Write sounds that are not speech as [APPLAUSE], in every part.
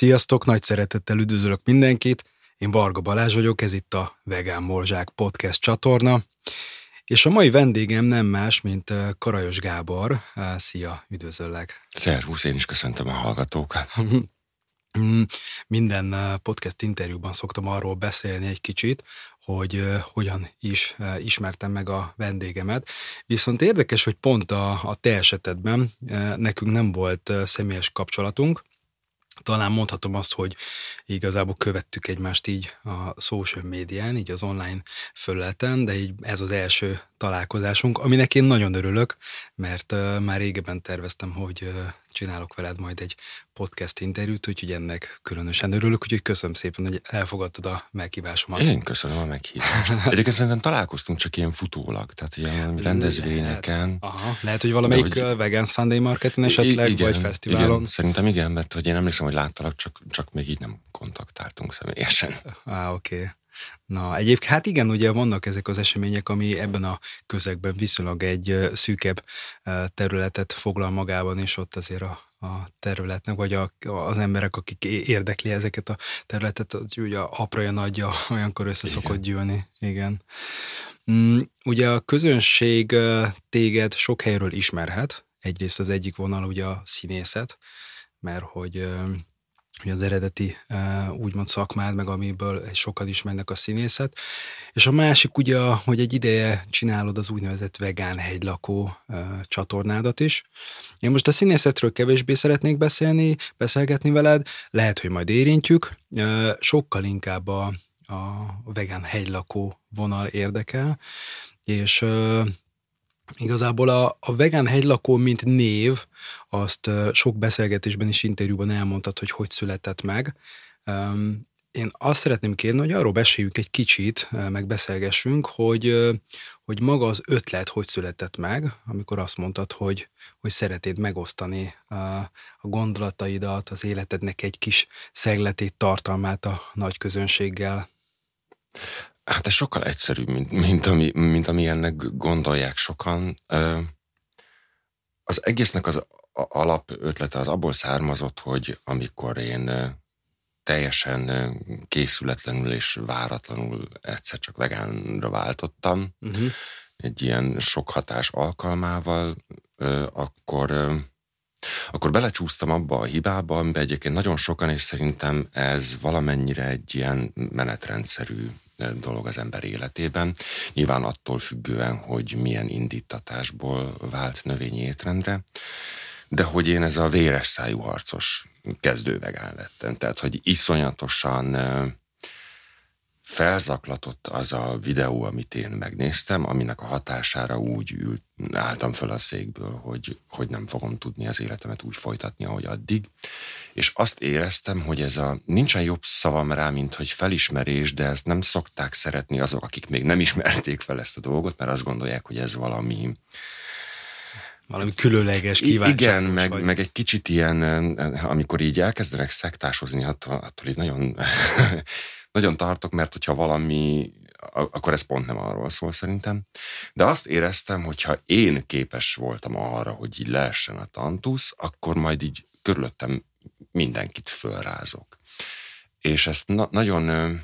Sziasztok, nagy szeretettel üdvözlök mindenkit. Én Varga Balázs vagyok, ez itt a Vegán Morzsák podcast csatorna. És a mai vendégem nem más, mint Karajos Gábor. Szia, üdvözöllek. Szervusz, én is köszöntöm a hallgatókat. [LAUGHS] Mm, minden podcast interjúban szoktam arról beszélni egy kicsit, hogy hogyan is ismertem meg a vendégemet. Viszont érdekes, hogy pont a, a te esetedben nekünk nem volt személyes kapcsolatunk, talán mondhatom azt, hogy igazából követtük egymást így a social médián, így az online fölületen, de így ez az első találkozásunk, aminek én nagyon örülök, mert uh, már régebben terveztem, hogy uh, csinálok veled majd egy podcast interjút, úgyhogy ennek különösen örülök, úgyhogy köszönöm szépen, hogy elfogadtad a meghívásomat. Én köszönöm a meghívást. [LAUGHS] Egyébként szerintem találkoztunk csak ilyen futólag, tehát ilyen rendezvényeken. Lehet, Aha, lehet hogy valamelyik hogy, Vegan Sunday Marketin esetleg, igen, vagy fesztiválon. Igen, szerintem igen, mert hogy én emlékszem, hogy láttalak, csak, csak még így nem kontaktáltunk személyesen. Á, oké. Okay. Na, egyébként hát igen, ugye vannak ezek az események, ami ebben a közegben viszonylag egy szűkebb területet foglal magában, és ott azért a, a területnek, vagy a, az emberek, akik érdekli ezeket a területet, az ugye apraja nagyja [LAUGHS] olyankor össze igen. szokott gyűlni. Igen. Mm, ugye a közönség téged sok helyről ismerhet, egyrészt az egyik vonal ugye a színészet, mert hogy az eredeti úgymond szakmád, meg amiből sokan ismernek a színészet. És a másik ugye, hogy egy ideje csinálod az úgynevezett vegán hegylakó csatornádat is. Én most a színészetről kevésbé szeretnék beszélni, beszélgetni veled, lehet, hogy majd érintjük. Sokkal inkább a, a vegán hegylakó vonal érdekel, és Igazából a, a vegán hegylakó, mint név, azt sok beszélgetésben és interjúban elmondtad, hogy hogy született meg. Én azt szeretném kérni, hogy arról beszéljünk egy kicsit, meg beszélgessünk, hogy, hogy maga az ötlet hogy született meg, amikor azt mondtad, hogy, hogy szeretnéd megosztani a, a gondolataidat, az életednek egy kis szegletét, tartalmát a nagy közönséggel. Hát ez sokkal egyszerűbb, mint, mint, ami, mint ami ennek gondolják sokan. Az egésznek az alap ötlete az abból származott, hogy amikor én teljesen készületlenül és váratlanul egyszer csak vegánra váltottam, uh-huh. egy ilyen sok hatás alkalmával, akkor akkor belecsúsztam abba a hibába, amiben egyébként nagyon sokan, és szerintem ez valamennyire egy ilyen menetrendszerű dolog az ember életében. Nyilván attól függően, hogy milyen indítatásból vált növényi étrendre, de hogy én ez a véres szájú harcos kezdővegán lettem. Tehát, hogy iszonyatosan felzaklatott az a videó, amit én megnéztem, aminek a hatására úgy ült, álltam föl a székből, hogy, hogy nem fogom tudni az életemet úgy folytatni, ahogy addig. És azt éreztem, hogy ez a, nincsen jobb szavam rá, mint hogy felismerés, de ezt nem szokták szeretni azok, akik még nem ismerték fel ezt a dolgot, mert azt gondolják, hogy ez valami, valami különleges kíváncsi. Igen, meg, meg egy kicsit ilyen, amikor így elkezdenek szektásozni, attól, attól így nagyon nagyon tartok, mert hogyha valami, akkor ez pont nem arról szól szerintem. De azt éreztem, hogyha én képes voltam arra, hogy így leessen a tantusz, akkor majd így körülöttem mindenkit fölrázok. És ezt na- nagyon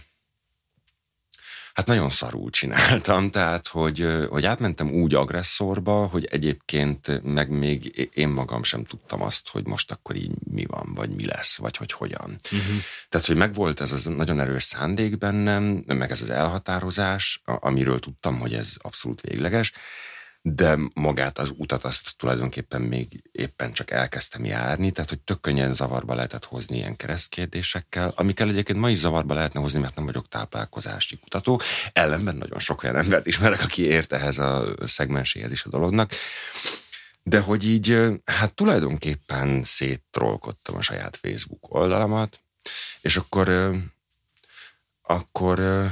Hát nagyon szarul csináltam, tehát hogy, hogy átmentem úgy agresszorba, hogy egyébként meg még én magam sem tudtam azt, hogy most akkor így mi van, vagy mi lesz, vagy hogy hogyan. Uh-huh. Tehát, hogy megvolt ez az nagyon erős szándék bennem, meg ez az elhatározás, amiről tudtam, hogy ez abszolút végleges, de magát az utat azt tulajdonképpen még éppen csak elkezdtem járni, tehát hogy tök könnyen zavarba lehetett hozni ilyen keresztkérdésekkel, amikkel egyébként ma is zavarba lehetne hozni, mert nem vagyok táplálkozási kutató, ellenben nagyon sok olyan embert ismerek, aki ért ehhez a szegmenséhez is a dolognak, de hogy így, hát tulajdonképpen széttrollkodtam a saját Facebook oldalamat, és akkor akkor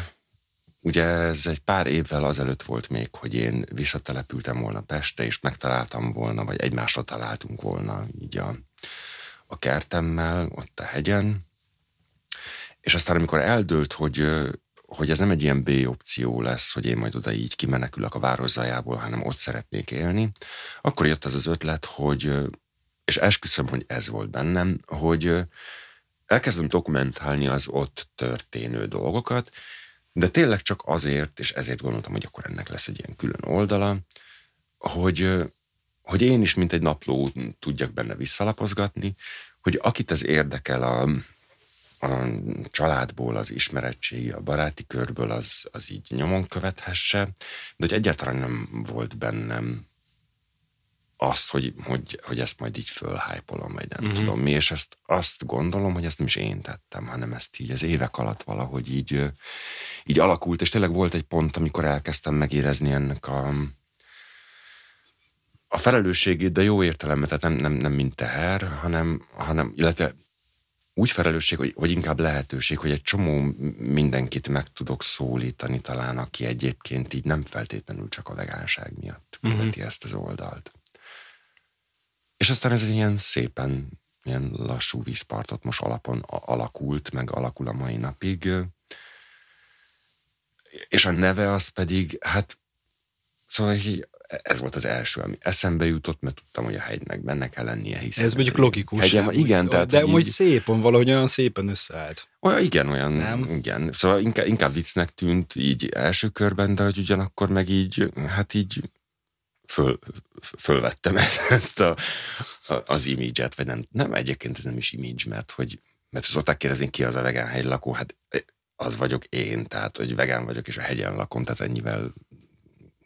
Ugye ez egy pár évvel azelőtt volt még, hogy én visszatelepültem volna Pestre, és megtaláltam volna, vagy egymásra találtunk volna így a, a kertemmel, ott a hegyen. És aztán amikor eldőlt, hogy, hogy ez nem egy ilyen B opció lesz, hogy én majd oda így kimenekülök a város zajából, hanem ott szeretnék élni, akkor jött az az ötlet, hogy, és esküszöm, hogy ez volt bennem, hogy elkezdem dokumentálni az ott történő dolgokat, de tényleg csak azért, és ezért gondoltam, hogy akkor ennek lesz egy ilyen külön oldala, hogy, hogy én is, mint egy napló tudjak benne visszalapozgatni, hogy akit ez érdekel a, a családból, az ismeretségi, a baráti körből, az, az így nyomon követhesse, de hogy egyáltalán nem volt bennem az, hogy, hogy, hogy ezt majd így fölhájpolom, vagy nem uh-huh. tudom mi, és ezt azt gondolom, hogy ezt nem is én tettem, hanem ezt így az évek alatt valahogy így, így alakult, és tényleg volt egy pont, amikor elkezdtem megérezni ennek a, a felelősségét, de jó értelemben, tehát nem, nem, nem mint teher, hanem, hanem illetve úgy felelősség, hogy, hogy inkább lehetőség, hogy egy csomó mindenkit meg tudok szólítani talán, aki egyébként így nem feltétlenül csak a vegánság miatt mhm. követi uh-huh. ezt az oldalt. És aztán ez egy ilyen szépen, ilyen lassú vízpartot most alapon alakult, meg alakul a mai napig. És a neve az pedig, hát szóval ez volt az első, ami eszembe jutott, mert tudtam, hogy a hegynek benne kell lennie. Hiszen ez mondjuk logikus. Hegyem, igen, tehát, de úgy így, szépen, valahogy olyan szépen összeállt. Olyan, igen, olyan, nem? igen. Szóval inkább, inkább viccnek tűnt így első körben, de hogy ugyanakkor meg így, hát így föl, fölvettem [LAUGHS] ezt a, az imidzset, vagy nem, nem, egyébként ez nem is image, mert hogy, mert szokták kérdezni, ki az a vegán hegylakó, hát az vagyok én, tehát, hogy vegán vagyok, és a hegyen lakom, tehát ennyivel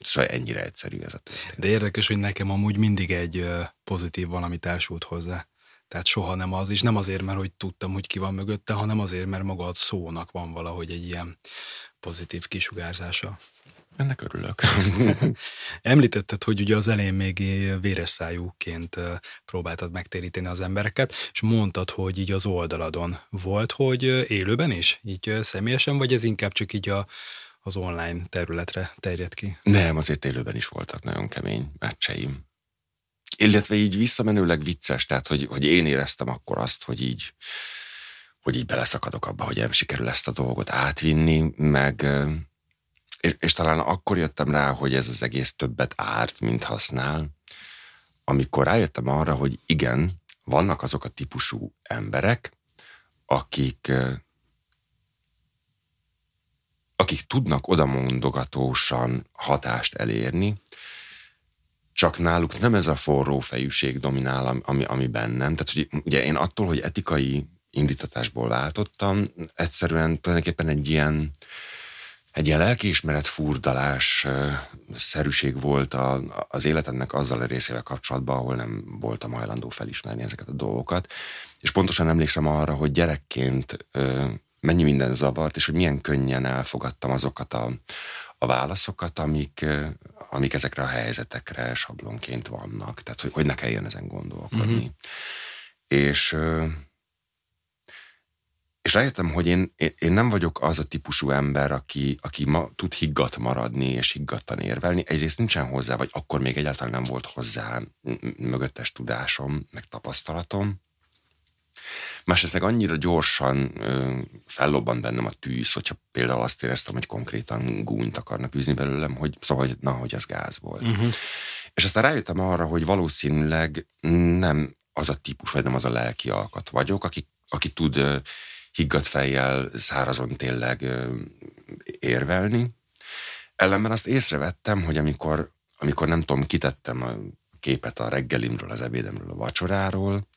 Szóval ennyire egyszerű ez a történet. De érdekes, hogy nekem amúgy mindig egy pozitív valami társult hozzá. Tehát soha nem az, és nem azért, mert hogy tudtam, hogy ki van mögötte, hanem azért, mert maga a szónak van valahogy egy ilyen pozitív kisugárzása. Ennek örülök. [LAUGHS] Említetted, hogy ugye az elején még véres szájúként próbáltad megtéríteni az embereket, és mondtad, hogy így az oldaladon volt, hogy élőben is, így személyesen, vagy ez inkább csak így a, az online területre terjed ki? Nem, azért élőben is voltak nagyon kemény meccseim. Illetve így visszamenőleg vicces, tehát hogy, hogy én éreztem akkor azt, hogy így, hogy így beleszakadok abba, hogy nem sikerül ezt a dolgot átvinni, meg és, és talán akkor jöttem rá, hogy ez az egész többet árt, mint használ, amikor rájöttem arra, hogy igen, vannak azok a típusú emberek, akik akik tudnak odamondogatósan hatást elérni, csak náluk nem ez a forró fejűség dominál, ami, ami bennem. Tehát hogy ugye én attól, hogy etikai indítatásból váltottam, egyszerűen tulajdonképpen egy ilyen, egy ilyen lelkiismeret furdalás szerűség volt a, az életemnek azzal a részével kapcsolatban, ahol nem voltam hajlandó felismerni ezeket a dolgokat. És pontosan emlékszem arra, hogy gyerekként mennyi minden zavart, és hogy milyen könnyen elfogadtam azokat a, a válaszokat, amik, amik ezekre a helyzetekre sablonként vannak. Tehát, hogy, hogy ne kelljen ezen gondolkodni. Uh-huh. És, és rájöttem, hogy én, én nem vagyok az a típusú ember, aki, aki ma tud higgadt maradni és higgadtan érvelni. Egyrészt nincsen hozzá, vagy akkor még egyáltalán nem volt hozzá mögöttes tudásom, meg tapasztalatom. Másrészt annyira gyorsan ö, fellobban bennem a tűz, hogyha például azt éreztem, hogy konkrétan gúnyt akarnak űzni belőlem, hogy szóval, hogy na, hogy ez gáz volt. Uh-huh. És aztán rájöttem arra, hogy valószínűleg nem az a típus, vagy nem az a lelki alkat vagyok, aki, aki tud ö, higgadt fejjel szárazon tényleg érvelni. Ellenben azt észrevettem, hogy amikor, amikor nem tudom, kitettem a képet a reggelimről, az ebédemről, a vacsoráról,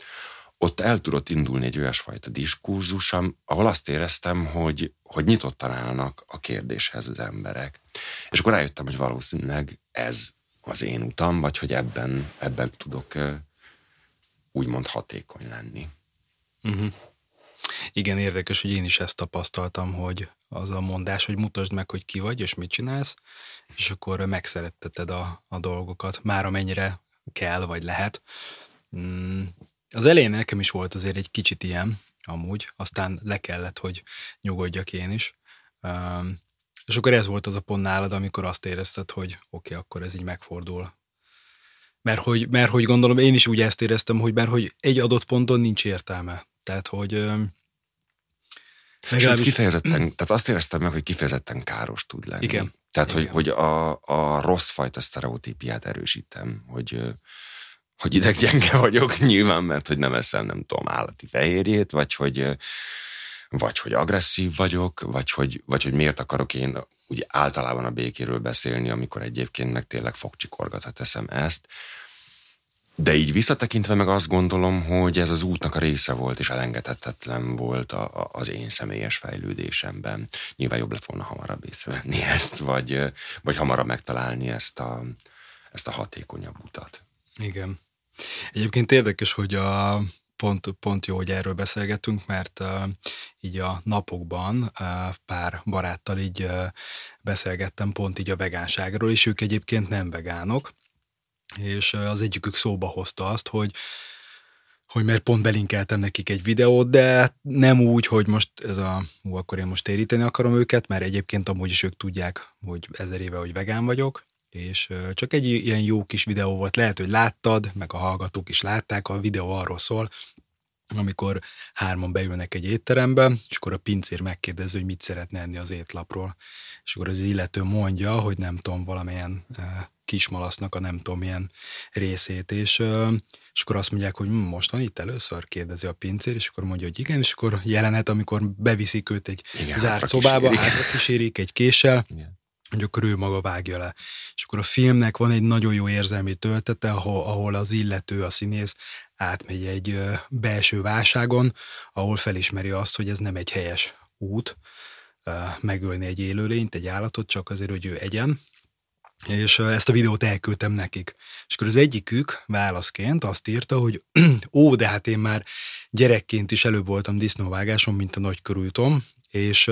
ott el tudott indulni egy olyasfajta diskurzusam, ahol azt éreztem, hogy, hogy nyitottan állnak a kérdéshez az emberek. És akkor rájöttem, hogy valószínűleg ez az én utam, vagy hogy ebben, ebben tudok úgymond hatékony lenni. Uh-huh. Igen, érdekes, hogy én is ezt tapasztaltam, hogy az a mondás, hogy mutasd meg, hogy ki vagy, és mit csinálsz, és akkor megszeretteted a, a dolgokat, már amennyire kell, vagy lehet. Mm, az elején nekem is volt azért egy kicsit ilyen, amúgy, aztán le kellett, hogy nyugodjak én is. És akkor ez volt az a pont nálad, amikor azt érezted, hogy oké, okay, akkor ez így megfordul. Mert hogy, mert hogy gondolom, én is úgy ezt éreztem, hogy mert hogy egy adott ponton nincs értelme. Tehát, hogy Legalábbis... kifejezetten, tehát azt éreztem meg, hogy kifejezetten káros tud lenni. Igen. Tehát, Igen. hogy, hogy a, a rossz fajta sztereotípiát erősítem, hogy hogy ideggyenge vagyok, [LAUGHS] nyilván, mert hogy nem eszem, nem tudom, állati fehérjét, vagy hogy, vagy hogy agresszív vagyok, vagy hogy, vagy hogy miért akarok én úgy általában a békéről beszélni, amikor egyébként meg tényleg fogcsikorgatva teszem ezt. De így visszatekintve meg azt gondolom, hogy ez az útnak a része volt, és elengedhetetlen volt a, a, az én személyes fejlődésemben. Nyilván jobb lett volna hamarabb észrevenni [LAUGHS] ezt, vagy, vagy hamarabb megtalálni ezt a, ezt a hatékonyabb utat. Igen. Egyébként érdekes, hogy a, pont, pont jó, hogy erről beszélgetünk, mert uh, így a napokban uh, pár baráttal így uh, beszélgettem pont így a vegánságról, és ők egyébként nem vegánok, és az egyikük szóba hozta azt, hogy hogy mert pont belinkeltem nekik egy videót, de nem úgy, hogy most ez a, hú, akkor én most téríteni akarom őket, mert egyébként amúgy is ők tudják, hogy ezer éve, hogy vegán vagyok, és csak egy ilyen jó kis videó volt, lehet, hogy láttad, meg a hallgatók is látták, a videó arról szól, amikor hárman beülnek egy étterembe, és akkor a pincér megkérdezi, hogy mit szeretne enni az étlapról. És akkor az illető mondja, hogy nem tudom, valamilyen kismalasznak a nem tudom milyen részét, és, és akkor azt mondják, hogy hm, most van itt először, kérdezi a pincér, és akkor mondja, hogy igen, és akkor jelenet, amikor beviszik őt egy igen, zárt szobába, hátra kísérik egy késsel, igen hogy akkor ő maga vágja le. És akkor a filmnek van egy nagyon jó érzelmi töltete, ahol, ahol az illető, a színész átmegy egy belső válságon, ahol felismeri azt, hogy ez nem egy helyes út megölni egy élőlényt, egy állatot, csak azért, hogy ő egyen. És ezt a videót elküldtem nekik. És akkor az egyikük válaszként azt írta, hogy [CLEARS THROAT] ó, de hát én már gyerekként is előbb voltam disznóvágáson, mint a nagykörültom, és,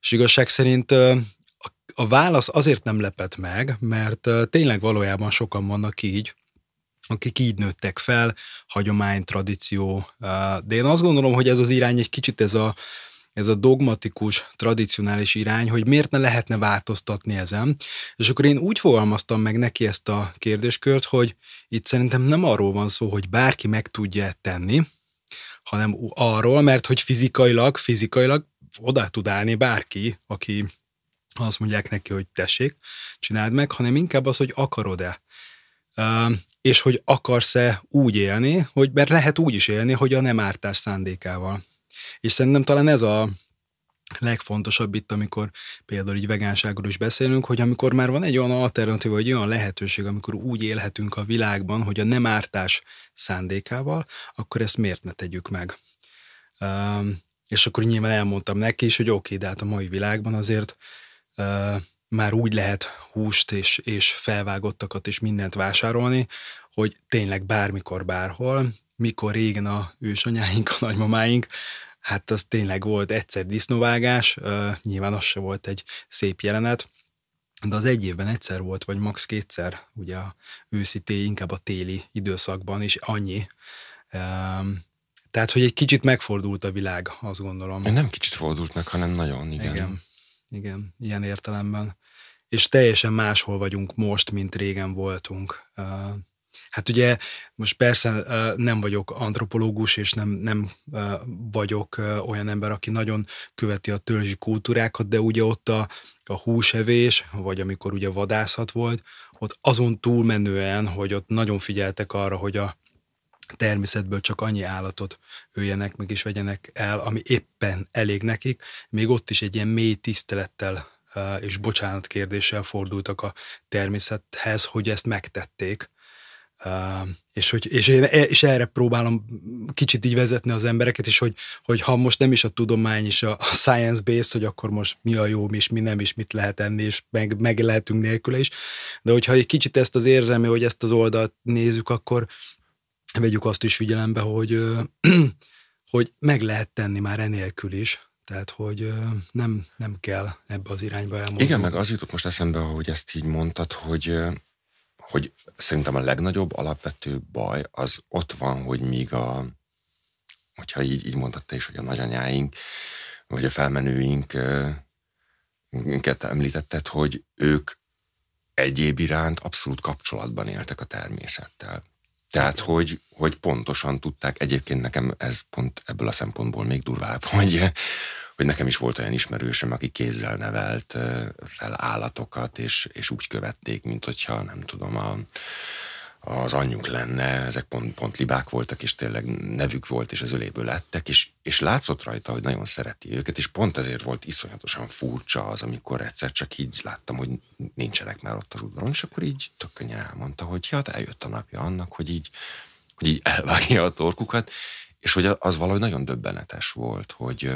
és igazság szerint a válasz azért nem lepett meg, mert tényleg valójában sokan vannak így, akik így nőttek fel, hagyomány, tradíció, de én azt gondolom, hogy ez az irány egy kicsit ez a, ez a dogmatikus, tradicionális irány, hogy miért ne lehetne változtatni ezen. És akkor én úgy fogalmaztam meg neki ezt a kérdéskört, hogy itt szerintem nem arról van szó, hogy bárki meg tudja tenni, hanem arról, mert hogy fizikailag, fizikailag oda tud állni bárki, aki azt mondják neki, hogy tessék, csináld meg, hanem inkább az, hogy akarod-e. És hogy akarsz-e úgy élni, hogy mert lehet úgy is élni, hogy a nem ártás szándékával. És szerintem talán ez a legfontosabb itt, amikor például így vegánságról is beszélünk, hogy amikor már van egy olyan alternatíva, vagy olyan lehetőség, amikor úgy élhetünk a világban, hogy a nem ártás szándékával, akkor ezt miért ne tegyük meg? Uh, és akkor nyilván elmondtam neki is, hogy oké, okay, de hát a mai világban azért már úgy lehet húst és, és felvágottakat és mindent vásárolni, hogy tényleg bármikor, bárhol, mikor régen a ősanyáink, a nagymamáink, hát az tényleg volt egyszer disznóvágás, nyilván az se volt egy szép jelenet, de az egy évben egyszer volt, vagy max. kétszer, ugye a őszi tél, inkább a téli időszakban, és annyi. Tehát, hogy egy kicsit megfordult a világ, azt gondolom. Nem kicsit fordult meg, hanem nagyon, igen. igen igen, ilyen értelemben. És teljesen máshol vagyunk most, mint régen voltunk. Hát ugye most persze nem vagyok antropológus, és nem, nem vagyok olyan ember, aki nagyon követi a törzsi kultúrákat, de ugye ott a, a húsevés, vagy amikor ugye vadászat volt, ott azon túlmenően, hogy ott nagyon figyeltek arra, hogy a természetből csak annyi állatot öljenek meg és vegyenek el, ami éppen elég nekik. Még ott is egy ilyen mély tisztelettel és bocsánat kérdéssel fordultak a természethez, hogy ezt megtették. Uh, és, hogy, és én e, és erre próbálom kicsit így vezetni az embereket, és hogy, hogy ha most nem is a tudomány és a, a science-based, hogy akkor most mi a jó, mi és mi nem, és mit lehet enni, és meg, meg lehetünk nélküle is, de hogyha egy kicsit ezt az érzelmi, hogy ezt az oldalt nézzük, akkor vegyük azt is figyelembe, hogy, [CLEARS THROAT] hogy meg lehet tenni már enélkül is, tehát, hogy nem, nem kell ebbe az irányba elmondani. Igen, meg az jutott most eszembe, hogy ezt így mondtad, hogy, hogy szerintem a legnagyobb alapvető baj az ott van, hogy míg a, hogyha így, így mondtad te is, hogy a nagyanyáink, vagy a felmenőink minket említetted, hogy ők egyéb iránt abszolút kapcsolatban éltek a természettel. Tehát, hogy, hogy pontosan tudták, egyébként nekem ez pont ebből a szempontból még durvább, [LAUGHS] hogy, hogy nekem is volt olyan ismerősöm, aki kézzel nevelt fel állatokat, és, és úgy követték, mint hogyha nem tudom, a, az anyjuk lenne, ezek pont, pont libák voltak, és tényleg nevük volt, és az öléből lettek, és, és látszott rajta, hogy nagyon szereti őket, és pont ezért volt iszonyatosan furcsa az, amikor egyszer csak így láttam, hogy nincsenek már ott az udvaron, és akkor így tök könnyen elmondta, hogy hát eljött a napja annak, hogy így, hogy így elvágja a torkukat, és hogy az valahogy nagyon döbbenetes volt, hogy,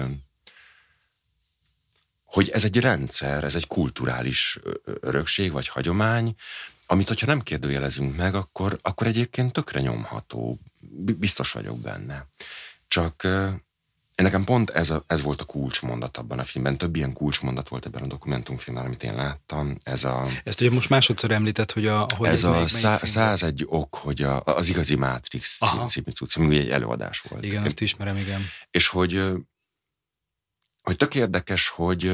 hogy ez egy rendszer, ez egy kulturális örökség vagy hagyomány, amit hogyha nem kérdőjelezünk meg, akkor, akkor egyébként tökre nyomható. Biztos vagyok benne. Csak nekem pont ez, a, ez volt a kulcsmondat abban a filmben. Több ilyen kulcsmondat volt ebben a dokumentumfilmben, amit én láttam. Ez a, Ezt ugye most másodszor említett, hogy a... Hogy ez, ez a melyik, szá, 101 ok, hogy a, az igazi Matrix című cucc, ami egy előadás volt. Igen, azt ismerem, igen. És hogy, hogy tök érdekes, hogy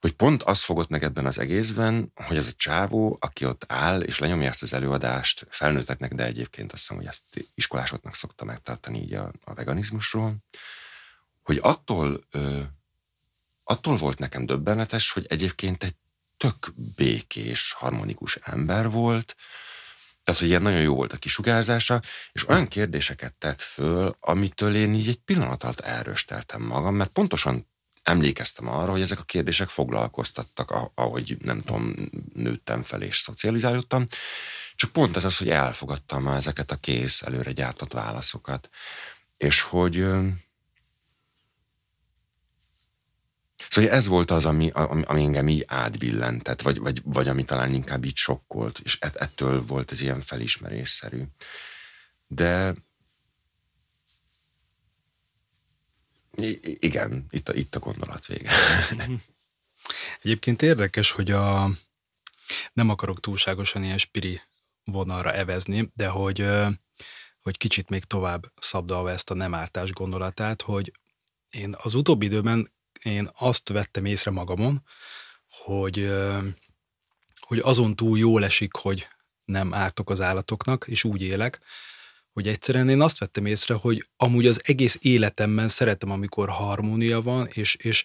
hogy pont az fogott meg ebben az egészben, hogy az a csávó, aki ott áll, és lenyomja ezt az előadást felnőtteknek, de egyébként azt hiszem, hogy ezt iskolásoknak szokta megtartani így a, a veganizmusról, hogy attól, ö, attól volt nekem döbbenetes, hogy egyébként egy tök békés, harmonikus ember volt, tehát, hogy ilyen nagyon jó volt a kisugárzása, és olyan kérdéseket tett föl, amitől én így egy pillanat alatt elrösteltem magam, mert pontosan emlékeztem arra, hogy ezek a kérdések foglalkoztattak, ahogy nem tudom, nőttem fel és szocializálódtam. Csak pont ez az, hogy elfogadtam ezeket a kész, előre gyártott válaszokat. És hogy Szóval ez volt az, ami, ami, ami engem így átbillentett, vagy, vagy, vagy ami talán inkább így sokkolt, és ettől volt ez ilyen felismerésszerű. De I- igen, itt a, itt a gondolat vége. Egyébként érdekes, hogy a nem akarok túlságosan ilyen spiri vonalra evezni, de hogy, hogy kicsit még tovább szabdalva ezt a nem ártás gondolatát, hogy én az utóbbi időben én azt vettem észre magamon, hogy, hogy azon túl jól esik, hogy nem ártok az állatoknak, és úgy élek, hogy egyszerűen én azt vettem észre, hogy amúgy az egész életemben szeretem, amikor harmónia van, és, és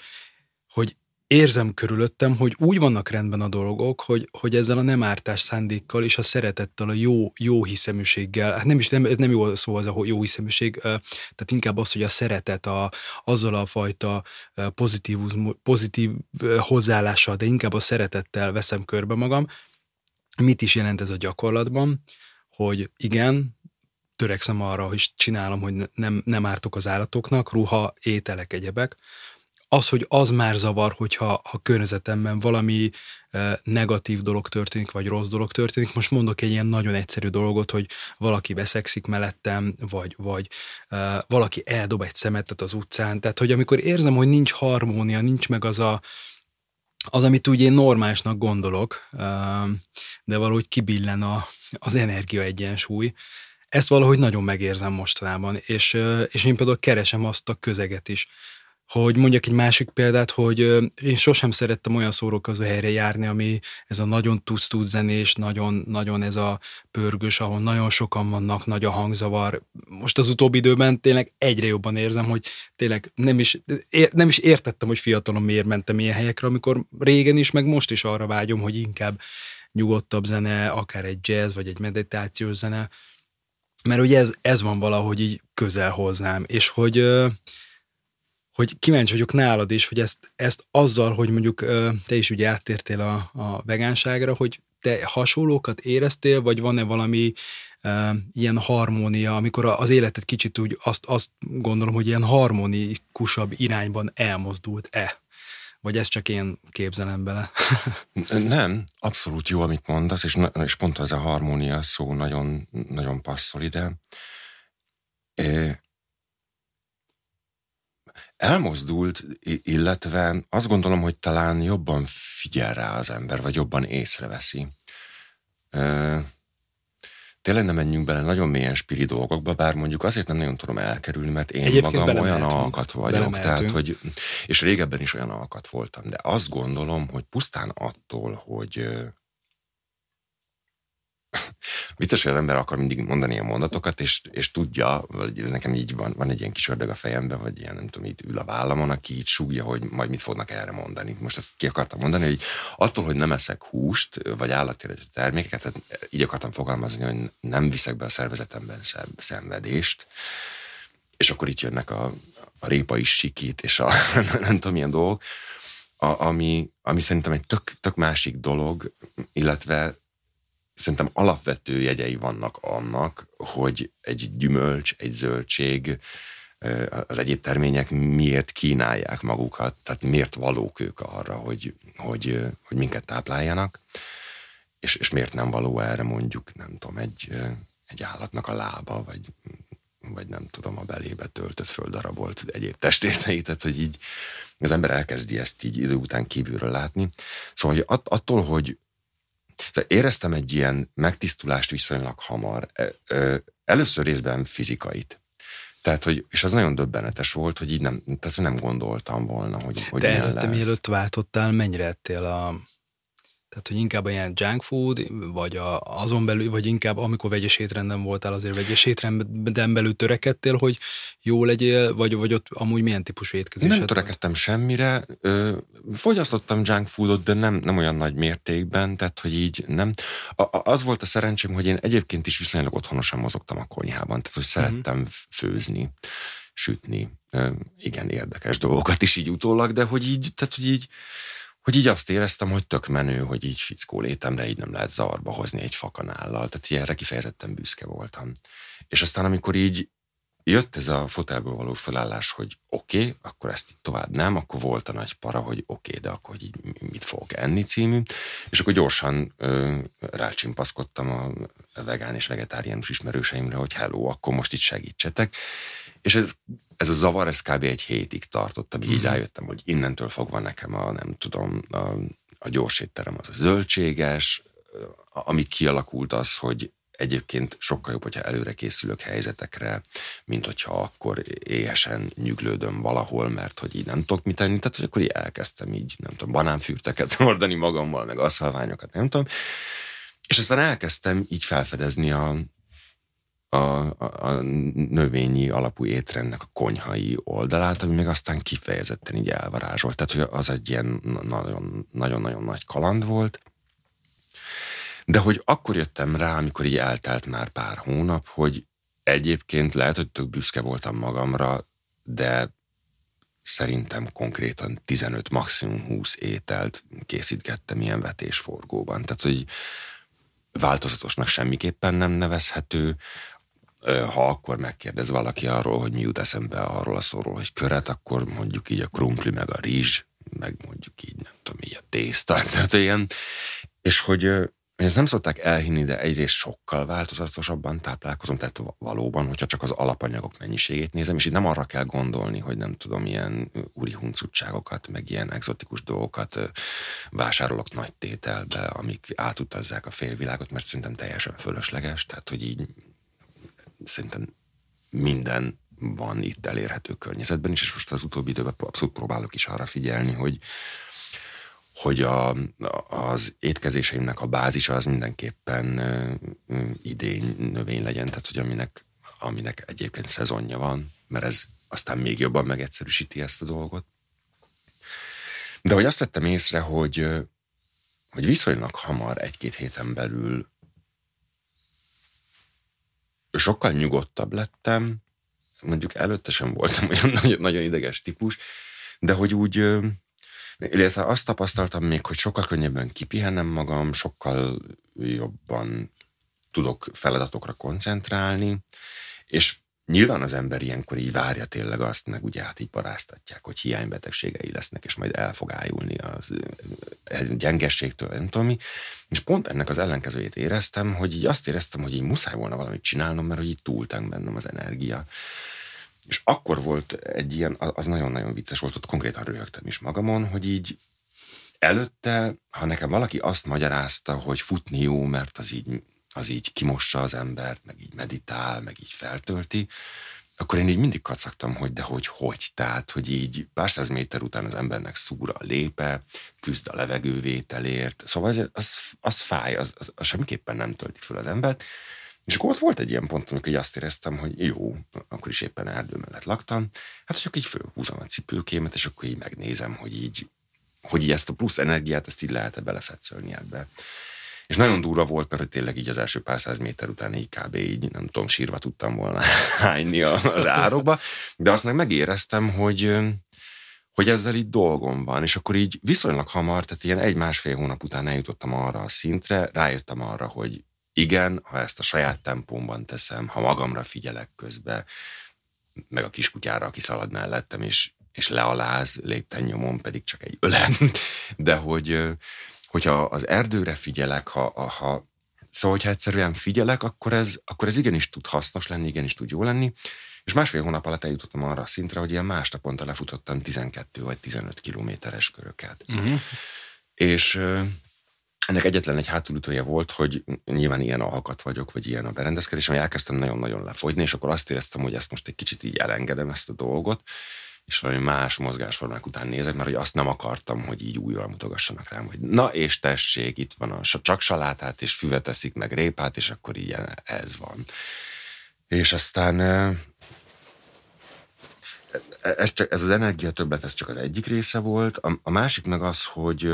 hogy érzem körülöttem, hogy úgy vannak rendben a dolgok, hogy, hogy ezzel a nem ártás szándékkal és a szeretettel, a jó, jó hiszeműséggel, hát nem is nem, nem jó szó az a jó hiszeműség, tehát inkább az, hogy a szeretet, a, azzal a fajta pozitív, pozitív hozzáállással, de inkább a szeretettel veszem körbe magam. Mit is jelent ez a gyakorlatban? Hogy igen, törekszem arra, hogy csinálom, hogy nem, nem ártok az állatoknak, ruha, ételek, egyebek. Az, hogy az már zavar, hogyha a környezetemben valami negatív dolog történik, vagy rossz dolog történik. Most mondok egy ilyen nagyon egyszerű dolgot, hogy valaki veszekszik mellettem, vagy, vagy uh, valaki eldob egy szemetet az utcán. Tehát, hogy amikor érzem, hogy nincs harmónia, nincs meg az a, az, amit úgy én normálisnak gondolok, de valahogy kibillen a, az energia egyensúly, ezt valahogy nagyon megérzem mostanában, és, és én például keresem azt a közeget is, hogy mondjak egy másik példát, hogy én sosem szerettem olyan szórókazó helyre járni, ami ez a nagyon tusz zenés, nagyon, nagyon ez a pörgős, ahol nagyon sokan vannak, nagy a hangzavar. Most az utóbbi időben tényleg egyre jobban érzem, hogy tényleg nem is, nem is értettem, hogy fiatalon miért mentem ilyen helyekre, amikor régen is, meg most is arra vágyom, hogy inkább nyugodtabb zene, akár egy jazz, vagy egy meditációs zene, mert ugye ez, ez van valahogy így közel hozzám, és hogy, hogy kíváncsi vagyok nálad is, hogy ezt, ezt azzal, hogy mondjuk te is ugye áttértél a, a vegánságra, hogy te hasonlókat éreztél, vagy van-e valami uh, ilyen harmónia, amikor az életed kicsit úgy azt, azt gondolom, hogy ilyen harmonikusabb irányban elmozdult-e? Vagy ezt csak én képzelem bele? [LAUGHS] Nem, abszolút jó, amit mondasz, és, és pont az a harmónia szó nagyon, nagyon passzol ide. Elmozdult, illetve azt gondolom, hogy talán jobban figyel rá az ember, vagy jobban észreveszi. Tényleg nem menjünk bele nagyon mélyen spiri dolgokba, bár mondjuk azért nem nagyon tudom elkerülni, mert én Egyébként magam olyan alkat vagyok, tehát, hogy, és régebben is olyan alkat voltam, de azt gondolom, hogy pusztán attól, hogy vicces, hogy az ember akar mindig mondani a mondatokat, és, és tudja, vagy nekem így van, van egy ilyen kis ördög a fejemben, vagy ilyen, nem tudom, így ül a vállamon, aki így súgja, hogy majd mit fognak erre mondani. Most ezt ki akartam mondani, hogy attól, hogy nem eszek húst, vagy állatéretű termékeket, tehát így akartam fogalmazni, hogy nem viszek be a szervezetemben szenvedést, és akkor itt jönnek a, a répa is sikít, és a [LAUGHS] nem tudom, milyen dolgok, a, ami, ami szerintem egy tök, tök másik dolog, illetve szerintem alapvető jegyei vannak annak, hogy egy gyümölcs, egy zöldség, az egyéb termények miért kínálják magukat, tehát miért valók ők arra, hogy, hogy, hogy minket tápláljanak, és, és miért nem való erre mondjuk, nem tudom, egy, egy állatnak a lába, vagy, vagy nem tudom, a belébe töltött földarabolt egyéb testrészeit, tehát hogy így az ember elkezdi ezt így idő után kívülről látni. Szóval hogy attól, hogy éreztem egy ilyen megtisztulást viszonylag hamar, e, először részben fizikait. Tehát, hogy, és az nagyon döbbenetes volt, hogy így nem, tehát nem gondoltam volna, hogy, hogy De előtte, mielőtt váltottál, mennyire ettél a tehát, hogy inkább ilyen junk food, vagy a, azon belül, vagy inkább amikor vegyes étrenden voltál, azért vegyes étrenden belül törekedtél, hogy jó legyél, vagy, vagy ott amúgy milyen típusú étkezés? Nem törekedtem volt? semmire. Ö, fogyasztottam junk foodot, de nem, nem olyan nagy mértékben, tehát, hogy így nem. A, az volt a szerencsém, hogy én egyébként is viszonylag otthonosan mozogtam a konyhában, tehát, hogy szerettem uh-huh. főzni sütni, ö, igen érdekes dolgokat is így utólag, de hogy így, tehát hogy így hogy így azt éreztem, hogy tök menő, hogy így fickó létemre így nem lehet zavarba hozni egy fakanállal, tehát ilyenre kifejezetten büszke voltam. És aztán amikor így jött ez a fotelből való felállás, hogy oké, okay, akkor ezt itt tovább nem, akkor volt a nagy para, hogy oké, okay, de akkor így mit fogok enni című, és akkor gyorsan ö, rácsimpaszkodtam a vegán és vegetáriánus ismerőseimre, hogy hello, akkor most itt segítsetek, és ez, ez a zavar, ez kb. egy hétig tartott, amíg így mhm. rájöttem, hogy innentől fogva nekem a, nem tudom, a, a gyors étterem az a zöldséges, ami kialakult az, hogy egyébként sokkal jobb, hogyha előre készülök helyzetekre, mint hogyha akkor éhesen nyüglődöm valahol, mert hogy így nem tudok mit tenni. Tehát, hogy akkor így elkezdtem így, nem tudom, banánfürteket hordani [LAUGHS] magammal, meg aszalványokat, nem tudom. És aztán elkezdtem így felfedezni a, a, a, növényi alapú étrendnek a konyhai oldalát, ami meg aztán kifejezetten így elvarázsolt. Tehát, hogy az egy ilyen nagyon-nagyon nagy kaland volt. De hogy akkor jöttem rá, amikor így eltelt már pár hónap, hogy egyébként lehet, hogy tök büszke voltam magamra, de szerintem konkrétan 15, maximum 20 ételt készítgettem ilyen vetésforgóban. Tehát, hogy változatosnak semmiképpen nem nevezhető, ha akkor megkérdez valaki arról, hogy mi jut eszembe arról a szóról, hogy köret, akkor mondjuk így a krumpli, meg a rizs, meg mondjuk így, nem tudom, így a tészta, [LAUGHS] tehát ilyen, és hogy ezt nem szokták elhinni, de egyrészt sokkal változatosabban táplálkozom, tehát valóban, hogyha csak az alapanyagok mennyiségét nézem, és itt nem arra kell gondolni, hogy nem tudom, ilyen úri huncutságokat, meg ilyen exotikus dolgokat vásárolok nagy tételbe, amik átutazzák a félvilágot, mert szerintem teljesen fölösleges, tehát hogy így szerintem minden van itt elérhető környezetben és most az utóbbi időben abszolút próbálok is arra figyelni, hogy, hogy a, az étkezéseimnek a bázisa az mindenképpen idény növény legyen, tehát hogy aminek, aminek egyébként szezonja van, mert ez aztán még jobban megegyszerűsíti ezt a dolgot. De hogy azt vettem észre, hogy, hogy viszonylag hamar, egy-két héten belül sokkal nyugodtabb lettem, mondjuk előtte sem voltam [LAUGHS] olyan nagyon, nagyon ideges típus, de hogy úgy, illetve azt tapasztaltam még, hogy sokkal könnyebben kipihenem magam, sokkal jobban tudok feladatokra koncentrálni, és Nyilván az ember ilyenkor így várja tényleg azt, meg ugye hát így paráztatják, hogy hiánybetegségei lesznek, és majd el fog ájulni az gyengességtől, nem tudom mi. És pont ennek az ellenkezőjét éreztem, hogy így azt éreztem, hogy így muszáj volna valamit csinálnom, mert hogy így túltánk bennem az energia. És akkor volt egy ilyen, az nagyon-nagyon vicces volt, ott konkrétan röhögtem is magamon, hogy így előtte, ha nekem valaki azt magyarázta, hogy futni jó, mert az így az így kimossa az embert, meg így meditál, meg így feltölti, akkor én így mindig kacagtam, hogy de hogy hogy, tehát, hogy így pár száz méter után az embernek szúr a lépe, küzd a levegővételért, szóval az, az, az fáj, az, az, az semmiképpen nem tölti föl az embert, és akkor ott volt egy ilyen pont, amikor azt éreztem, hogy jó, akkor is éppen erdő mellett laktam, hát csak így fölhúzom a cipőkémet, és akkor így megnézem, hogy így, hogy így ezt a plusz energiát, ezt így lehet-e belefetszölni ebbe. És nagyon durva volt, mert hogy tényleg így az első pár száz méter után így kb. így, nem tudom, sírva tudtam volna [LAUGHS] hányni az árokba, de azt meg megéreztem, hogy, hogy ezzel így dolgom van, és akkor így viszonylag hamar, tehát ilyen egy-másfél hónap után eljutottam arra a szintre, rájöttem arra, hogy igen, ha ezt a saját tempómban teszem, ha magamra figyelek közben, meg a kiskutyára, aki szalad mellettem, és, és lealáz lépten nyomon, pedig csak egy ölem, [LAUGHS] de hogy, hogyha az erdőre figyelek, ha, ha Szóval, hogyha egyszerűen figyelek, akkor ez, akkor ez igenis tud hasznos lenni, igenis tud jó lenni. És másfél hónap alatt eljutottam arra a szintre, hogy ilyen más naponta lefutottam 12 vagy 15 kilométeres köröket. Uh-huh. És ennek egyetlen egy hátulütője volt, hogy nyilván ilyen alkat vagyok, vagy ilyen a berendezkedés, hogy elkezdtem nagyon-nagyon lefogyni, és akkor azt éreztem, hogy ezt most egy kicsit így elengedem ezt a dolgot, és valami más mozgásformák után nézek, mert hogy azt nem akartam, hogy így újra mutogassanak rám, hogy na és tessék, itt van a csak salátát, és füvet eszik, meg répát, és akkor ilyen ez van. És aztán ez, csak, ez az energia többet, ez csak az egyik része volt. A, a másik meg az, hogy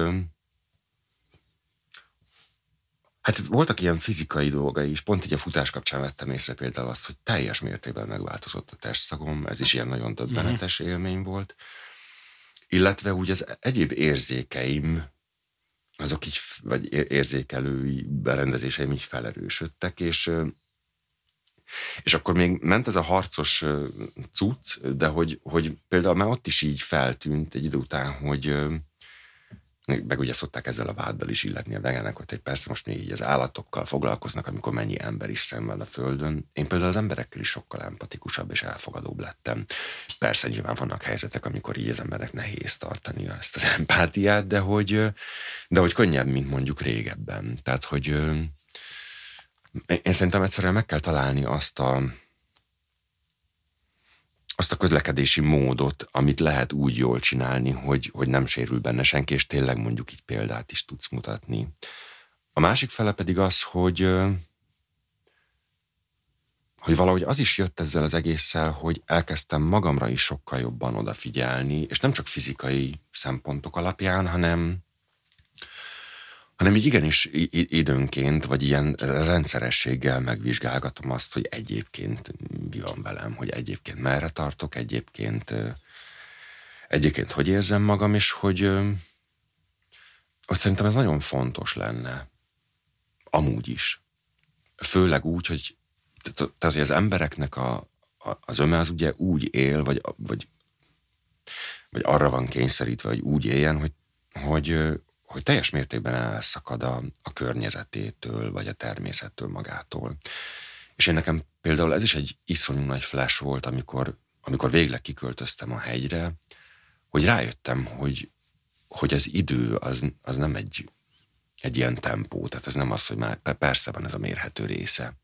Hát voltak ilyen fizikai dolgai is, pont így a futás kapcsán vettem észre például azt, hogy teljes mértékben megváltozott a testszagom, ez is ilyen nagyon döbbenetes uh-huh. élmény volt. Illetve úgy az egyéb érzékeim, azok így, vagy érzékelői berendezéseim így felerősödtek, és és akkor még ment ez a harcos cucc, de hogy, hogy például már ott is így feltűnt egy idő után, hogy, meg ugye szokták ezzel a váddal is illetni a vegánokat, hogy persze most még így az állatokkal foglalkoznak, amikor mennyi ember is szemben a Földön. Én például az emberekkel is sokkal empatikusabb és elfogadóbb lettem. Persze nyilván vannak helyzetek, amikor így az embernek nehéz tartani ezt az [LAUGHS] empátiát, de hogy, de hogy könnyebb, mint mondjuk régebben. Tehát, hogy én szerintem egyszerűen meg kell találni azt a, azt a közlekedési módot, amit lehet úgy jól csinálni, hogy, hogy nem sérül benne senki, és tényleg mondjuk így példát is tudsz mutatni. A másik fele pedig az, hogy hogy valahogy az is jött ezzel az egésszel, hogy elkezdtem magamra is sokkal jobban odafigyelni, és nem csak fizikai szempontok alapján, hanem, hanem így igenis időnként, vagy ilyen rendszerességgel megvizsgálgatom azt, hogy egyébként mi van velem, hogy egyébként merre tartok, egyébként, egyébként hogy érzem magam, és hogy, hogy szerintem ez nagyon fontos lenne. Amúgy is. Főleg úgy, hogy tehát, hogy az embereknek a, a, az öme az ugye úgy él, vagy, vagy, vagy arra van kényszerítve, hogy úgy éljen, hogy, hogy, hogy teljes mértékben elszakad a, a környezetétől, vagy a természettől magától. És én nekem például ez is egy iszonyú nagy flash volt, amikor, amikor végleg kiköltöztem a hegyre, hogy rájöttem, hogy, hogy az idő az, az nem egy, egy ilyen tempó, tehát ez nem az, hogy már persze van ez a mérhető része,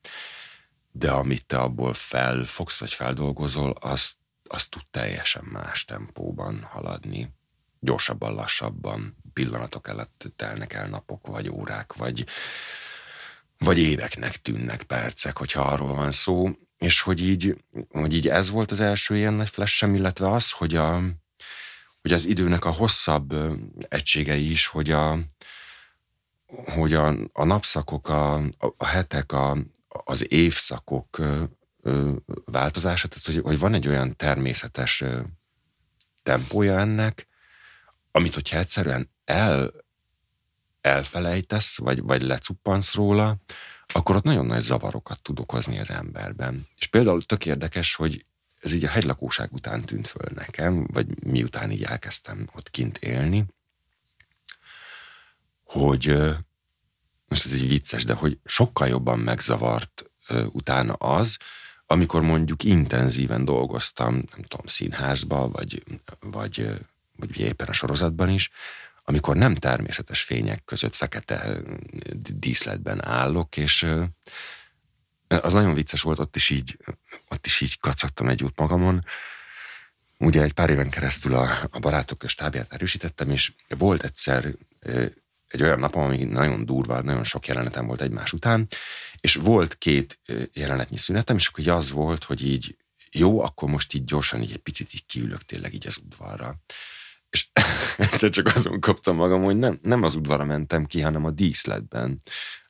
de amit te abból felfogsz, vagy feldolgozol, az, az tud teljesen más tempóban haladni gyorsabban, lassabban, pillanatok előtt telnek el napok, vagy órák, vagy, vagy éveknek tűnnek percek, hogyha arról van szó, és hogy így, hogy így ez volt az első ilyen nagy flash illetve az, hogy, a, hogy az időnek a hosszabb egységei is, hogy a, hogy a, a napszakok, a, a hetek, a, az évszakok változása, tehát hogy, hogy van egy olyan természetes tempója ennek, amit hogyha egyszerűen el, elfelejtesz, vagy, vagy lecuppansz róla, akkor ott nagyon nagy zavarokat tud okozni az emberben. És például tök érdekes, hogy ez így a hegylakóság után tűnt föl nekem, vagy miután így elkezdtem ott kint élni, hogy most ez így vicces, de hogy sokkal jobban megzavart utána az, amikor mondjuk intenzíven dolgoztam, nem tudom, színházba, vagy, vagy vagy éppen a sorozatban is, amikor nem természetes fények között fekete díszletben állok, és, az nagyon vicces volt, ott is így, ott is így kacagtam egy út magamon. Ugye egy pár éven keresztül a, a barátok stábját erősítettem, és volt egyszer egy olyan napom, ami nagyon durva, nagyon sok jelenetem volt egymás után, és volt két jelenetnyi szünetem, és akkor az volt, hogy így jó, akkor most így gyorsan így egy picit így kiülök tényleg így az udvarra. És [LAUGHS] egyszer csak azon kaptam magam, hogy nem, nem az udvarra mentem ki, hanem a díszletben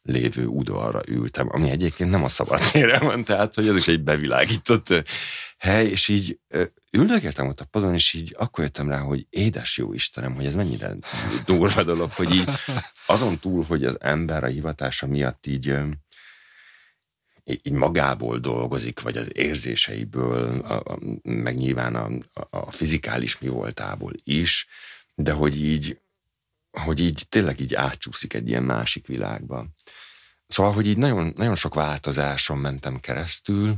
lévő udvarra ültem, ami egyébként nem a szabadtére van, tehát hogy ez is egy bevilágított hely, és így ülnögéltem ott a padon, és így akkor jöttem rá, hogy édes jó Istenem, hogy ez mennyire durva dolog, hogy így azon túl, hogy az ember a hivatása miatt így így magából dolgozik, vagy az érzéseiből, a, a, meg nyilván a, a fizikális mi voltából is, de hogy így, hogy így tényleg így átcsúszik egy ilyen másik világba. Szóval, hogy így nagyon, nagyon sok változáson mentem keresztül,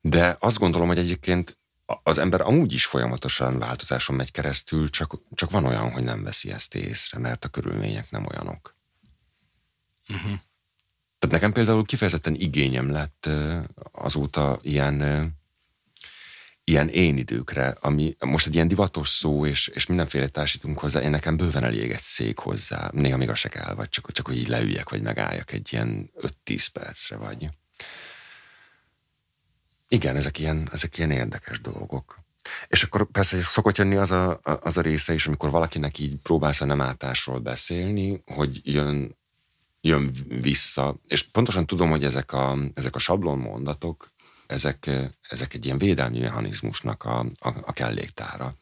de azt gondolom, hogy egyébként az ember amúgy is folyamatosan változáson megy keresztül, csak, csak van olyan, hogy nem veszi ezt észre, mert a körülmények nem olyanok. Uh-huh. Tehát nekem például kifejezetten igényem lett azóta ilyen, ilyen én időkre, ami most egy ilyen divatos szó, és, és mindenféle társítunk hozzá, én nekem bőven elég egy szék hozzá, néha még a se kell, vagy csak, csak hogy így leüljek, vagy megálljak egy ilyen 5-10 percre, vagy. Igen, ezek ilyen, ezek ilyen érdekes dolgok. És akkor persze szokott jönni az a, az a része is, amikor valakinek így próbálsz a nem átásról beszélni, hogy jön jön vissza, és pontosan tudom, hogy ezek a, ezek a sablon mondatok, ezek, ezek egy ilyen védelmi mechanizmusnak a, a, a kelléktára.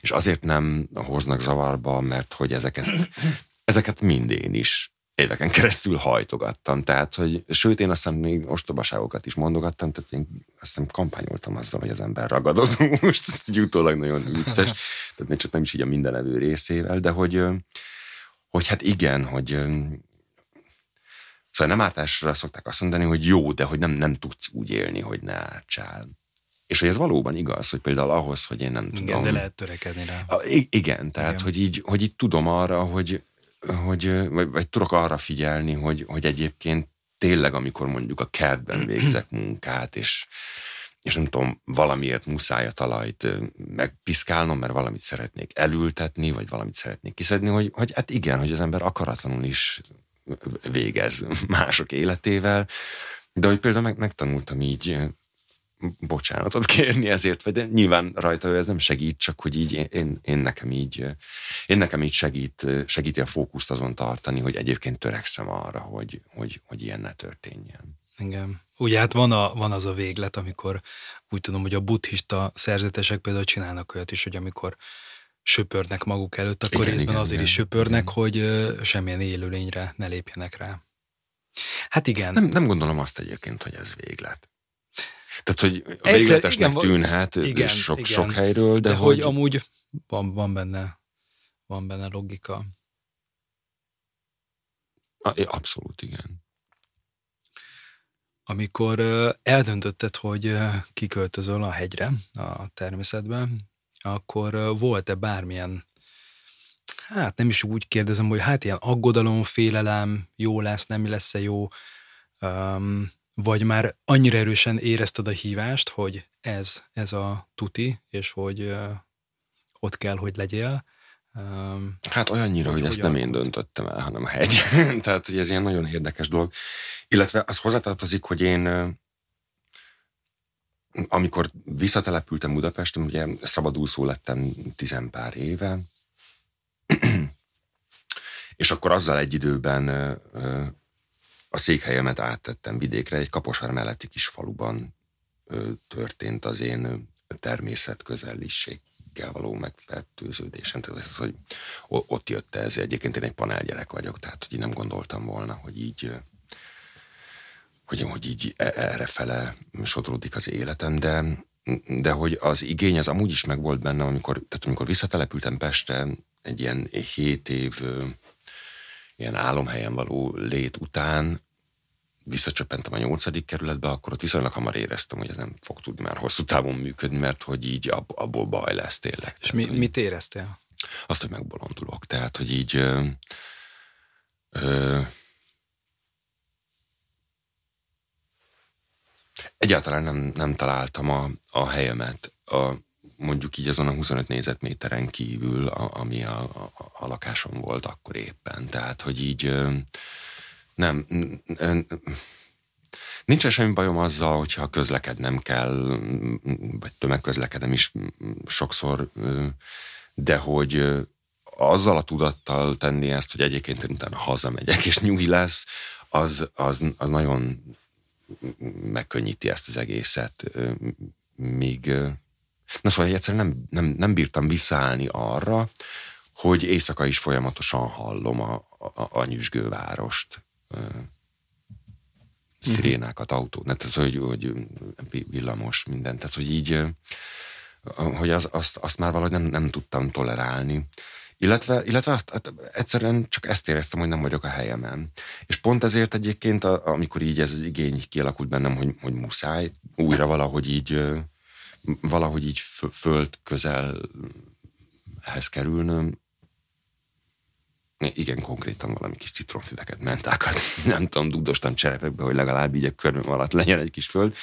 És azért nem hoznak zavarba, mert hogy ezeket, [CLEARS THROAT] ezeket mind én is éveken keresztül hajtogattam. Tehát, hogy sőt, én azt még ostobaságokat is mondogattam, tehát én azt kampányoltam azzal, hogy az ember ragadozó. [LAUGHS] Most ez így utólag nagyon vicces, tehát még csak nem is így a mindenevő részével, de hogy, hogy hát igen, hogy Szóval nem ártásra szokták azt mondani, hogy jó, de hogy nem, nem tudsz úgy élni, hogy ne ártsál. És hogy ez valóban igaz, hogy például ahhoz, hogy én nem igen, tudom... Igen, de lehet törekedni rá. A, igen, tehát igen. Hogy, így, hogy így tudom arra, hogy, hogy vagy, vagy tudok arra figyelni, hogy, hogy egyébként tényleg, amikor mondjuk a kertben végzek [CLEARS THROAT] munkát, és, és nem tudom, valamiért muszáj a talajt megpiszkálnom, mert valamit szeretnék elültetni, vagy valamit szeretnék kiszedni, hogy, hogy hát igen, hogy az ember akaratlanul is végez mások életével, de hogy például meg, megtanultam így bocsánatot kérni ezért, vagy nyilván rajta ez nem segít, csak hogy így én, én nekem így én nekem így segít, segíti a fókuszt azon tartani, hogy egyébként törekszem arra, hogy, hogy, hogy ilyen ne történjen. Igen. Ugye hát van, a, van az a véglet, amikor úgy tudom, hogy a buddhista szerzetesek például csinálnak olyat is, hogy amikor söpörnek maguk előtt, akkor igen, részben igen, azért igen, is söpörnek, igen. hogy semmilyen élőlényre ne lépjenek rá. Hát igen. Nem, nem gondolom azt egyébként, hogy ez véglet. Tehát, hogy a végletesnek igen, tűnhet igen, sok, igen. sok helyről, de, de hogy... hogy amúgy van, van, benne, van benne logika. Abszolút, igen. Amikor eldöntötted, hogy kiköltözöl a hegyre, a természetben, akkor volt-e bármilyen, hát nem is úgy kérdezem, hogy hát ilyen aggodalom, félelem, jó lesz, nem lesz-e jó, um, vagy már annyira erősen érezted a hívást, hogy ez, ez a tuti, és hogy uh, ott kell, hogy legyél. Um, hát olyannyira, hogy, hogy ezt nem én döntöttem el, hanem a hegy. [LAUGHS] Tehát, hogy ez ilyen nagyon érdekes dolog. Illetve az hozzátartozik, hogy én amikor visszatelepültem Budapesten, ugye szabadúszó lettem tizenpár éve, [CLEARS THROAT] és akkor azzal egy időben a székhelyemet áttettem vidékre, egy Kaposvár melletti kis faluban történt az én természet közelliséggel való megfertőződésem. Tehát, hogy ott jött ez. Egyébként én egy panelgyerek vagyok, tehát hogy nem gondoltam volna, hogy így hogy, hogy így e, erre fele sodródik az életem, de, de hogy az igény az amúgy is megvolt bennem, amikor, tehát amikor visszatelepültem Pestre, egy ilyen hét év ilyen álomhelyen való lét után, visszacsöppentem a nyolcadik kerületbe, akkor ott viszonylag hamar éreztem, hogy ez nem fog tudni már hosszú távon működni, mert hogy így ab, abból baj lesz tényleg. És tehát, mi, mit éreztél? Azt, hogy megbolondulok. Tehát, hogy így ö, ö, Egyáltalán nem, nem találtam a, a helyemet. A, mondjuk így azon a 25 négyzetméteren kívül, a, ami a, a, a lakásom volt akkor éppen. Tehát, hogy így nem, Nincsen semmi bajom azzal, hogyha közlekednem kell, vagy tömegközlekedem is sokszor, de hogy azzal a tudattal tenni ezt, hogy egyébként utána hazamegyek, és nyugi lesz, az, az, az nagyon megkönnyíti ezt az egészet. Míg, na szóval egyszerűen nem, nem, nem bírtam visszaállni arra, hogy éjszaka is folyamatosan hallom a, a, a nyüzsgővárost szirénákat, autó, tehát hogy, hogy villamos, minden, tehát hogy így, hogy az, azt, azt már valahogy nem, nem tudtam tolerálni. Illetve, illetve azt, hát egyszerűen csak ezt éreztem, hogy nem vagyok a helyemen. És pont ezért egyébként, amikor így ez az igény kialakult bennem, hogy, hogy muszáj újra valahogy így, valahogy így föld közelhez kerülnöm, igen, konkrétan valami kis citromfüveket, mentákat, [LAUGHS] nem tudom, dugdostam cserepekbe, hogy legalább így a körmöm alatt legyen egy kis föld.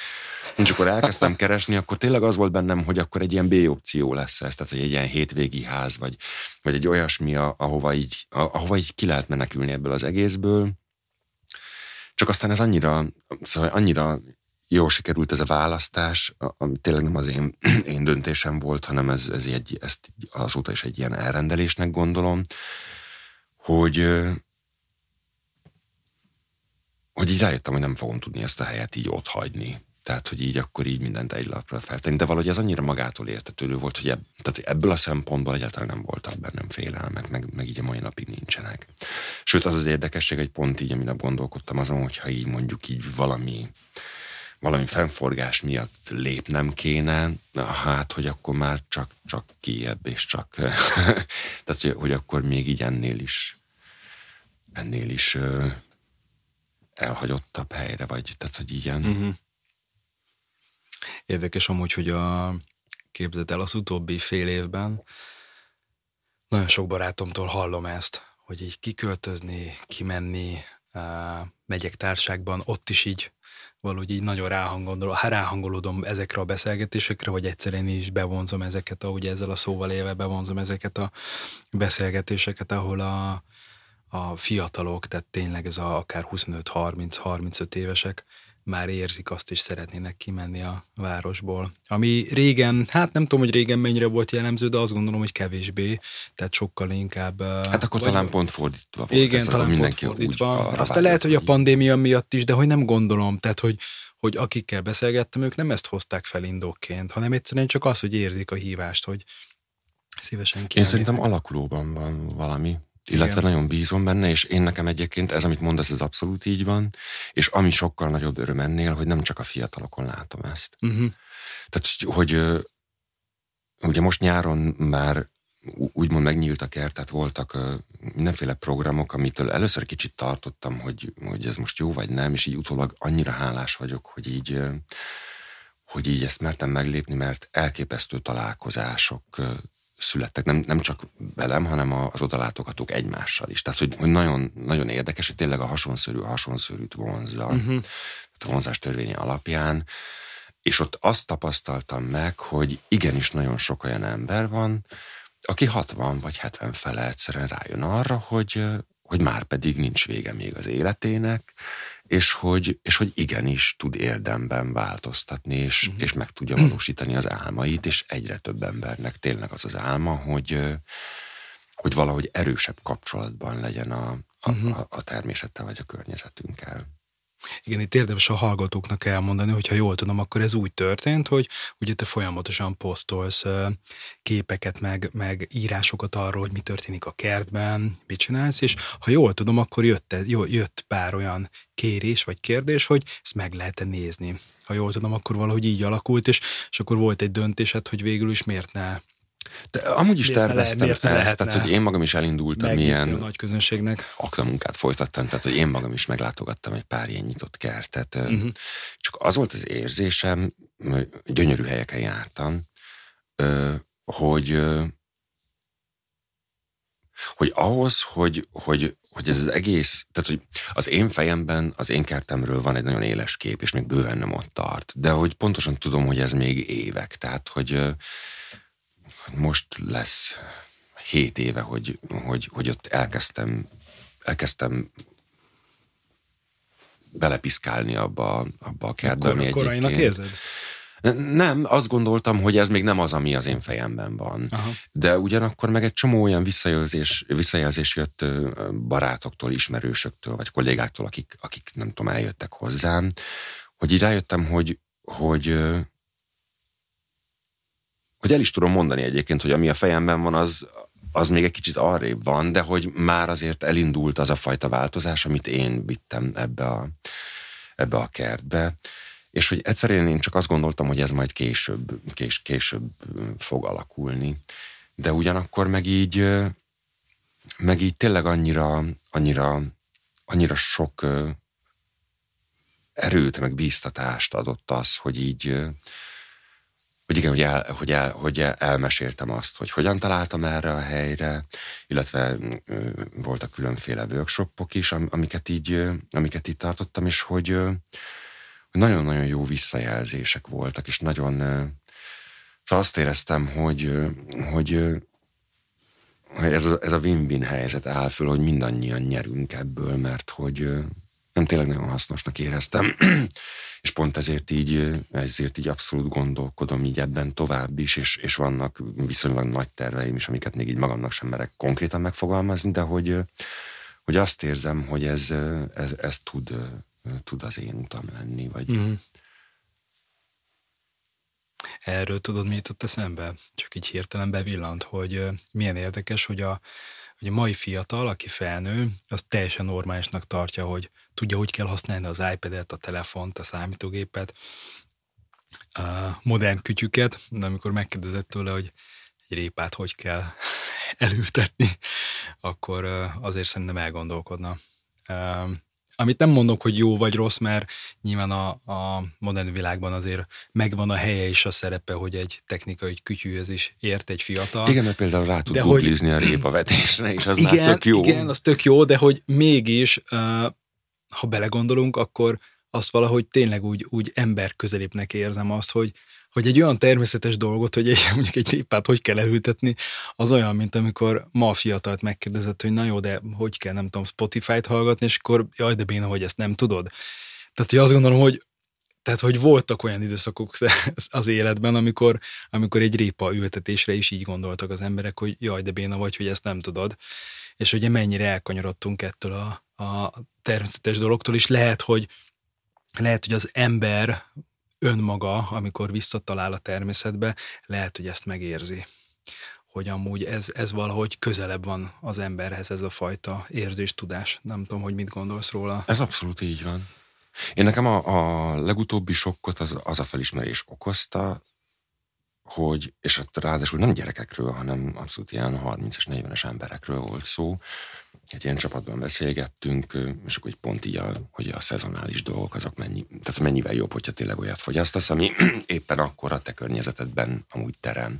És akkor elkezdtem keresni, akkor tényleg az volt bennem, hogy akkor egy ilyen B opció lesz ez, tehát hogy egy ilyen hétvégi ház, vagy, vagy egy olyasmi, ahova így, ahova így ki lehet menekülni ebből az egészből. Csak aztán ez annyira, szóval annyira jó sikerült ez a választás, ami tényleg nem az én, én döntésem volt, hanem ez, ez egy, ezt azóta is egy ilyen elrendelésnek gondolom, hogy, hogy így rájöttem, hogy nem fogom tudni ezt a helyet így ott hagyni. Tehát, hogy így akkor így mindent egy lapra feltenni. De valahogy ez annyira magától értetődő volt, hogy ebb, tehát ebből a szempontból egyáltalán nem voltak bennem félelmek, meg, meg így a mai napig nincsenek. Sőt, az az érdekesség, hogy pont így, amire gondolkodtam azon, hogyha így mondjuk így valami valami fennforgás miatt lépnem kéne, hát, hogy akkor már csak, csak kiebb, és csak, [LAUGHS] tehát, hogy, hogy akkor még így ennél is ennél is ö, elhagyottabb helyre vagy, tehát hogy ilyen. Uh-huh. Érdekes amúgy, hogy a képzeld el az utóbbi fél évben nagyon sok barátomtól hallom ezt, hogy így kiköltözni, kimenni, uh, megyek társágban, ott is így valahogy így nagyon ráhangolódom ezekre a beszélgetésekre, vagy egyszerűen is bevonzom ezeket, ahogy ezzel a szóval élve bevonzom ezeket a beszélgetéseket, ahol a, a fiatalok, tehát tényleg ez a akár 25-30-35 évesek már érzik azt, és szeretnének kimenni a városból. Ami régen, hát nem tudom, hogy régen mennyire volt jellemző, de azt gondolom, hogy kevésbé, tehát sokkal inkább... Hát akkor vagy, talán pont fordítva volt. Igen, talán mindenki pont fordítva. Aztán lehet, hogy a pandémia miatt is, de hogy nem gondolom, tehát hogy, hogy akikkel beszélgettem, ők nem ezt hozták fel indokként, hanem egyszerűen csak az, hogy érzik a hívást, hogy szívesen Én szerintem alakulóban van valami illetve Igen. nagyon bízom benne, és én nekem egyébként ez, amit mondasz, ez abszolút így van, és ami sokkal nagyobb öröm ennél, hogy nem csak a fiatalokon látom ezt. Uh-huh. Tehát, hogy ugye most nyáron már úgymond megnyílt a kert, tehát voltak mindenféle programok, amitől először kicsit tartottam, hogy, hogy ez most jó vagy nem, és így utólag annyira hálás vagyok, hogy így hogy így ezt mertem meglépni, mert elképesztő találkozások születtek, nem, nem csak velem, hanem az odalátogatók egymással is. Tehát, hogy, hogy nagyon, nagyon érdekes, hogy tényleg a hasonszörű a hasonszörűt vonzza, uh-huh. a vonzás törvénye alapján, és ott azt tapasztaltam meg, hogy igenis nagyon sok olyan ember van, aki 60 vagy 70 fele egyszerűen rájön arra, hogy, hogy már pedig nincs vége még az életének, és hogy, és hogy igenis tud érdemben változtatni, és, uh-huh. és meg tudja valósítani az álmait, és egyre több embernek tényleg az az álma, hogy, hogy valahogy erősebb kapcsolatban legyen a, a, uh-huh. a természettel vagy a környezetünkkel. Igen, itt érdemes a hallgatóknak elmondani, hogyha jól tudom, akkor ez úgy történt, hogy ugye te folyamatosan posztolsz képeket, meg, meg írásokat arról, hogy mi történik a kertben, mit csinálsz, és ha jól tudom, akkor jött, jött pár olyan kérés vagy kérdés, hogy ezt meg lehet-e nézni. Ha jól tudom, akkor valahogy így alakult, és, és akkor volt egy döntésed, hogy végül is miért ne de amúgy is terveztem ezt, tehát hogy én magam is elindultam ilyen a nagy közönségnek. aknamunkát folytattam, tehát hogy én magam is meglátogattam egy pár ilyen nyitott kertet. Uh-huh. Csak az volt az érzésem, gyönyörű helyeken jártam, hogy hogy ahhoz, hogy, hogy, hogy ez az egész, tehát hogy az én fejemben, az én kertemről van egy nagyon éles kép, és még bőven nem ott tart. De hogy pontosan tudom, hogy ez még évek. Tehát, hogy most lesz hét éve, hogy, hogy, hogy ott elkezdtem, elkezdtem belepiszkálni abba, abba a kertbe, ami egyébként... érzed? Nem, azt gondoltam, hogy ez még nem az, ami az én fejemben van. Aha. De ugyanakkor meg egy csomó olyan visszajelzés, visszajelzés jött barátoktól, ismerősöktől, vagy kollégáktól, akik, akik nem tudom, eljöttek hozzám, hogy így rájöttem, hogy, hogy, hogy el is tudom mondani egyébként, hogy ami a fejemben van, az, az még egy kicsit arrébb van, de hogy már azért elindult az a fajta változás, amit én vittem ebbe a, ebbe a kertbe. És hogy egyszerűen én csak azt gondoltam, hogy ez majd később, kés, később fog alakulni. De ugyanakkor meg így, meg így tényleg annyira, annyira, annyira sok erőt, meg bíztatást adott az, hogy így, hogy igen, hogy, el, hogy, el, hogy elmeséltem azt, hogy hogyan találtam erre a helyre, illetve voltak különféle workshopok is, amiket így, amiket így tartottam, és hogy, nagyon-nagyon jó visszajelzések voltak, és nagyon szóval azt éreztem, hogy, hogy, hogy ez, a, ez a win-win helyzet áll föl, hogy mindannyian nyerünk ebből, mert hogy nem tényleg nagyon hasznosnak éreztem, [CLEARS THROAT] és pont ezért így, ezért így abszolút gondolkodom így ebben tovább is, és, és vannak viszonylag nagy terveim is, amiket még így magamnak sem merek konkrétan megfogalmazni, de hogy, hogy azt érzem, hogy ez, ez, ez tud, tud az én utam lenni, vagy... Mm. Erről tudod, mi jutott eszembe? Csak így hirtelen bevillant, hogy milyen érdekes, hogy a, hogy a mai fiatal, aki felnő, az teljesen normálisnak tartja, hogy tudja, hogy kell használni az iPad-et, a telefont, a számítógépet, a modern kütyüket, de amikor megkérdezett tőle, hogy egy répát hogy kell [LAUGHS] elültetni, akkor azért szerintem elgondolkodna. Amit nem mondok, hogy jó vagy rossz, mert nyilván a, a modern világban azért megvan a helye és a szerepe, hogy egy technikai kütyűhöz is ért egy fiatal. Igen, mert például rá tud googlizni hogy... a répavetésre, és az igen, már tök jó. Igen, az tök jó, de hogy mégis, ha belegondolunk, akkor azt valahogy tényleg úgy, úgy ember közelépnek érzem azt, hogy, hogy egy olyan természetes dolgot, hogy egy, [LAUGHS] mondjuk egy répát hogy kell elültetni, az olyan, mint amikor ma a fiatalt megkérdezett, hogy na jó, de hogy kell, nem tudom, Spotify-t hallgatni, és akkor jaj, de béna, hogy ezt nem tudod. Tehát, hogy azt gondolom, hogy tehát, hogy voltak olyan időszakok [LAUGHS] az életben, amikor, amikor egy répa ültetésre is így gondoltak az emberek, hogy jaj, de béna vagy, hogy ezt nem tudod. És ugye mennyire elkanyarodtunk ettől a, a természetes dologtól, és lehet, hogy lehet, hogy az ember önmaga, amikor visszatalál a természetbe, lehet, hogy ezt megérzi hogy amúgy ez, ez valahogy közelebb van az emberhez ez a fajta érzés, tudás. Nem tudom, hogy mit gondolsz róla. Ez abszolút így van. Én nekem a, a legutóbbi sokkot az, az a felismerés okozta, hogy, és ott ráadásul nem gyerekekről, hanem abszolút ilyen 30-es, 40-es emberekről volt szó, egy ilyen csapatban beszélgettünk, és akkor egy pont így, a, hogy a szezonális dolgok azok mennyi, tehát mennyivel jobb, hogyha tényleg olyat fogyasztasz, ami [CLEARS THROAT] éppen akkor a te környezetedben amúgy terem.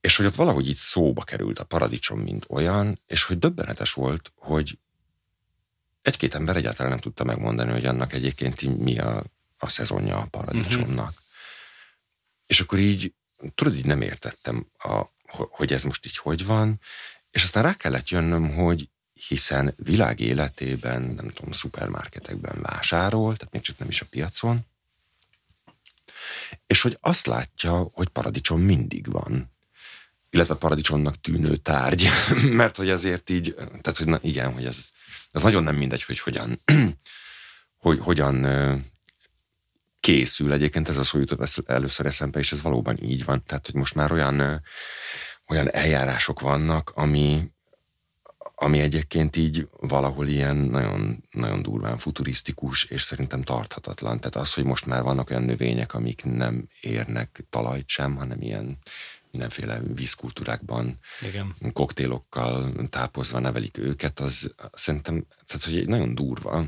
És hogy ott valahogy így szóba került a paradicsom, mint olyan, és hogy döbbenetes volt, hogy egy-két ember egyáltalán nem tudta megmondani, hogy annak egyébként mi a, a szezonja a paradicsomnak. Uh-huh. És akkor így, tudod, így nem értettem, a, hogy ez most így hogy van, és aztán rá kellett jönnöm, hogy hiszen világ életében, nem tudom, szupermarketekben vásárol, tehát még csak nem is a piacon, és hogy azt látja, hogy paradicsom mindig van, illetve paradicsomnak tűnő tárgy, [LAUGHS] mert hogy azért így, tehát hogy na, igen, hogy ez, ez nagyon nem mindegy, hogy hogyan, [CLEARS THROAT] hogy hogyan készül. Egyébként ez a szó jutott először eszembe, és ez valóban így van. Tehát, hogy most már olyan olyan eljárások vannak, ami, ami egyébként így valahol ilyen nagyon, nagyon durván futurisztikus, és szerintem tarthatatlan. Tehát az, hogy most már vannak olyan növények, amik nem érnek talajt sem, hanem ilyen mindenféle vízkultúrákban, Igen. koktélokkal tápozva nevelik őket, az szerintem, tehát hogy egy nagyon durva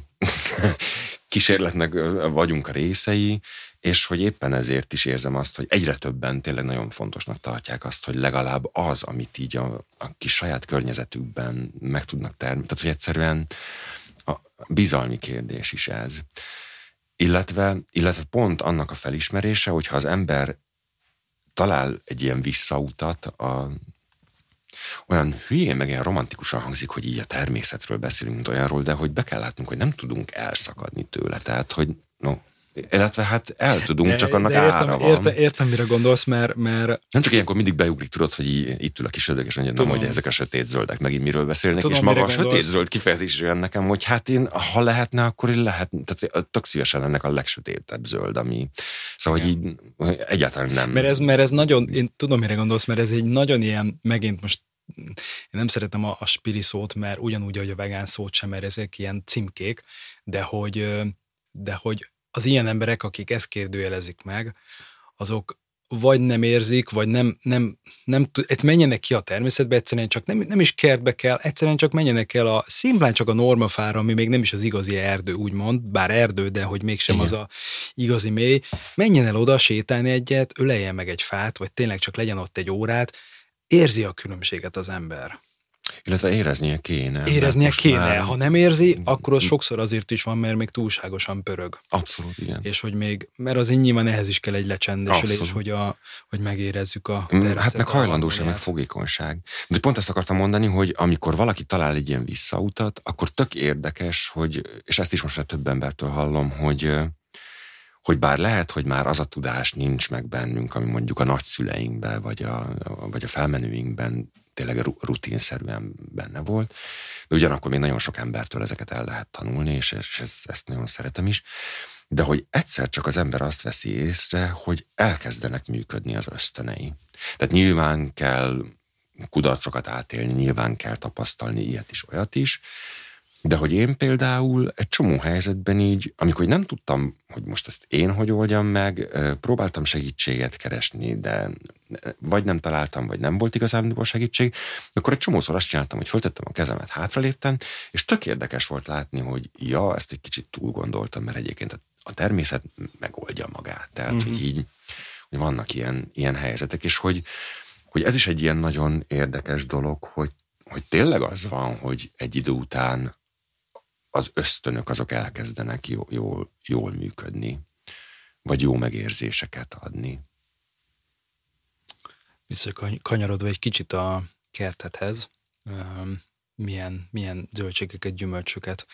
[LAUGHS] kísérletnek vagyunk a részei, és hogy éppen ezért is érzem azt, hogy egyre többen tényleg nagyon fontosnak tartják azt, hogy legalább az, amit így a, a kis saját környezetükben meg tudnak termelni, tehát hogy egyszerűen a bizalmi kérdés is ez. Illetve, illetve pont annak a felismerése, hogyha az ember talál egy ilyen visszautat a, olyan hülyén, meg ilyen romantikusan hangzik, hogy így a természetről beszélünk, mint olyanról, de hogy be kell látnunk, hogy nem tudunk elszakadni tőle. Tehát, hogy no, illetve hát el tudunk, de, csak annak de értem, ára van. Értem, értem, mire gondolsz, mert, mert... Nem csak ilyenkor mindig beugrik, tudod, hogy itt ül a kis ödög, és mondja, nem, hogy ezek a sötét zöldek megint miről beszélnek, Tudom, és maga a sötét zöld kifejezés jön nekem, hogy hát én, ha lehetne, akkor én lehet, tehát tök szívesen ennek a legsötétebb zöld, ami, szóval, hogy így egyáltalán nem. Mert ez, mert ez nagyon, én tudom, mire gondolsz, mert ez egy nagyon ilyen, megint most én nem szeretem a, a spiri szót, mert ugyanúgy, hogy a vegán szót sem, mert ezek ilyen címkék, de hogy, de hogy az ilyen emberek, akik ezt kérdőjelezik meg, azok vagy nem érzik, vagy nem, nem, nem tud, menjenek ki a természetbe, egyszerűen csak nem, nem is kertbe kell, egyszerűen csak menjenek el a szimplán csak a normafára, ami még nem is az igazi erdő, úgymond, bár erdő, de hogy mégsem Igen. az a igazi mély, menjen el oda, sétálni egyet, öleljen meg egy fát, vagy tényleg csak legyen ott egy órát, érzi a különbséget az ember. Illetve éreznie kéne. Éreznie kéne. Már... Ha nem érzi, akkor az sokszor azért is van, mert még túlságosan pörög. Abszolút, igen. És hogy még, mert az nyilván ehhez is kell egy lecsendesülés, hogy, a, hogy megérezzük a mm, Hát meg hajlandóság, meg fogékonyság. De pont ezt akartam mondani, hogy amikor valaki talál egy ilyen visszautat, akkor tök érdekes, hogy, és ezt is most több embertől hallom, hogy hogy bár lehet, hogy már az a tudás nincs meg bennünk, ami mondjuk a nagyszüleinkben, vagy a, vagy a felmenőinkben tényleg rutinszerűen benne volt, de ugyanakkor még nagyon sok embertől ezeket el lehet tanulni, és, és ezt, ezt nagyon szeretem is, de hogy egyszer csak az ember azt veszi észre, hogy elkezdenek működni az ösztönei. Tehát nyilván kell kudarcokat átélni, nyilván kell tapasztalni ilyet is, olyat is, de hogy én például egy csomó helyzetben így, amikor nem tudtam, hogy most ezt én hogy oldjam meg, próbáltam segítséget keresni, de vagy nem találtam, vagy nem volt igazán segítség, akkor egy csomószor azt csináltam, hogy föltettem a kezemet, hátraléptem, és tök érdekes volt látni, hogy ja, ezt egy kicsit túl gondoltam, mert egyébként a természet megoldja magát. Tehát, mm-hmm. hogy mhm. így, hogy vannak ilyen, ilyen helyzetek, és hogy, hogy ez is egy ilyen nagyon érdekes dolog, hogy, hogy tényleg az van, hogy egy idő után az ösztönök azok elkezdenek jól, jól, jól működni, vagy jó megérzéseket adni. Visszakanyarodva egy kicsit a kertethez, milyen, milyen zöldségeket, gyümölcsöket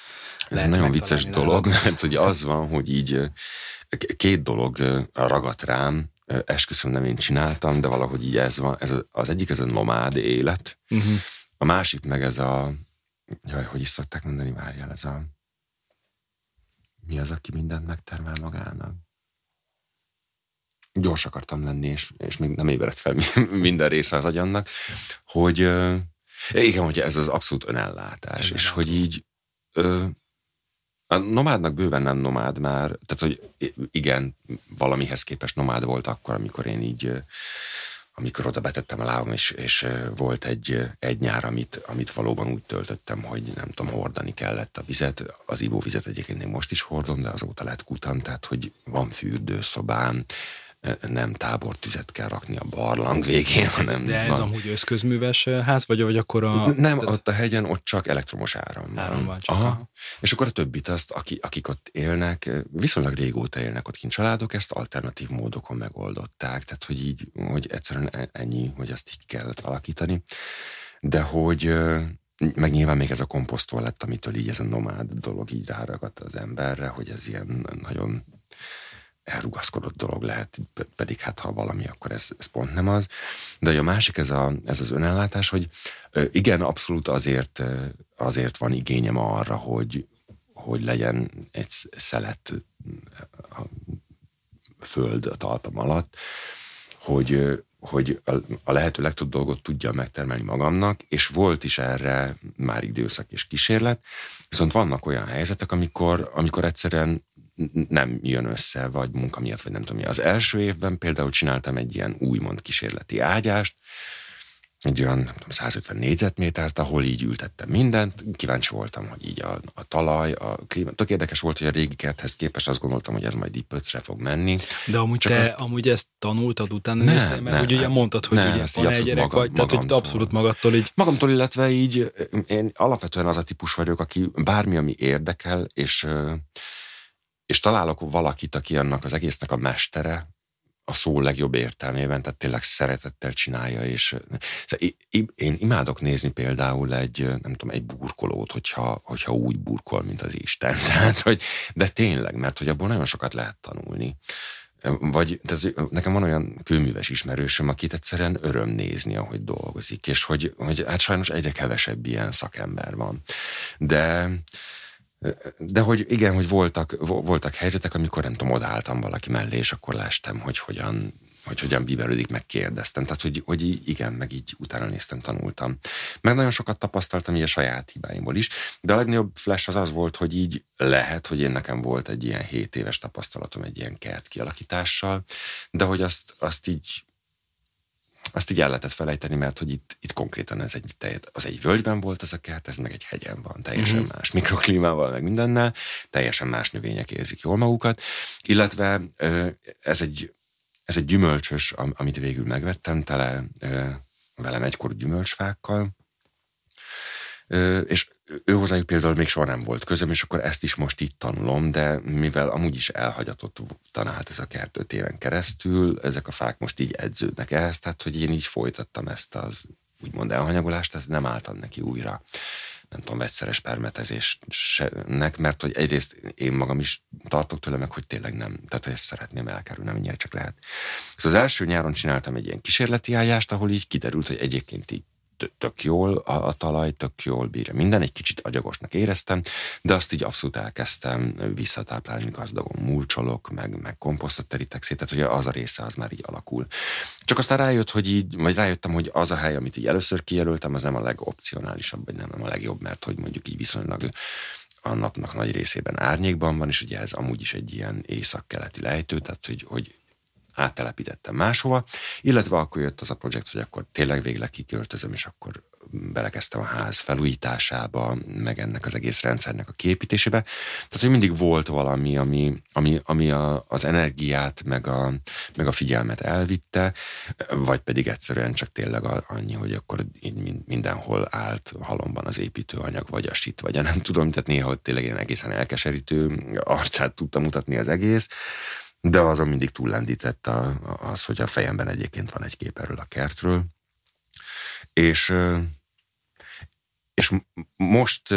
Ez egy nagyon vicces nálad. dolog, mert hogy az van, hogy így két dolog ragadt rám, esküszöm nem én csináltam, de valahogy így ez van. Ez az egyik ez a nomád élet, uh-huh. a másik meg ez a jaj, hogy is szokták mondani, várjál, ez a mi az, aki mindent megtermel magának? Gyors akartam lenni, és, és még nem ébredt fel [LAUGHS] minden része az agyamnak, hogy igen, hogy ez az abszolút önellátás, és hogy így ö, a nomádnak bőven nem nomád már, tehát hogy igen, valamihez képest nomád volt akkor, amikor én így amikor oda betettem a lábam, és, és volt egy, egy nyár, amit, amit valóban úgy töltöttem, hogy nem tudom, hordani kellett a vizet. Az ivóvizet egyébként én most is hordom, de azóta lett kutan, tehát hogy van fürdőszobám, nem tábortüzet kell rakni a barlang végén, hanem... De ez van. amúgy összközműves ház, vagy, vagy akkor a... Nem, tehát... ott a hegyen, ott csak elektromos áram van. Áram van csak. Aha. Aha. És akkor a többit azt, aki, akik ott élnek, viszonylag régóta élnek ott kint családok, ezt alternatív módokon megoldották, tehát hogy így, hogy egyszerűen e- ennyi, hogy azt így kellett alakítani. De hogy meg nyilván még ez a komposztól lett, amitől így ez a nomád dolog így ráragadt az emberre, hogy ez ilyen nagyon elrugaszkodott dolog lehet, pedig hát ha valami, akkor ez, ez pont nem az. De a másik, ez, a, ez az önellátás, hogy igen, abszolút azért, azért van igényem arra, hogy, hogy legyen egy szelet a föld a talpam alatt, hogy, hogy a lehető legtöbb dolgot tudja megtermelni magamnak, és volt is erre már időszak és kísérlet, viszont vannak olyan helyzetek, amikor, amikor egyszerűen nem jön össze, vagy munka miatt, vagy nem tudom mi. Az első évben például csináltam egy ilyen úgymond kísérleti ágyást, egy olyan nem tudom, 150 négyzetmétert, ahol így ültettem mindent. Kíváncsi voltam, hogy így a, a talaj, a klíma. Tök érdekes volt, hogy a régi kerthez képest azt gondoltam, hogy ez majd így pöcre fog menni. De amúgy Csak te azt... amúgy ezt tanultad, utána ne, néztél, mert ne, úgy ugye mondtad, hogy ne, ugye van egy gyerek maga, vagy, tehát hogy abszolút magadtól így. Magamtól, illetve így én alapvetően az a típus vagyok, aki bármi, ami érdekel, és és találok valakit, aki annak az egésznek a mestere, a szó legjobb értelmében, tehát tényleg szeretettel csinálja, és szóval én imádok nézni például egy, nem tudom, egy burkolót, hogyha, hogyha úgy burkol, mint az Isten. [LAUGHS] Tehát, hogy, de tényleg, mert hogy abból nagyon sokat lehet tanulni. Vagy tehát nekem van olyan kőműves ismerősöm, akit egyszerűen öröm nézni, ahogy dolgozik, és hogy, hogy hát sajnos egyre kevesebb ilyen szakember van. De de hogy igen, hogy voltak, voltak helyzetek, amikor nem tudom, odaálltam valaki mellé, és akkor lástam, hogy hogyan, hogy hogyan bíbelődik, megkérdeztem. Tehát, hogy, hogy igen, meg így utána néztem, tanultam. Meg nagyon sokat tapasztaltam így a saját hibáimból is, de a legnagyobb flash az az volt, hogy így lehet, hogy én nekem volt egy ilyen 7 éves tapasztalatom egy ilyen kert kialakítással, de hogy azt, azt így azt így el lehetett felejteni, mert hogy itt, itt konkrétan ez egy, az egy völgyben volt ez a kert, ez meg egy hegyen van, teljesen uh-huh. más mikroklímával, meg mindennel, teljesen más növények érzik jól magukat, illetve ez egy, ez egy gyümölcsös, amit végül megvettem, tele velem egykor gyümölcsfákkal, és ő hozzájuk például még soha nem volt közöm, és akkor ezt is most itt tanulom, de mivel amúgy is elhagyatott tanált ez a kert öt éven keresztül, ezek a fák most így edződnek ehhez, tehát hogy én így folytattam ezt az úgymond elhanyagolást, tehát nem álltam neki újra nem tudom, vegyszeres permetezésnek, mert hogy egyrészt én magam is tartok tőle, meg hogy tényleg nem, tehát hogy ezt szeretném elkerülni, amennyire csak lehet. Szóval az első nyáron csináltam egy ilyen kísérleti állást, ahol így kiderült, hogy egyébként így tök jól a, a talaj, tök jól bírja minden, egy kicsit agyagosnak éreztem, de azt így abszolút elkezdtem visszatáplálni gazdagon, múlcsolok, meg, meg komposztot terítek szét, tehát hogy az a része az már így alakul. Csak aztán rájött, hogy így, vagy rájöttem, hogy az a hely, amit így először kijelöltem, az nem a legopcionálisabb, vagy nem, nem a legjobb, mert hogy mondjuk így viszonylag a napnak nagy részében árnyékban van, és ugye ez amúgy is egy ilyen észak-keleti lejtő, tehát hogy, hogy áttelepítettem máshova, illetve akkor jött az a projekt, hogy akkor tényleg végleg kiköltözöm, és akkor belekezdtem a ház felújításába, meg ennek az egész rendszernek a képítésébe. Tehát, hogy mindig volt valami, ami, ami, ami a, az energiát, meg a, meg a figyelmet elvitte, vagy pedig egyszerűen csak tényleg annyi, hogy akkor mindenhol állt halomban az építőanyag, vagy a sit, vagy a nem tudom, tehát néha tényleg ilyen egészen elkeserítő arcát tudta mutatni az egész de azon mindig túllendített a, az, hogy a fejemben egyébként van egy kép erről a kertről. És, és most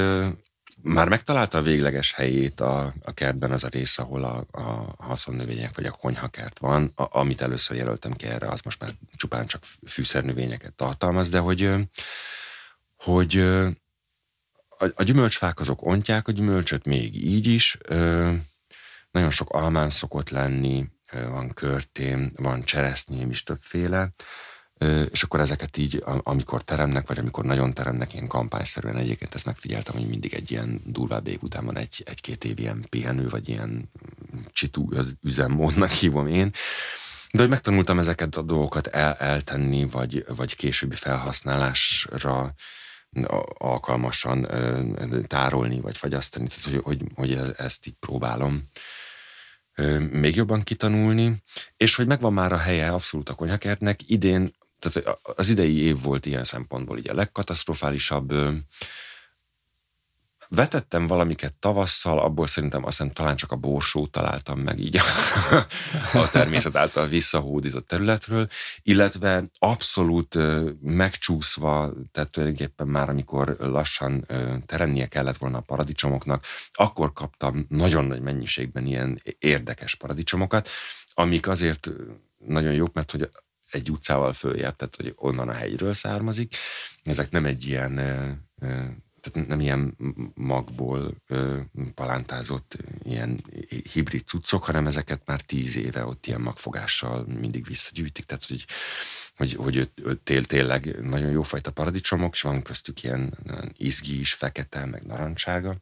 már megtalálta a végleges helyét a, a kertben az a rész, ahol a, a haszonnövények vagy a konyhakert van. A, amit először jelöltem ki erre, az most már csupán csak fűszernövényeket tartalmaz, de hogy, hogy a, a gyümölcsfák azok ontják a gyümölcsöt még így is, nagyon sok almán szokott lenni, van körtém, van cseresznyém is többféle, és akkor ezeket így, amikor teremnek, vagy amikor nagyon teremnek, ilyen kampányszerűen egyébként ezt megfigyeltem, hogy mindig egy ilyen durvább év után van egy, egy-két év ilyen pihenő, vagy ilyen csitú üzemmódnak [LAUGHS] hívom én, de hogy megtanultam ezeket a dolgokat el, eltenni, vagy, vagy későbbi felhasználásra alkalmasan tárolni, vagy fagyasztani, tehát hogy, hogy, hogy ezt így próbálom még jobban kitanulni, és hogy megvan már a helye abszolút a konyhakertnek. Idén, tehát az idei év volt ilyen szempontból így a legkatasztrofálisabb Vetettem valamiket tavasszal, abból szerintem azt hiszem talán csak a borsót találtam meg így a, a természet által visszahódított területről, illetve abszolút megcsúszva, tehát tulajdonképpen már amikor lassan teremnie kellett volna a paradicsomoknak, akkor kaptam nagyon nagy mennyiségben ilyen érdekes paradicsomokat, amik azért nagyon jók, mert hogy egy utcával följebb, tehát hogy onnan a hegyről származik. Ezek nem egy ilyen tehát nem ilyen magból ö, palántázott ilyen hibrid cuccok, hanem ezeket már tíz éve ott ilyen magfogással mindig visszagyűjtik, tehát hogy, hogy, hogy tél, tényleg nagyon jófajta paradicsomok, és van köztük ilyen izgi is, fekete, meg narancsága.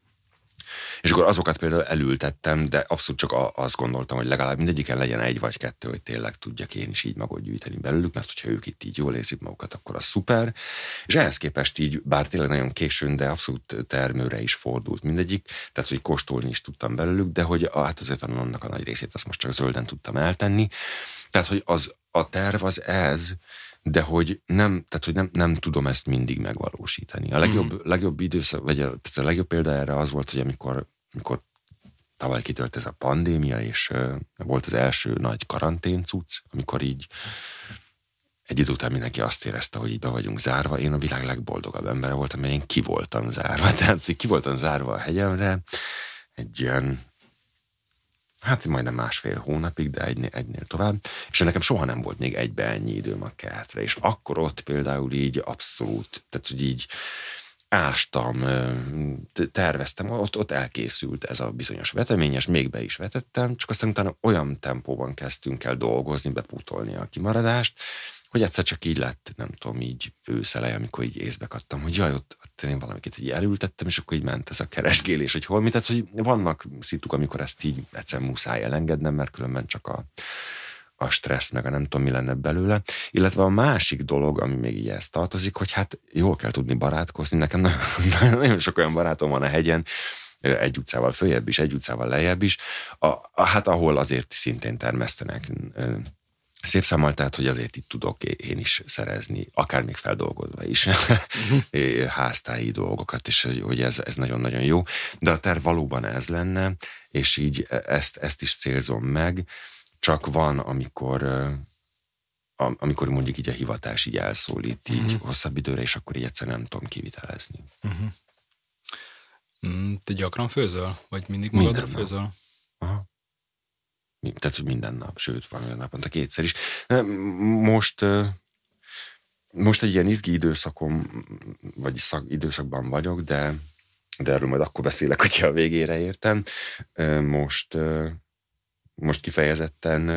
És akkor azokat például elültettem, de abszolút csak azt gondoltam, hogy legalább mindegyiken legyen egy vagy kettő, hogy tényleg tudjak én is így magot gyűjteni belőlük, mert hogyha ők itt így jól érzik magukat, akkor az szuper. És ehhez képest így, bár tényleg nagyon későn, de abszolút termőre is fordult mindegyik, tehát hogy kóstolni is tudtam belőlük, de hogy hát azért annak a nagy részét azt most csak zölden tudtam eltenni. Tehát, hogy az, a terv az ez, de hogy nem, tehát, hogy nem, nem tudom ezt mindig megvalósítani. A legjobb, mm. legjobb időszak, vagy a, tehát a legjobb példa erre az volt, hogy amikor, amikor tavaly kitört ez a pandémia, és uh, volt az első nagy karantén cucc, amikor így egy idő után mindenki azt érezte, hogy így be vagyunk zárva. Én a világ legboldogabb ember voltam, mert én ki voltam zárva. [LAUGHS] Tehát ki voltam zárva a hegyemre, egy ilyen hát majdnem másfél hónapig, de egy, egynél tovább, és nekem soha nem volt még egybe ennyi időm a kertre, és akkor ott például így abszolút, tehát hogy így ástam, terveztem, ott, ott elkészült ez a bizonyos veteményes, még be is vetettem, csak aztán utána olyan tempóban kezdtünk el dolgozni, bepútolni a kimaradást, hogy egyszer csak így lett, nem tudom, így őszeleje, amikor így észbe kattam, hogy jaj, ott, ott én valamit így elültettem, és akkor így ment ez a keresgélés, hogy hol mi, tehát hogy vannak szituk, amikor ezt így egyszer muszáj elengednem, mert különben csak a, a stressz, meg a nem tudom, mi lenne belőle. Illetve a másik dolog, ami még így ezt tartozik, hogy hát jól kell tudni barátkozni. Nekem nagyon, [LAUGHS] nagyon sok olyan barátom van a hegyen, egy utcával följebb is, egy utcával lejjebb is, a, a, hát ahol azért szintén termesztenek szép számmal, tehát, hogy azért itt tudok én is szerezni, akár még feldolgozva is [LAUGHS] uh-huh. háztáji dolgokat, és hogy ez, ez nagyon-nagyon jó. De a terv valóban ez lenne, és így ezt, ezt is célzom meg, csak van, amikor amikor mondjuk így a hivatás így elszólít így uh-huh. hosszabb időre, és akkor így egyszerűen nem tudom kivitelezni. Uh-huh. Mm, te gyakran főzöl? Vagy mindig magadra Minden főzöl? Aha tehát hogy minden nap, sőt, van olyan naponta kétszer is. Most most egy ilyen izgi időszakom, vagy szak, időszakban vagyok, de, de erről majd akkor beszélek, hogyha a végére értem. Most, most kifejezetten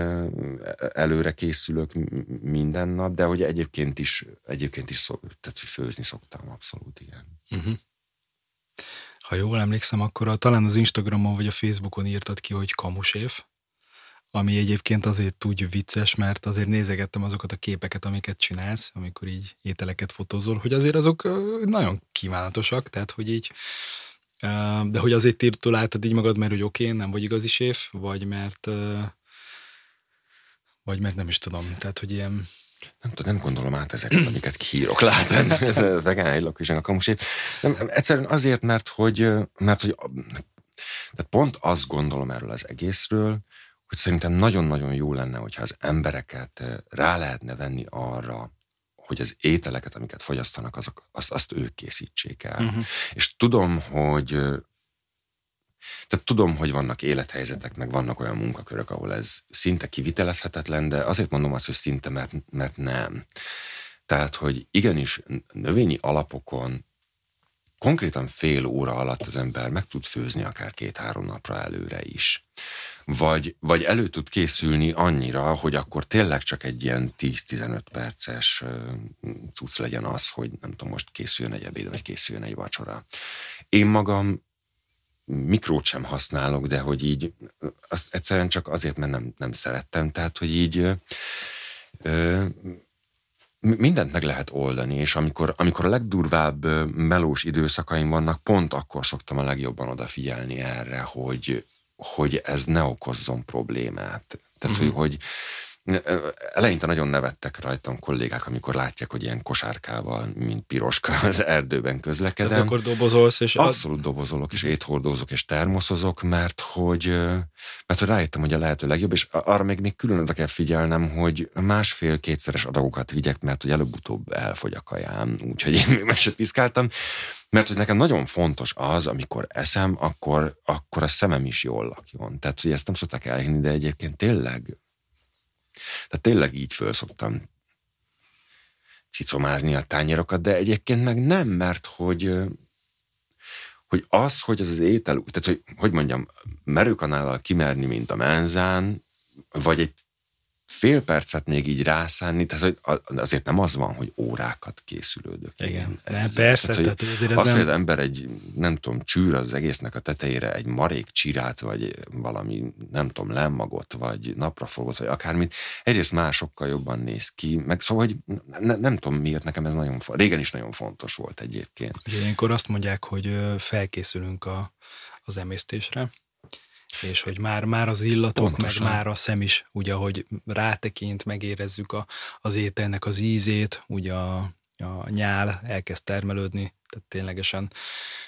előre készülök minden nap, de hogy egyébként is, egyébként is szok, tehát főzni szoktam, abszolút, igen. Uh-huh. Ha jól emlékszem, akkor a, talán az Instagramon vagy a Facebookon írtad ki, hogy kamusév ami egyébként azért úgy vicces, mert azért nézegettem azokat a képeket, amiket csinálsz, amikor így ételeket fotózol, hogy azért azok nagyon kívánatosak, tehát hogy így de hogy azért találtad így magad, mert hogy oké, okay, nem vagy igazi séf, vagy mert vagy mert nem is tudom, tehát hogy ilyen nem tudom, nem gondolom át ezeket, amiket kihírok, látod, [LAUGHS] ez a vegán is a kamusét. Nem, egyszerűen azért, mert hogy, mert hogy tehát pont azt gondolom erről az egészről, hogy szerintem nagyon-nagyon jó lenne, hogyha az embereket eh, rá lehetne venni arra, hogy az ételeket, amiket fogyasztanak, azok, azt, azt ők készítsék el. Uh-huh. És tudom, hogy eh, tehát tudom, hogy vannak élethelyzetek, meg vannak olyan munkakörök, ahol ez szinte kivitelezhetetlen, de azért mondom azt, hogy szinte, mert, mert nem. Tehát, hogy igenis növényi alapokon konkrétan fél óra alatt az ember meg tud főzni akár két-három napra előre is vagy, vagy elő tud készülni annyira, hogy akkor tényleg csak egy ilyen 10-15 perces cucc legyen az, hogy nem tudom, most készüljön egy ebéd, vagy készüljön egy vacsora. Én magam mikrót sem használok, de hogy így azt egyszerűen csak azért, mert nem, nem szerettem, tehát hogy így ö, mindent meg lehet oldani, és amikor, amikor a legdurvább melós időszakaim vannak, pont akkor szoktam a legjobban odafigyelni erre, hogy, hogy ez ne okozzon problémát. Tehát, uh-huh. hogy, hogy eleinte nagyon nevettek rajtam kollégák, amikor látják, hogy ilyen kosárkával, mint piroska az erdőben közlekedem. Tehát akkor dobozolsz, és... Abszolút az... dobozolok, és éthordózok, és termoszozok, mert hogy, mert hogy rájöttem, hogy a lehető legjobb, és arra még, még külön oda kell figyelnem, hogy másfél-kétszeres adagokat vigyek, mert hogy előbb-utóbb elfogy a kajám, úgyhogy én még meg se piszkáltam. Mert hogy nekem nagyon fontos az, amikor eszem, akkor, akkor a szemem is jól lakjon. Tehát, hogy ezt nem szoktak elhinni, de egyébként tényleg, tehát tényleg így föl szoktam cicomázni a tányérokat, de egyébként meg nem, mert hogy, hogy az, hogy ez az étel, tehát hogy, hogy mondjam, merőkanállal kimerni, mint a menzán, vagy egy fél percet még így rászánni, tehát hogy azért nem az van, hogy órákat készülődök. Igen, nem, persze. Tehát, hogy tehát azért az, nem... hogy az ember egy, nem tudom, csűr az egésznek a tetejére egy marék csirát, vagy valami, nem tudom, lemmagot, vagy naprafogot, vagy akármit, egyrészt másokkal jobban néz ki, meg szóval, hogy ne, nem tudom miért, nekem ez nagyon, régen is nagyon fontos volt egyébként. Ilyenkor azt mondják, hogy felkészülünk a, az emésztésre, és hogy már, már az illatok, Pontosan. meg már a szem is, ugye, hogy rátekint, megérezzük a, az ételnek az ízét, ugye a, a nyál elkezd termelődni, tehát ténylegesen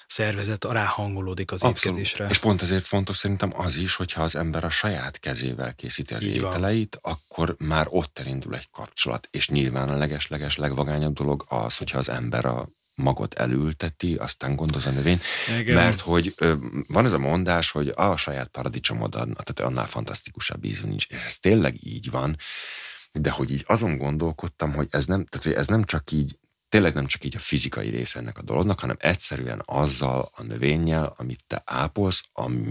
szervezet ráhangolódik az Abszolút. étkezésre. És pont ezért fontos szerintem az is, hogyha az ember a saját kezével készíti az Így ételeit, van. akkor már ott elindul egy kapcsolat. És nyilván a leges-leges legvagányabb dolog az, hogyha az ember a magot elülteti, aztán gondoz a növény, Igen. mert hogy van ez a mondás, hogy a saját paradicsomod, tehát annál fantasztikusabb ízű nincs, és ez tényleg így van, de hogy így azon gondolkodtam, hogy ez nem, tehát, hogy ez nem csak így, tényleg nem csak így a fizikai része ennek a dolognak, hanem egyszerűen azzal a növényel, amit te ápolsz, am,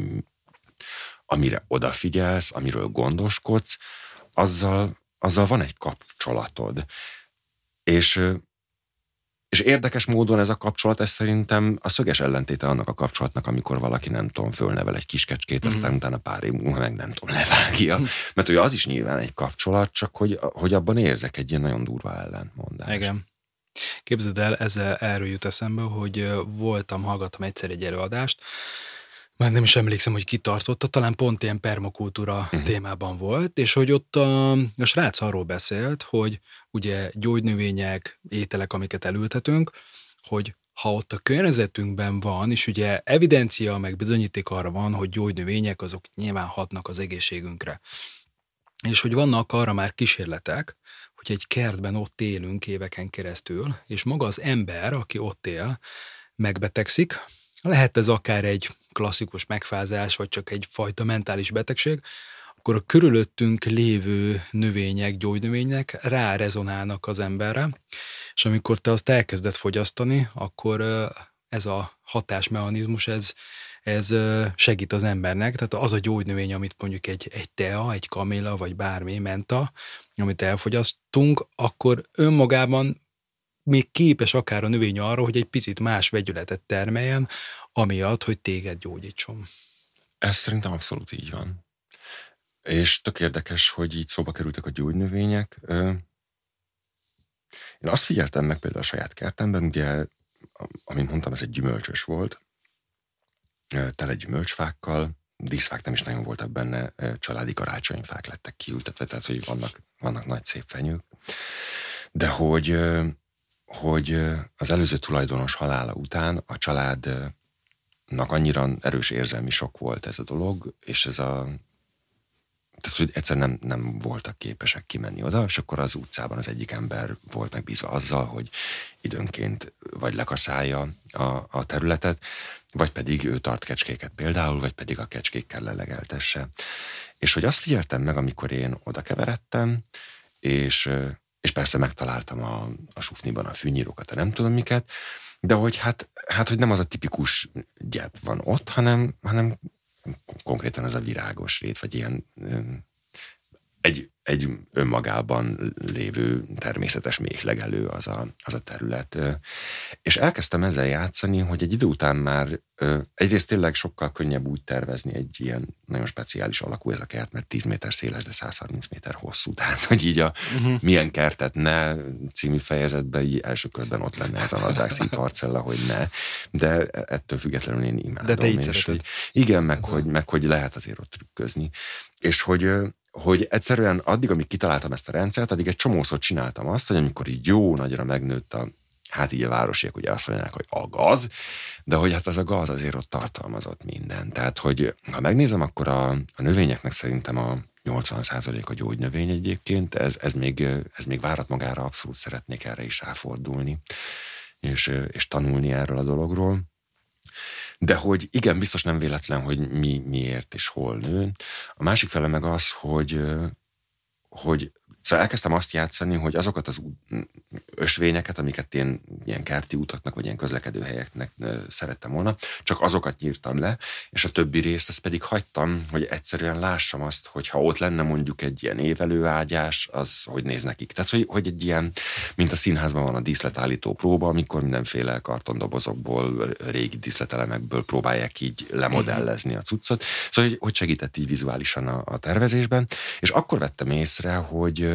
amire odafigyelsz, amiről gondoskodsz, azzal, azzal van egy kapcsolatod. És és érdekes módon ez a kapcsolat, ez szerintem a szöges ellentéte annak a kapcsolatnak, amikor valaki nem tudom, fölnevel egy kiskecskét, mm-hmm. aztán utána pár év múlva meg nem tudom, levágja. Mert ugye az is nyilván egy kapcsolat, csak hogy, hogy abban érzek egy ilyen nagyon durva ellentmondást. Igen. Képzeld el, ezzel erről jut eszembe, hogy voltam, hallgattam egyszer egy előadást, már nem is emlékszem, hogy kitartotta, talán pont ilyen permakultúra uh-huh. témában volt, és hogy ott a, a srác arról beszélt, hogy ugye gyógynövények, ételek, amiket elültetünk, hogy ha ott a környezetünkben van, és ugye evidencia, meg bizonyíték arra van, hogy gyógynövények azok nyilván hatnak az egészségünkre. És hogy vannak arra már kísérletek, hogy egy kertben ott élünk éveken keresztül, és maga az ember, aki ott él, megbetegszik, lehet ez akár egy klasszikus megfázás, vagy csak egy fajta mentális betegség, akkor a körülöttünk lévő növények, gyógynövények rá rezonálnak az emberre, és amikor te azt elkezded fogyasztani, akkor ez a hatásmechanizmus, ez, ez segít az embernek, tehát az a gyógynövény, amit mondjuk egy, egy tea, egy kamilla, vagy bármi menta, amit elfogyasztunk, akkor önmagában még képes akár a növény arra, hogy egy picit más vegyületet termeljen, amiatt, hogy téged gyógyítson. Ez szerintem abszolút így van. És tök érdekes, hogy így szóba kerültek a gyógynövények. Én azt figyeltem meg például a saját kertemben, ugye, amint mondtam, ez egy gyümölcsös volt, tele gyümölcsfákkal, díszfák nem is nagyon voltak benne, családi karácsonyfák lettek kiültetve, tehát hogy vannak, vannak nagy szép fenyők. De hogy hogy az előző tulajdonos halála után a családnak annyira erős érzelmi sok volt ez a dolog, és ez a tehát, hogy egyszer nem, nem voltak képesek kimenni oda, és akkor az utcában az egyik ember volt megbízva azzal, hogy időnként vagy lekaszálja a, a területet, vagy pedig ő tart kecskéket például, vagy pedig a kecskékkel lelegeltesse. És hogy azt figyeltem meg, amikor én oda keveredtem, és és persze megtaláltam a, a sufniban a fűnyírókat, a nem tudom miket, de hogy hát, hát, hogy nem az a tipikus gyep van ott, hanem, hanem konkrétan ez a virágos rét, vagy ilyen egy, egy önmagában lévő természetes méhlegelő az a, az a terület. És elkezdtem ezzel játszani, hogy egy idő után már egyrészt tényleg sokkal könnyebb úgy tervezni egy ilyen nagyon speciális alakú ez a kert, mert 10 méter széles, de 130 méter hosszú. [LAUGHS] Tehát, hogy így a uh-huh. Milyen kertet ne című fejezetben így első körben ott lenne ez a nadrágszi [LAUGHS] parcella, hogy ne. De ettől függetlenül én imádom. De te így és, hogy, Igen, meg hogy, meg hogy lehet azért ott trükközni. És hogy hogy egyszerűen addig, amíg kitaláltam ezt a rendszert, addig egy csomószor csináltam azt, hogy amikor így jó nagyra megnőtt a, hát így a városiak ugye azt mondják, hogy a gaz, de hogy hát az a gaz azért ott tartalmazott minden. Tehát, hogy ha megnézem, akkor a, a növényeknek szerintem a 80% a gyógynövény egyébként, ez, ez, még, ez még várat magára, abszolút szeretnék erre is ráfordulni, és, és tanulni erről a dologról. De hogy igen, biztos nem véletlen, hogy mi miért és hol nő. A másik fele meg az, hogy, hogy Szóval elkezdtem azt játszani, hogy azokat az ösvényeket, amiket én ilyen kerti utaknak, vagy ilyen közlekedőhelyeknek szerettem volna, csak azokat nyírtam le, és a többi részt azt pedig hagytam, hogy egyszerűen lássam azt, hogy ha ott lenne mondjuk egy ilyen évelőágyás, az hogy néz nekik. Tehát, hogy, hogy egy ilyen, mint a színházban van a díszletállító próba, amikor mindenféle kartondobozokból, régi díszletelemekből próbálják így lemodellezni a cuccot. Szóval, hogy, hogy segített így vizuálisan a, a tervezésben. És akkor vettem észre, hogy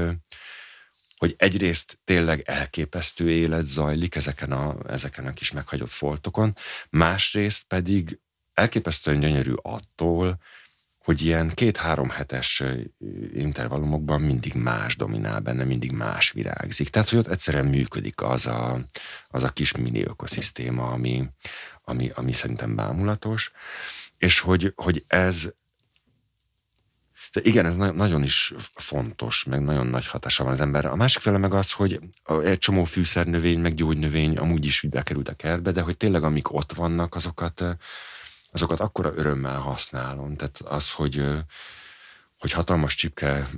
hogy egyrészt tényleg elképesztő élet zajlik ezeken a, ezeken a kis meghagyott foltokon, másrészt pedig elképesztően gyönyörű attól, hogy ilyen két-három hetes intervallumokban mindig más dominál benne, mindig más virágzik. Tehát, hogy ott egyszerűen működik az a, az a kis mini ökoszisztéma, ami, ami, ami szerintem bámulatos, és hogy, hogy ez, de igen, ez nagyon is fontos, meg nagyon nagy hatása van az emberre. A másik fele meg az, hogy egy csomó fűszernövény, meg gyógynövény amúgy is bekerült a kertbe, de hogy tényleg amik ott vannak, azokat, azokat akkora örömmel használom. Tehát az, hogy hogy hatalmas csipke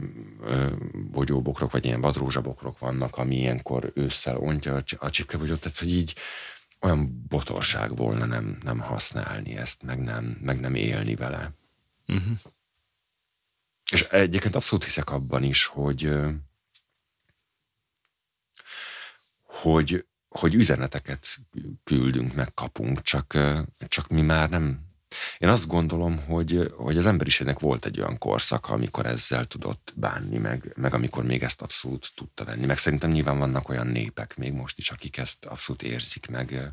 bogyóbokrok, vagy ilyen vadrózsabokrok vannak, ami ilyenkor ősszel ontja a csipkebogyót, tehát hogy így olyan botorság volna nem, nem használni ezt, meg nem, meg nem élni vele. Uh-huh. És egyébként abszolút hiszek abban is, hogy hogy, hogy üzeneteket küldünk, meg kapunk, csak, csak mi már nem. Én azt gondolom, hogy, hogy az emberiségnek volt egy olyan korszaka, amikor ezzel tudott bánni, meg, meg amikor még ezt abszolút tudta venni. Meg szerintem nyilván vannak olyan népek még most is, akik ezt abszolút érzik, meg,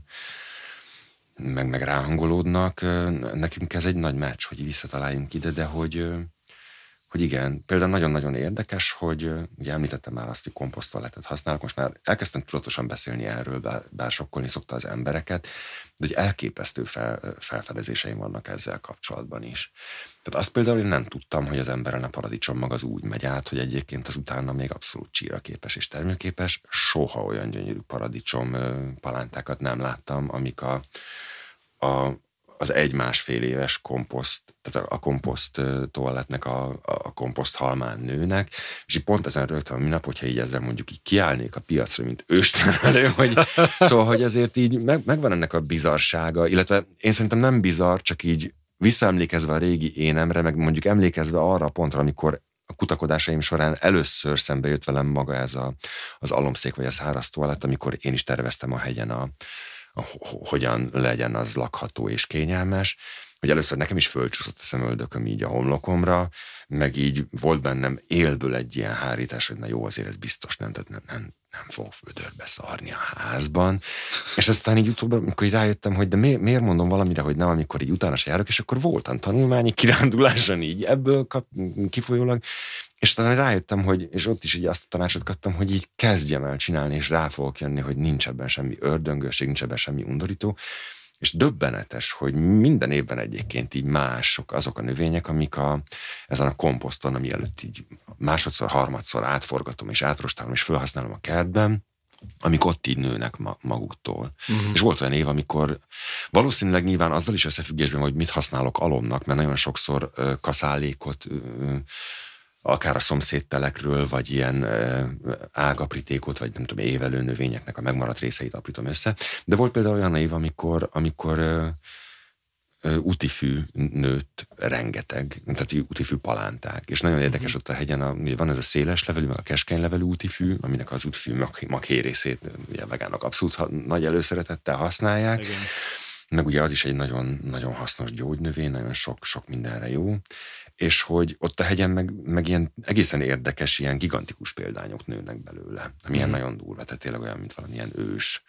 meg, meg ráhangolódnak. Nekünk ez egy nagy meccs, hogy visszataláljunk ide, de hogy, hogy igen, például nagyon-nagyon érdekes, hogy ugye említettem már azt, hogy komposztoletet használok, most már elkezdtem tudatosan beszélni erről, bár, sokkolni szokta az embereket, de hogy elképesztő fel, felfedezéseim vannak ezzel kapcsolatban is. Tehát azt például én nem tudtam, hogy az emberen a paradicsom mag az úgy megy át, hogy egyébként az utána még abszolút csíraképes és termőképes. Soha olyan gyönyörű paradicsom palántákat nem láttam, amik a, a, az egy-másfél éves komposzt, tehát a komposzt toalettnek a, a komposzt halmán nőnek, és így pont ezen rögtön minap, hogyha így ezzel mondjuk így kiállnék a piacra, mint őstermelő, [LAUGHS] hogy szóval, hogy ezért így meg, megvan ennek a bizarsága, illetve én szerintem nem bizarr, csak így visszaemlékezve a régi énemre, meg mondjuk emlékezve arra a pontra, amikor a kutakodásaim során először szembe jött velem maga ez a, az alomszék vagy a száraz toalett, amikor én is terveztem a hegyen a, hogyan legyen az lakható és kényelmes, hogy először nekem is fölcsúszott a szemöldököm így a homlokomra, meg így volt bennem élből egy ilyen hárítás, hogy na jó, azért ez biztos nem, tehát nem, nem, nem fog födörbe szarni a házban. És aztán így utóbb, amikor így rájöttem, hogy de miért, miért mondom valamire, hogy nem, amikor így utána se járok, és akkor voltam tanulmányi kiránduláson így ebből kap, kifolyólag, és talán rájöttem, hogy, és ott is így azt a tanácsot kaptam, hogy így kezdjem el csinálni, és rá fogok jönni, hogy nincs ebben semmi ördöngőség, nincs ebben semmi undorító, és döbbenetes, hogy minden évben egyébként így mások azok a növények, amik a, ezen a komposzton, ami előtt így másodszor, harmadszor átforgatom és átrostálom és felhasználom a kertben, amik ott így nőnek ma, maguktól. Uh-huh. És volt olyan év, amikor valószínűleg nyilván azzal is összefüggésben, hogy mit használok alomnak, mert nagyon sokszor ö, kaszálékot ö, akár a szomszédtelekről, vagy ilyen ágaprítékot, vagy nem tudom, évelő növényeknek a megmaradt részeit aprítom össze. De volt például olyan év, amikor, amikor útifű nőtt rengeteg, tehát útifű palánták, és nagyon érdekes mhm. ott a hegyen, a, van ez a széles levelű, meg a keskeny levelű útifű, aminek az útifű maké részét ugye a vegánok abszolút nagy előszeretettel használják, Igen. meg ugye az is egy nagyon, nagyon hasznos gyógynövény, nagyon sok, sok mindenre jó, és hogy ott a hegyen meg, meg ilyen egészen érdekes, ilyen gigantikus példányok nőnek belőle, ami ilyen mhm. nagyon durva, tehát tényleg olyan, mint valamilyen ős,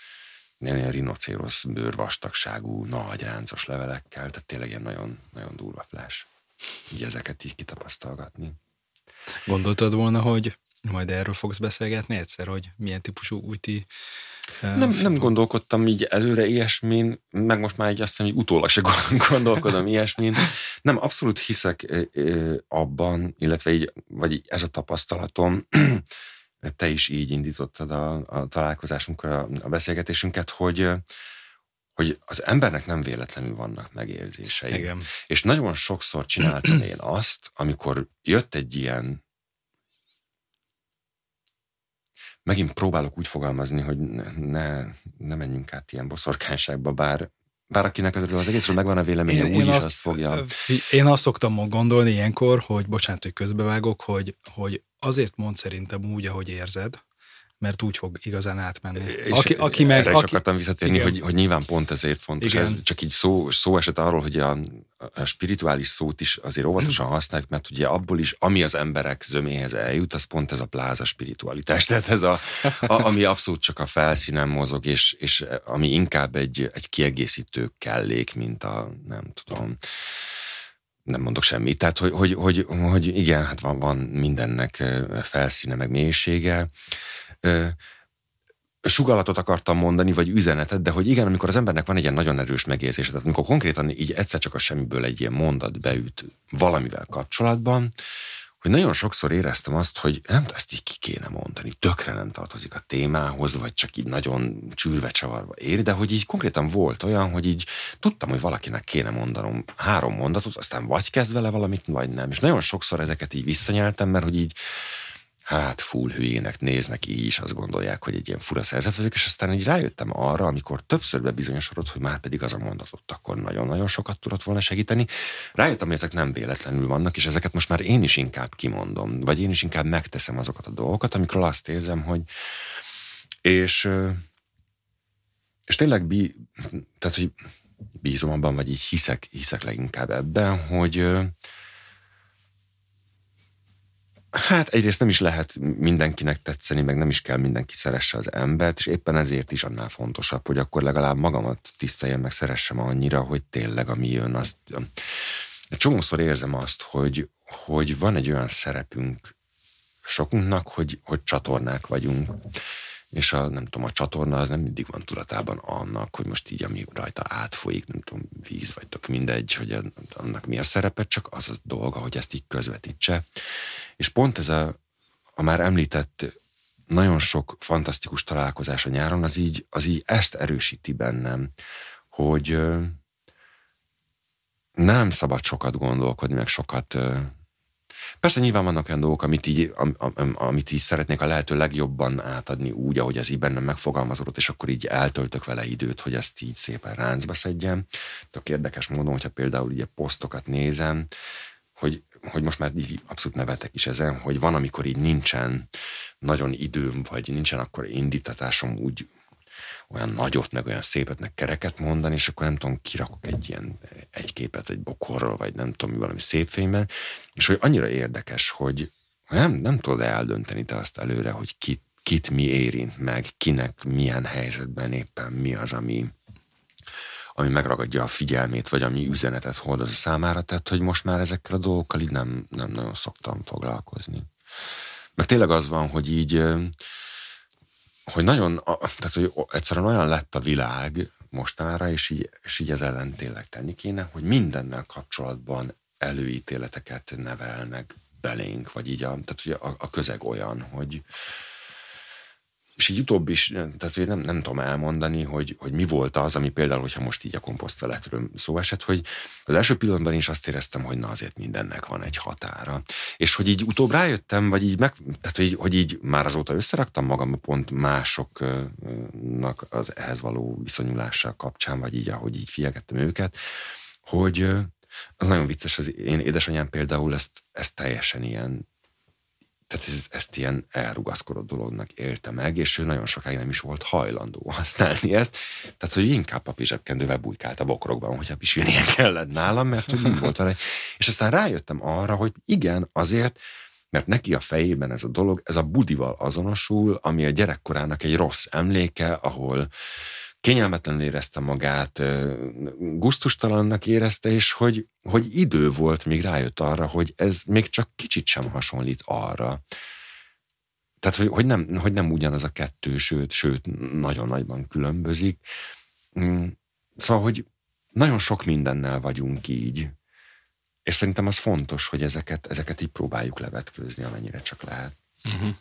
ilyen rinocérosz bőrvastagságú, nagy ráncos levelekkel, tehát tényleg ilyen nagyon, nagyon durva flash. Így ezeket így kitapasztalgatni. Gondoltad volna, hogy majd erről fogsz beszélgetni egyszer, hogy milyen típusú úti nem, nem gondolkodtam így előre ilyesmin, meg most már így azt hiszem, hogy utólag se [LAUGHS] gondolkodom ilyesmin. Nem, abszolút hiszek abban, illetve így, vagy ez a tapasztalatom, [CLEARS THROAT] te is így indítottad a, a találkozásunkra a, a beszélgetésünket, hogy hogy az embernek nem véletlenül vannak megérzései. Igen. És nagyon sokszor csináltam én azt, amikor jött egy ilyen megint próbálok úgy fogalmazni, hogy ne, ne menjünk át ilyen boszorkányságba, bár bár akinek az egészről megvan a véleménye, én, úgyis azt, azt fogja. Én azt szoktam gondolni ilyenkor, hogy bocsánat, hogy közbevágok, hogy, hogy azért mond szerintem úgy, ahogy érzed, mert úgy fog igazán átmenni. És aki, aki meg, erre aki, is akartam visszatérni, hogy, hogy nyilván pont ezért fontos. Igen. Ez csak így szó, szó esett arról, hogy a, a spirituális szót is azért óvatosan használjuk, mert ugye abból is, ami az emberek zöméhez eljut, az pont ez a pláza spiritualitás. [LAUGHS] Tehát ez a, a ami abszolút csak a felszínen mozog, és, és ami inkább egy, egy kiegészítő kellék, mint a, nem tudom, nem mondok semmit. Tehát, hogy, hogy, hogy, hogy igen, hát van, van mindennek felszíne, meg mélysége sugalatot akartam mondani, vagy üzenetet, de hogy igen, amikor az embernek van egy ilyen nagyon erős megérzése, tehát amikor konkrétan így egyszer csak a semmiből egy ilyen mondat beüt valamivel kapcsolatban, hogy nagyon sokszor éreztem azt, hogy nem ezt így ki kéne mondani, tökre nem tartozik a témához, vagy csak így nagyon csűrve csavarva ér, de hogy így konkrétan volt olyan, hogy így tudtam, hogy valakinek kéne mondanom három mondatot, aztán vagy kezd vele valamit, vagy nem. És nagyon sokszor ezeket így visszanyeltem, mert hogy így hát full hülyének néznek így is, azt gondolják, hogy egy ilyen fura szerzet vagyok, és aztán így rájöttem arra, amikor többször bebizonyosodott, hogy már pedig az a mondatot akkor nagyon-nagyon sokat tudott volna segíteni. Rájöttem, hogy ezek nem véletlenül vannak, és ezeket most már én is inkább kimondom, vagy én is inkább megteszem azokat a dolgokat, amikor azt érzem, hogy és, és tényleg bí, tehát, hogy bízom abban, vagy így hiszek, hiszek leginkább ebben, hogy, Hát egyrészt nem is lehet mindenkinek tetszeni, meg nem is kell mindenki szeresse az embert, és éppen ezért is annál fontosabb, hogy akkor legalább magamat tiszteljem, meg szeressem annyira, hogy tényleg ami jön, azt... Egy csomószor érzem azt, hogy, hogy van egy olyan szerepünk sokunknak, hogy, hogy csatornák vagyunk, és a, nem tudom, a csatorna az nem mindig van tudatában annak, hogy most így, ami rajta átfolyik, nem tudom, víz vagy tök mindegy, hogy annak mi a szerepe, csak az a dolga, hogy ezt így közvetítse. És pont ez a, a már említett nagyon sok fantasztikus találkozás a nyáron, az így, az így ezt erősíti bennem, hogy nem szabad sokat gondolkodni, meg sokat Persze nyilván vannak olyan dolgok, amit így, am, am, amit így szeretnék a lehető legjobban átadni úgy, ahogy ez így bennem megfogalmazódott, és akkor így eltöltök vele időt, hogy ezt így szépen ráncba szedjem. Tök érdekes módon, hogyha például így posztokat nézem, hogy, hogy most már így abszolút nevetek is ezen, hogy van, amikor így nincsen nagyon időm, vagy nincsen akkor indítatásom úgy olyan nagyot, meg olyan szépet, meg kereket mondani, és akkor nem tudom, kirakok egy ilyen egy képet egy bokorról, vagy nem tudom, mi valami szép fényben, és hogy annyira érdekes, hogy nem, nem tudod eldönteni te azt előre, hogy kit, kit mi érint meg, kinek milyen helyzetben éppen mi az, ami, ami megragadja a figyelmét, vagy ami üzenetet hordoz a számára, tehát hogy most már ezekkel a dolgokkal így nem, nem nagyon szoktam foglalkozni. Meg tényleg az van, hogy így hogy nagyon, tehát hogy egyszerűen olyan lett a világ mostanra, és így, és így ez ellen tényleg tenni kéne, hogy mindennel kapcsolatban előítéleteket nevelnek belénk, vagy így a, tehát hogy a, a közeg olyan, hogy, és így utóbb is, tehát hogy nem, nem tudom elmondani, hogy, hogy mi volt az, ami például, hogyha most így a komposzteletről szó esett, hogy az első pillanatban is azt éreztem, hogy na azért mindennek van egy határa. És hogy így utóbb rájöttem, vagy így meg, tehát hogy, hogy így már azóta összeraktam magam pont másoknak az ehhez való viszonyulással kapcsán, vagy így, ahogy így figyelgettem őket, hogy az nagyon vicces, az én édesanyám például ezt, ezt teljesen ilyen tehát ez, ezt ilyen elrugaszkodott dolognak élte meg, és ő nagyon sokáig nem is volt hajlandó használni ezt. Tehát, hogy inkább papi zsebkendővel bujkált a bokrokban, hogyha pisilnie [LAUGHS] kellett nálam, mert hogy volt vele. És aztán rájöttem arra, hogy igen, azért, mert neki a fejében ez a dolog, ez a budival azonosul, ami a gyerekkorának egy rossz emléke, ahol kényelmetlenül érezte magát, guztustalannak érezte, és hogy, hogy idő volt, míg rájött arra, hogy ez még csak kicsit sem hasonlít arra. Tehát, hogy, hogy, nem, hogy nem ugyanaz a kettő, sőt, sőt, nagyon nagyban különbözik. Mm, szóval, hogy nagyon sok mindennel vagyunk így, és szerintem az fontos, hogy ezeket, ezeket így próbáljuk levetkőzni, amennyire csak lehet. Uh-huh.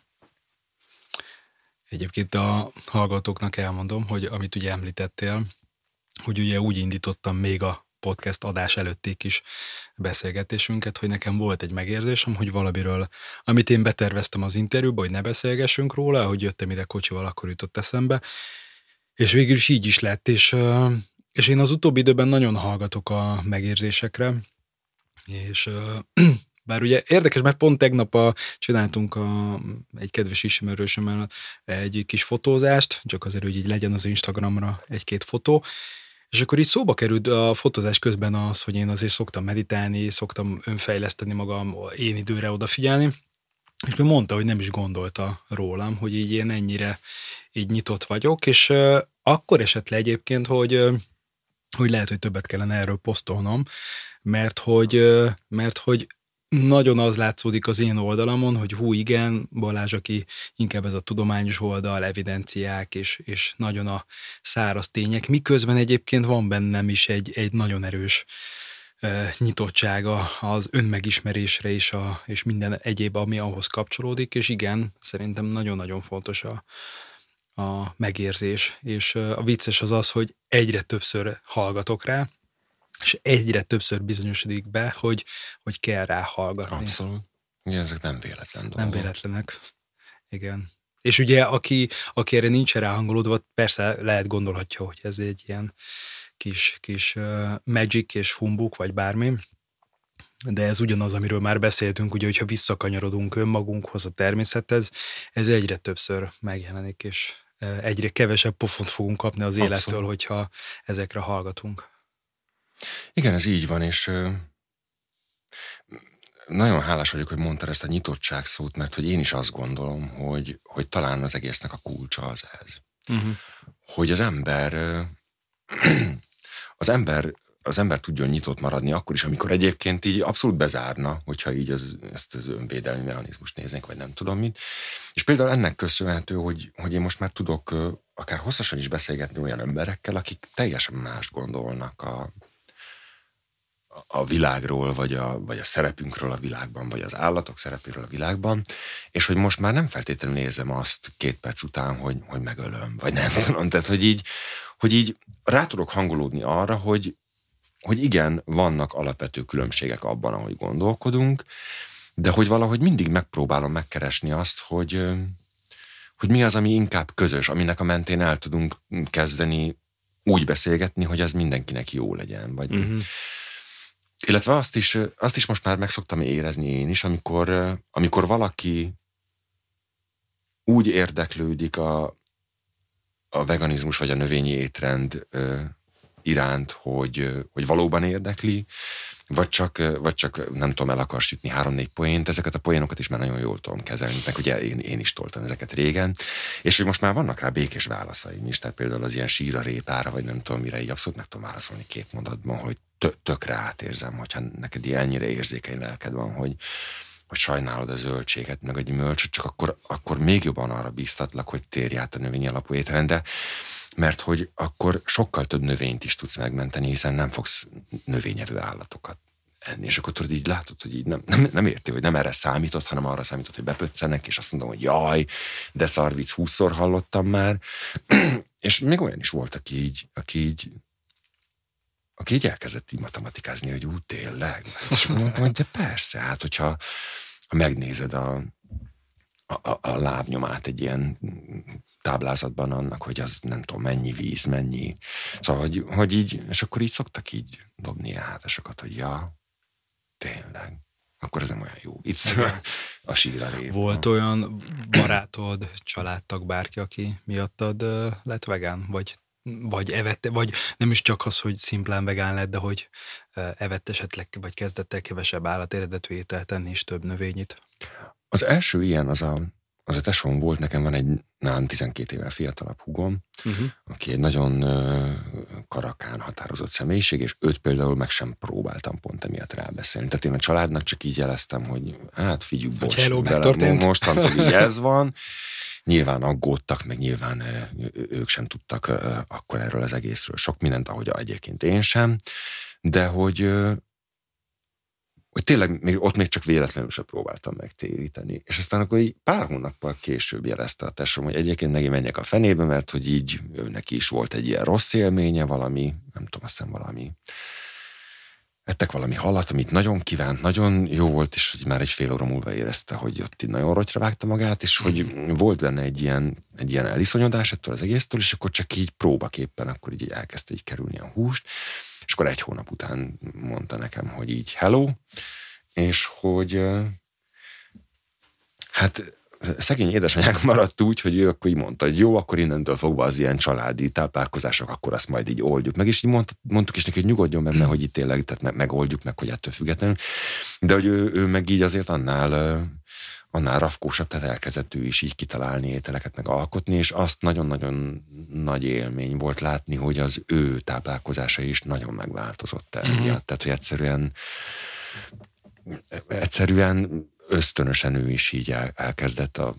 Egyébként a hallgatóknak elmondom, hogy amit ugye említettél, hogy ugye úgy indítottam még a podcast adás előtték is beszélgetésünket, hogy nekem volt egy megérzésem, hogy valamiről, amit én beterveztem az interjúba, hogy ne beszélgessünk róla, hogy jöttem ide kocsival, akkor jutott eszembe, és végül is így is lett, és, és én az utóbbi időben nagyon hallgatok a megérzésekre, és bár ugye érdekes, mert pont tegnap a, csináltunk a, egy kedves ismerősömmel egy kis fotózást, csak azért, hogy így legyen az Instagramra egy-két fotó, és akkor így szóba került a fotózás közben az, hogy én azért szoktam meditálni, szoktam önfejleszteni magam, én időre odafigyelni, és ő mondta, hogy nem is gondolta rólam, hogy így én ennyire így nyitott vagyok, és akkor esett le egyébként, hogy hogy lehet, hogy többet kellene erről posztolnom, mert hogy, mert hogy nagyon az látszódik az én oldalamon, hogy hú, igen, Balázs, aki inkább ez a tudományos oldal, evidenciák, és, és nagyon a száraz tények, miközben egyébként van bennem is egy, egy nagyon erős nyitottsága az önmegismerésre és, a, és minden egyéb, ami ahhoz kapcsolódik, és igen, szerintem nagyon-nagyon fontos a, a megérzés, és a vicces az az, hogy egyre többször hallgatok rá, és egyre többször bizonyosodik be, hogy, hogy kell rá hallgatni. Abszolút. Igen, ezek nem véletlen dolgok. Nem véletlenek. Igen. És ugye, aki, aki erre nincs ráhangolódva, persze lehet gondolhatja, hogy ez egy ilyen kis, kis uh, magic és humbuk, vagy bármi, de ez ugyanaz, amiről már beszéltünk, ugye, hogyha visszakanyarodunk önmagunkhoz, a természethez, ez egyre többször megjelenik, és egyre kevesebb pofont fogunk kapni az Abszolút. élettől, hogyha ezekre hallgatunk. Igen, ez így van, és nagyon hálás vagyok, hogy mondtad ezt a nyitottság szót, mert hogy én is azt gondolom, hogy, hogy talán az egésznek a kulcsa az ez. Uh-huh. Hogy az ember [CLEARS THROAT] az ember az ember tudjon nyitott maradni akkor is, amikor egyébként így abszolút bezárna, hogyha így az, ezt az önvédelmi mechanizmust néznénk, vagy nem tudom mit. És például ennek köszönhető, hogy, hogy én most már tudok akár hosszasan is beszélgetni olyan emberekkel, akik teljesen mást gondolnak a, a világról, vagy a, vagy a szerepünkről a világban, vagy az állatok szerepéről a világban, és hogy most már nem feltétlenül nézem azt két perc után, hogy, hogy megölöm, vagy nem [LAUGHS] tudom, tehát hogy így, hogy így rá tudok hangolódni arra, hogy, hogy igen, vannak alapvető különbségek abban, ahogy gondolkodunk, de hogy valahogy mindig megpróbálom megkeresni azt, hogy, hogy mi az, ami inkább közös, aminek a mentén el tudunk kezdeni úgy beszélgetni, hogy az mindenkinek jó legyen. Vagy, uh-huh. Illetve azt is, azt is most már megszoktam érezni én is, amikor, amikor valaki úgy érdeklődik a, a veganizmus vagy a növényi étrend iránt, hogy, hogy valóban érdekli, vagy csak, vagy csak nem tudom, el akar sütni három-négy poént, ezeket a poénokat is már nagyon jól tudom kezelni, meg ugye én, én is toltam ezeket régen, és hogy most már vannak rá békés válaszaim is, tehát például az ilyen síra répára, vagy nem tudom mire, így abszolút meg tudom válaszolni két mondatban, hogy tökre átérzem, hogyha neked ilyen ennyire érzékeny lelked van, hogy, hogy sajnálod a zöldséget, meg a gyümölcsöt, csak akkor, akkor még jobban arra bíztatlak, hogy térj át a növény alapú étrendre, mert hogy akkor sokkal több növényt is tudsz megmenteni, hiszen nem fogsz növényevő állatokat enni, és akkor tudod, így látod, hogy így nem, nem, nem érti, hogy nem erre számított, hanem arra számított, hogy bepöccenek, és azt mondom, hogy jaj, de szarvic húszszor hallottam már, [CLEARS THROAT] és még olyan is volt, aki így, aki így aki így elkezdett így matematikázni, hogy úgy tényleg. És mondtam, hogy de persze, hát hogyha ha megnézed a, a, a lábnyomát egy ilyen táblázatban annak, hogy az nem tudom, mennyi víz, mennyi. Szóval, hogy, hogy így, és akkor így szoktak így dobni ilyen hátasokat, hogy ja, tényleg, akkor ez nem olyan jó vicc [LAUGHS] a síra rév. Volt olyan barátod, családtag, bárki, aki miattad lett vegán, vagy vagy evette, vagy nem is csak az, hogy szimplán vegán lett, de hogy evett esetleg, vagy kezdett el kevesebb állatéredetű ételt tenni, és több növényit? Az első ilyen az a, az a tesóm volt, nekem van egy nálam 12 évvel fiatalabb hugom, uh-huh. aki egy nagyon karakán határozott személyiség, és őt például meg sem próbáltam pont emiatt rábeszélni. Tehát én a családnak csak így jeleztem, hogy hát figyelj, bocs, bele, mostantól így ez van, [LAUGHS] Nyilván aggódtak, meg nyilván ők sem tudtak akkor erről az egészről sok mindent, ahogy egyébként én sem, de hogy hogy tényleg még, ott még csak véletlenül sem próbáltam megtéríteni. És aztán akkor így pár hónappal később jelezte a tesóm, hogy egyébként neki menjek a fenébe, mert hogy így neki is volt egy ilyen rossz élménye, valami, nem tudom, azt valami ettek valami halat, amit nagyon kívánt, nagyon jó volt, és hogy már egy fél óra múlva érezte, hogy ott így nagyon rotyra vágta magát, és hogy mm. volt benne egy ilyen, egy ilyen eliszonyodás ettől az egésztől, és akkor csak így próbaképpen akkor így elkezdte így kerülni a húst, és akkor egy hónap után mondta nekem, hogy így hello, és hogy hát szegény édesanyák maradt úgy, hogy ő akkor így mondta, hogy jó, akkor innentől fogva az ilyen családi táplálkozások, akkor azt majd így oldjuk meg, és így mond, mondtuk is neki, hogy nyugodjon benne, hogy itt tényleg tehát meg, megoldjuk meg, hogy ettől függetlenül. De hogy ő, ő meg így azért annál annál rafkósabb, tehát elkezdett ő is így kitalálni ételeket, meg alkotni, és azt nagyon-nagyon nagy élmény volt látni, hogy az ő táplálkozása is nagyon megváltozott el. Uh-huh. Tehát, hogy egyszerűen egyszerűen ösztönösen ő is így el, elkezdett a,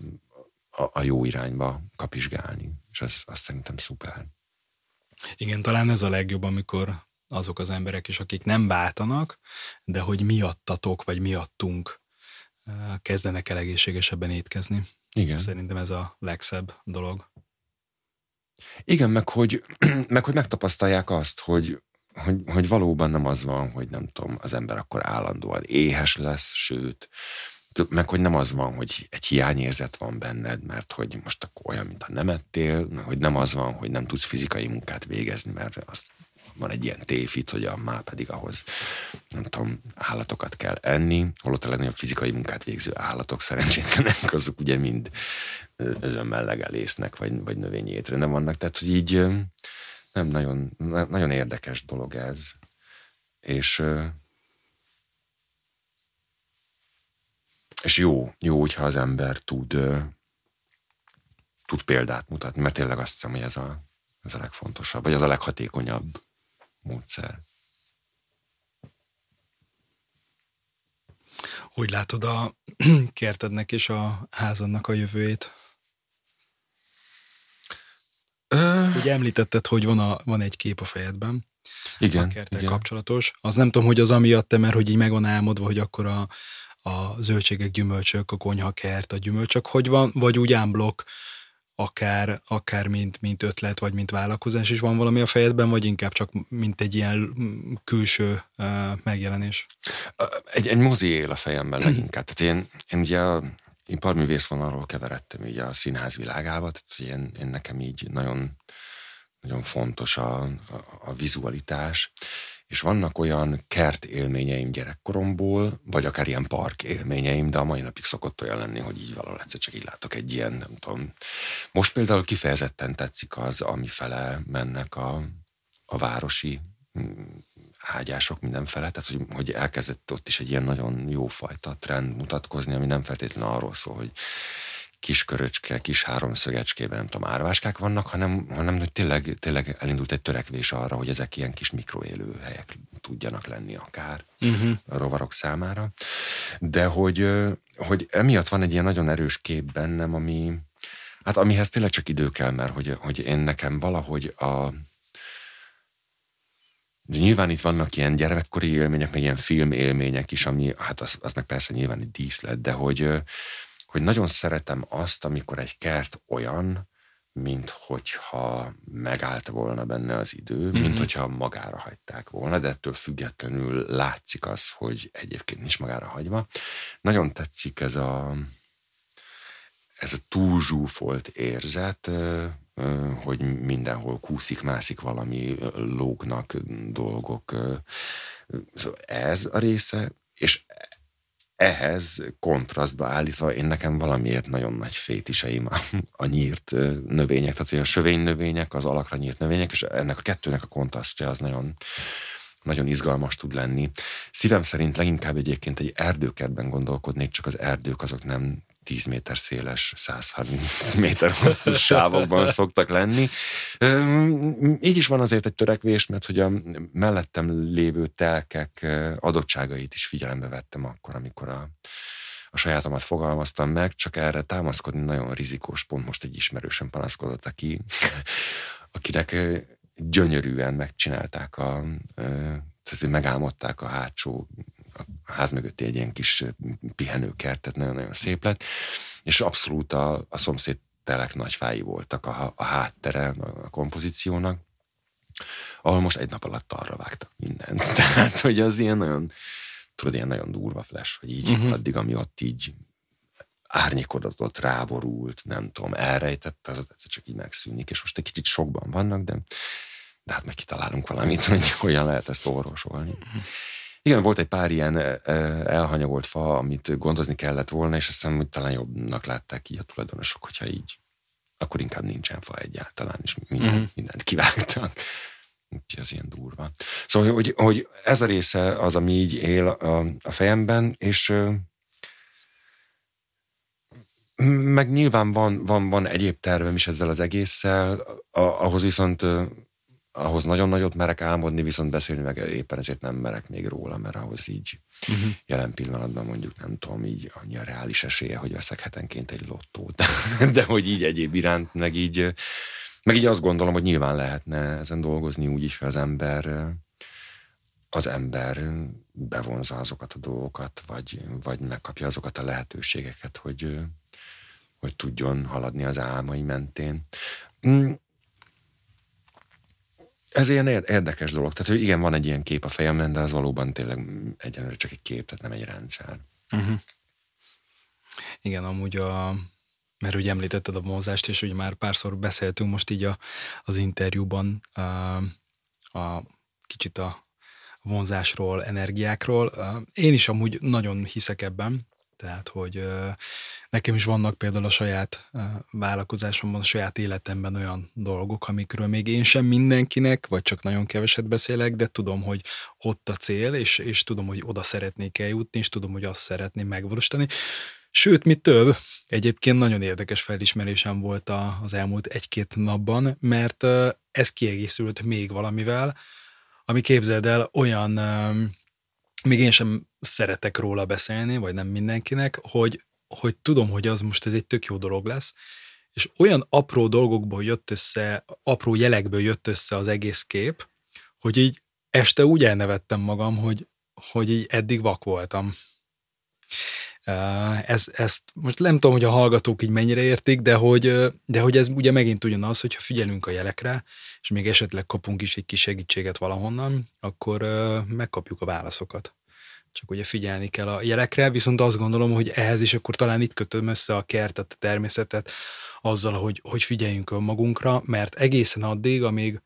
a, a jó irányba kapizsgálni, és az, az szerintem szuper. Igen, talán ez a legjobb, amikor azok az emberek is, akik nem váltanak, de hogy miattatok, vagy miattunk kezdenek el egészségesebben étkezni. Igen. Szerintem ez a legszebb dolog. Igen, meg hogy, [CLEARS THROAT] meg hogy megtapasztalják azt, hogy, hogy, hogy valóban nem az van, hogy nem tudom, az ember akkor állandóan éhes lesz, sőt, meg hogy nem az van, hogy egy hiányérzet van benned, mert hogy most akkor olyan, mintha nem ettél, hogy nem az van, hogy nem tudsz fizikai munkát végezni, mert az van egy ilyen tévhit, hogy a már pedig ahhoz, nem tudom, állatokat kell enni, holott a legnagyobb fizikai munkát végző állatok szerencsétlenek, [LAUGHS] azok ugye mind özönmel legelésznek, vagy, vagy növényi étrendben vannak, tehát hogy így nem nagyon, nagyon érdekes dolog ez. És és jó, jó, hogyha az ember tud, tud példát mutatni, mert tényleg azt hiszem, hogy ez a, ez a legfontosabb, vagy az a leghatékonyabb módszer. Hogy látod a [CLEARS THROAT] kertednek és a házadnak a jövőjét? Ö... Ugye említetted, hogy van, a, van egy kép a fejedben. Igen. A kerttel igen. kapcsolatos. Az nem tudom, hogy az amiatt mert hogy így meg van álmodva, hogy akkor a, a zöldségek, gyümölcsök, a konyhakert, a gyümölcsök, hogy van, vagy úgy ámblok, akár, akár mint, mint ötlet, vagy mint vállalkozás is van valami a fejedben, vagy inkább csak mint egy ilyen külső uh, megjelenés? Egy, egy mozi él a fejemben leginkább. Tehát én, én ugye a iparművész vonalról keveredtem így a színház világába, tehát én, én nekem így nagyon, nagyon fontos a, a, a vizualitás, és vannak olyan kert élményeim gyerekkoromból, vagy akár ilyen park élményeim, de a mai napig szokott olyan lenni, hogy így valahol egyszer csak így látok egy ilyen, nem tudom. Most például kifejezetten tetszik az, ami fele mennek a, a városi mm, ágyások mindenfele, tehát hogy, hogy elkezdett ott is egy ilyen nagyon jó fajta trend mutatkozni, ami nem feltétlenül arról szól, hogy kis köröcske, kis háromszögecskében, nem tudom, árváskák vannak, hanem, hanem hogy tényleg, tényleg elindult egy törekvés arra, hogy ezek ilyen kis mikroélő helyek tudjanak lenni akár uh-huh. a rovarok számára. De hogy, hogy emiatt van egy ilyen nagyon erős kép bennem, ami, hát amihez tényleg csak idő kell, mert hogy, hogy én nekem valahogy a, de nyilván itt vannak ilyen gyermekkori élmények, meg ilyen film élmények is, ami, hát az, az meg persze nyilván egy díszlet, de hogy, hogy nagyon szeretem azt, amikor egy kert olyan, mint hogyha megállt volna benne az idő, mm-hmm. mint hogyha magára hagyták volna, de ettől függetlenül látszik az, hogy egyébként nincs magára hagyva. Nagyon tetszik ez a, ez a túlzsúfolt érzet, hogy mindenhol kúszik-mászik valami, lógnak dolgok. Szóval ez a része, és ehhez kontrasztba állítva én nekem valamiért nagyon nagy fétiseim a, nyírt növények, tehát hogy a sövény növények, az alakra nyírt növények, és ennek a kettőnek a kontrasztja az nagyon, nagyon izgalmas tud lenni. Szívem szerint leginkább egyébként egy erdőkertben gondolkodnék, csak az erdők azok nem 10 méter széles, 130 [LAUGHS] méter hosszú sávokban szoktak lenni. Így is van azért egy törekvés, mert hogy a mellettem lévő telkek adottságait is figyelembe vettem akkor, amikor a, a sajátomat fogalmaztam meg, csak erre támaszkodni nagyon rizikós, pont most egy ismerősen panaszkodott, aki, [LAUGHS] akinek gyönyörűen megcsinálták a, tehát megálmodták a hátsó a ház mögötti egy ilyen kis pihenőkertet, nagyon-nagyon szép lett, és abszolút a, a szomszéd telek nagy fái voltak a, a háttere a kompozíciónak, ahol most egy nap alatt arra vágtak mindent. [LAUGHS] Tehát, hogy az ilyen nagyon, tudod, ilyen nagyon durva flash, hogy így uh-huh. addig, ami ott így árnyékodatot ráborult, nem tudom, elrejtett, az egyszer csak így megszűnik, és most egy kicsit sokban vannak, de, de hát meg kitalálunk valamit, [LAUGHS] hogy hogyan lehet ezt orvosolni. Uh-huh. Igen, volt egy pár ilyen elhanyagolt fa, amit gondozni kellett volna, és azt hiszem, hogy talán jobbnak látták így a tulajdonosok, hogyha így, akkor inkább nincsen fa egyáltalán, és minden, uh-huh. mindent kivágtak. Úgyhogy ez ilyen durva. Szóval, hogy, hogy ez a része az, ami így él a, a fejemben, és meg nyilván van, van, van egyéb tervem is ezzel az egésszel, a, ahhoz viszont ahhoz nagyon nagyot merek álmodni, viszont beszélni meg éppen ezért nem merek még róla, mert ahhoz így uh-huh. jelen pillanatban mondjuk nem tudom, így annyi a reális esélye, hogy veszek hetenként egy lottót. [LAUGHS] De hogy így egyéb iránt, meg így, meg így azt gondolom, hogy nyilván lehetne ezen dolgozni úgy is, hogy az ember az ember bevonza azokat a dolgokat, vagy, vagy megkapja azokat a lehetőségeket, hogy, hogy tudjon haladni az álmai mentén. Ez ilyen érdekes dolog. Tehát, hogy igen, van egy ilyen kép a fejemben, de az valóban tényleg egyenlőre csak egy kép, tehát nem egy rendszer. Uh-huh. Igen, amúgy a, mert ugye említetted a mozást, és ugye már párszor beszéltünk most így a, az interjúban a, a kicsit a vonzásról, energiákról. Én is amúgy nagyon hiszek ebben, tehát, hogy nekem is vannak például a saját vállalkozásomban, a saját életemben olyan dolgok, amikről még én sem mindenkinek, vagy csak nagyon keveset beszélek, de tudom, hogy ott a cél, és, és tudom, hogy oda szeretnék eljutni, és tudom, hogy azt szeretném megvalósítani. Sőt, mi több, egyébként nagyon érdekes felismerésem volt az elmúlt egy-két napban, mert ez kiegészült még valamivel, ami képzeld el, olyan, még én sem szeretek róla beszélni, vagy nem mindenkinek, hogy, hogy tudom, hogy az most ez egy tök jó dolog lesz, és olyan apró dolgokból jött össze, apró jelekből jött össze az egész kép, hogy így este úgy elnevettem magam, hogy, hogy így eddig vak voltam. Ez, ezt most nem tudom, hogy a hallgatók így mennyire értik, de hogy, de hogy ez ugye megint ugyanaz, hogyha figyelünk a jelekre, és még esetleg kapunk is egy kis segítséget valahonnan, akkor megkapjuk a válaszokat. Csak ugye figyelni kell a jelekre, viszont azt gondolom, hogy ehhez is akkor talán itt kötöm össze a kertet, a természetet, azzal, hogy, hogy figyeljünk magunkra, mert egészen addig, amíg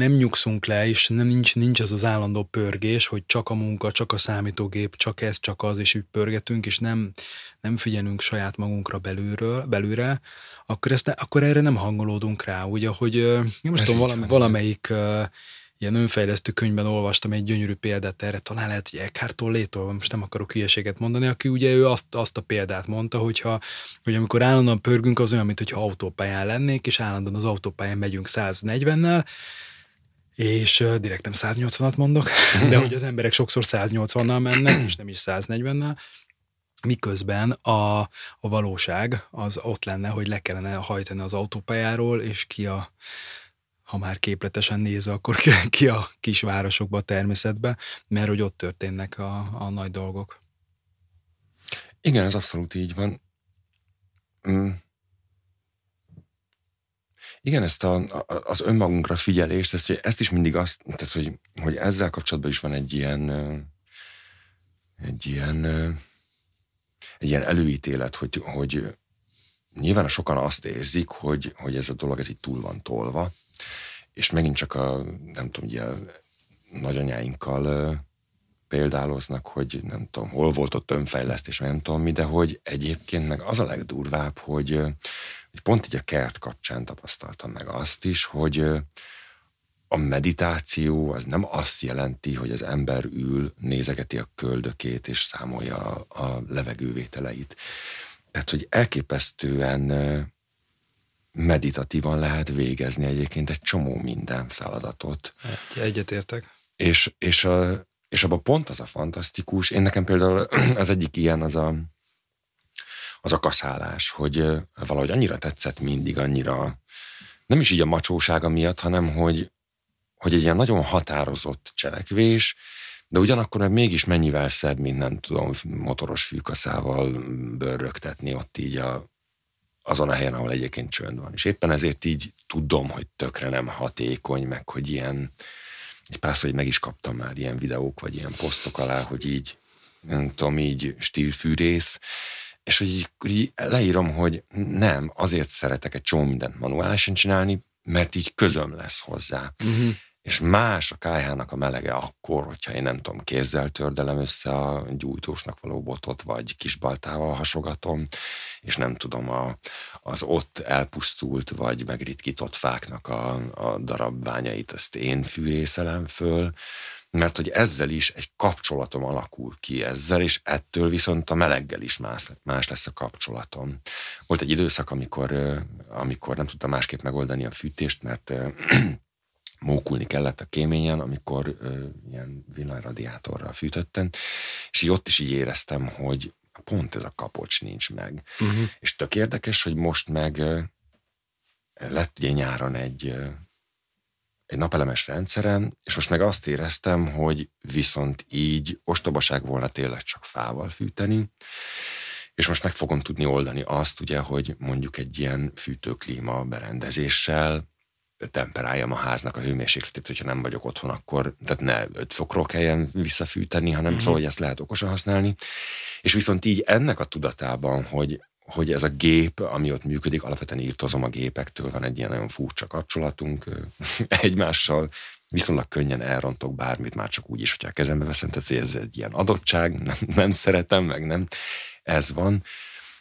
nem nyugszunk le, és nem nincs, nincs az az állandó pörgés, hogy csak a munka, csak a számítógép, csak ez, csak az, és úgy pörgetünk, és nem, nem figyelünk saját magunkra belülről, belülre, akkor, ezt ne, akkor erre nem hangolódunk rá. Ugye, hogy most tudom, valami, valamelyik uh, ilyen önfejlesztő könyvben olvastam egy gyönyörű példát erre, talán lehet, hogy Eckhart Tolle-tól, most nem akarok hülyeséget mondani, aki ugye ő azt, azt a példát mondta, hogyha, hogy amikor állandóan pörgünk, az olyan, mint hogyha autópályán lennék, és állandóan az autópályán megyünk 140-nel, és direkt nem 180-at mondok, [LAUGHS] de hogy az emberek sokszor 180-nal mennek, és nem is 140-nel, miközben a, a valóság az ott lenne, hogy le kellene hajtani az autópályáról, és ki a, ha már képletesen nézve, akkor ki, a kisvárosokba, a természetbe, mert hogy ott történnek a, a nagy dolgok. Igen, ez abszolút így van. Mm. Igen, ezt a, az önmagunkra figyelést, ezt, ezt is mindig azt, tehát, hogy, hogy ezzel kapcsolatban is van egy ilyen egy ilyen egy ilyen előítélet, hogy, hogy nyilván sokan azt érzik, hogy, hogy ez a dolog ez itt túl van tolva, és megint csak a, nem tudom, ugye nagyanyáinkkal példáloznak, hogy nem tudom, hol volt ott önfejlesztés, nem tudom mi, de hogy egyébként meg az a legdurvább, hogy, hogy pont így a kert kapcsán tapasztaltam meg azt is, hogy a meditáció az nem azt jelenti, hogy az ember ül, nézegeti a köldökét és számolja a, levegővételeit. Tehát, hogy elképesztően meditatívan lehet végezni egyébként egy csomó minden feladatot. Egyetértek. És, és, a, és abban pont az a fantasztikus, én nekem például [CLEARS THROAT] az egyik ilyen az a, az a kaszálás, hogy valahogy annyira tetszett mindig, annyira nem is így a macsósága miatt, hanem hogy, hogy egy ilyen nagyon határozott cselekvés, de ugyanakkor meg mégis mennyivel szebb, mint nem tudom, motoros fűkaszával bőrögtetni ott így a, azon a helyen, ahol egyébként csönd van. És éppen ezért így tudom, hogy tökre nem hatékony, meg hogy ilyen, egy párszor, hogy meg is kaptam már ilyen videók, vagy ilyen posztok alá, hogy így, nem tudom, így stílfűrész, és hogy így, így leírom, hogy nem, azért szeretek egy csomó mindent manuálisan csinálni, mert így közöm lesz hozzá. Uh-huh és más a kájhának a melege akkor, hogyha én nem tudom, kézzel tördelem össze a gyújtósnak való botot, vagy kisbaltával hasogatom, és nem tudom, a, az ott elpusztult, vagy megritkított fáknak a, a darabványait, ezt én fűrészelem föl, mert hogy ezzel is egy kapcsolatom alakul ki ezzel, és ettől viszont a meleggel is más, más lesz a kapcsolatom. Volt egy időszak, amikor, amikor nem tudtam másképp megoldani a fűtést, mert mókulni kellett a kéményen, amikor ö, ilyen villanyradiátorral fűtöttem, és így ott is így éreztem, hogy pont ez a kapocs nincs meg. Uh-huh. És tök érdekes, hogy most meg ö, lett ugye nyáron egy, ö, egy napelemes rendszerem, és most meg azt éreztem, hogy viszont így ostobaság volna tényleg csak fával fűteni, és most meg fogom tudni oldani azt, ugye, hogy mondjuk egy ilyen fűtőklíma berendezéssel temperáljam a háznak a hőmérsékletét, hogyha nem vagyok otthon, akkor tehát ne 5 fokról kelljen visszafűteni, hanem mm-hmm. szóval, hogy ezt lehet okosan használni. És viszont így ennek a tudatában, hogy, hogy ez a gép, ami ott működik, alapvetően írtozom a gépektől, van egy ilyen nagyon furcsa kapcsolatunk [LAUGHS] egymással, viszonylag könnyen elrontok bármit, már csak úgy is, hogyha a kezembe veszem, tehát hogy ez egy ilyen adottság, [LAUGHS] nem, nem szeretem, meg nem, ez van,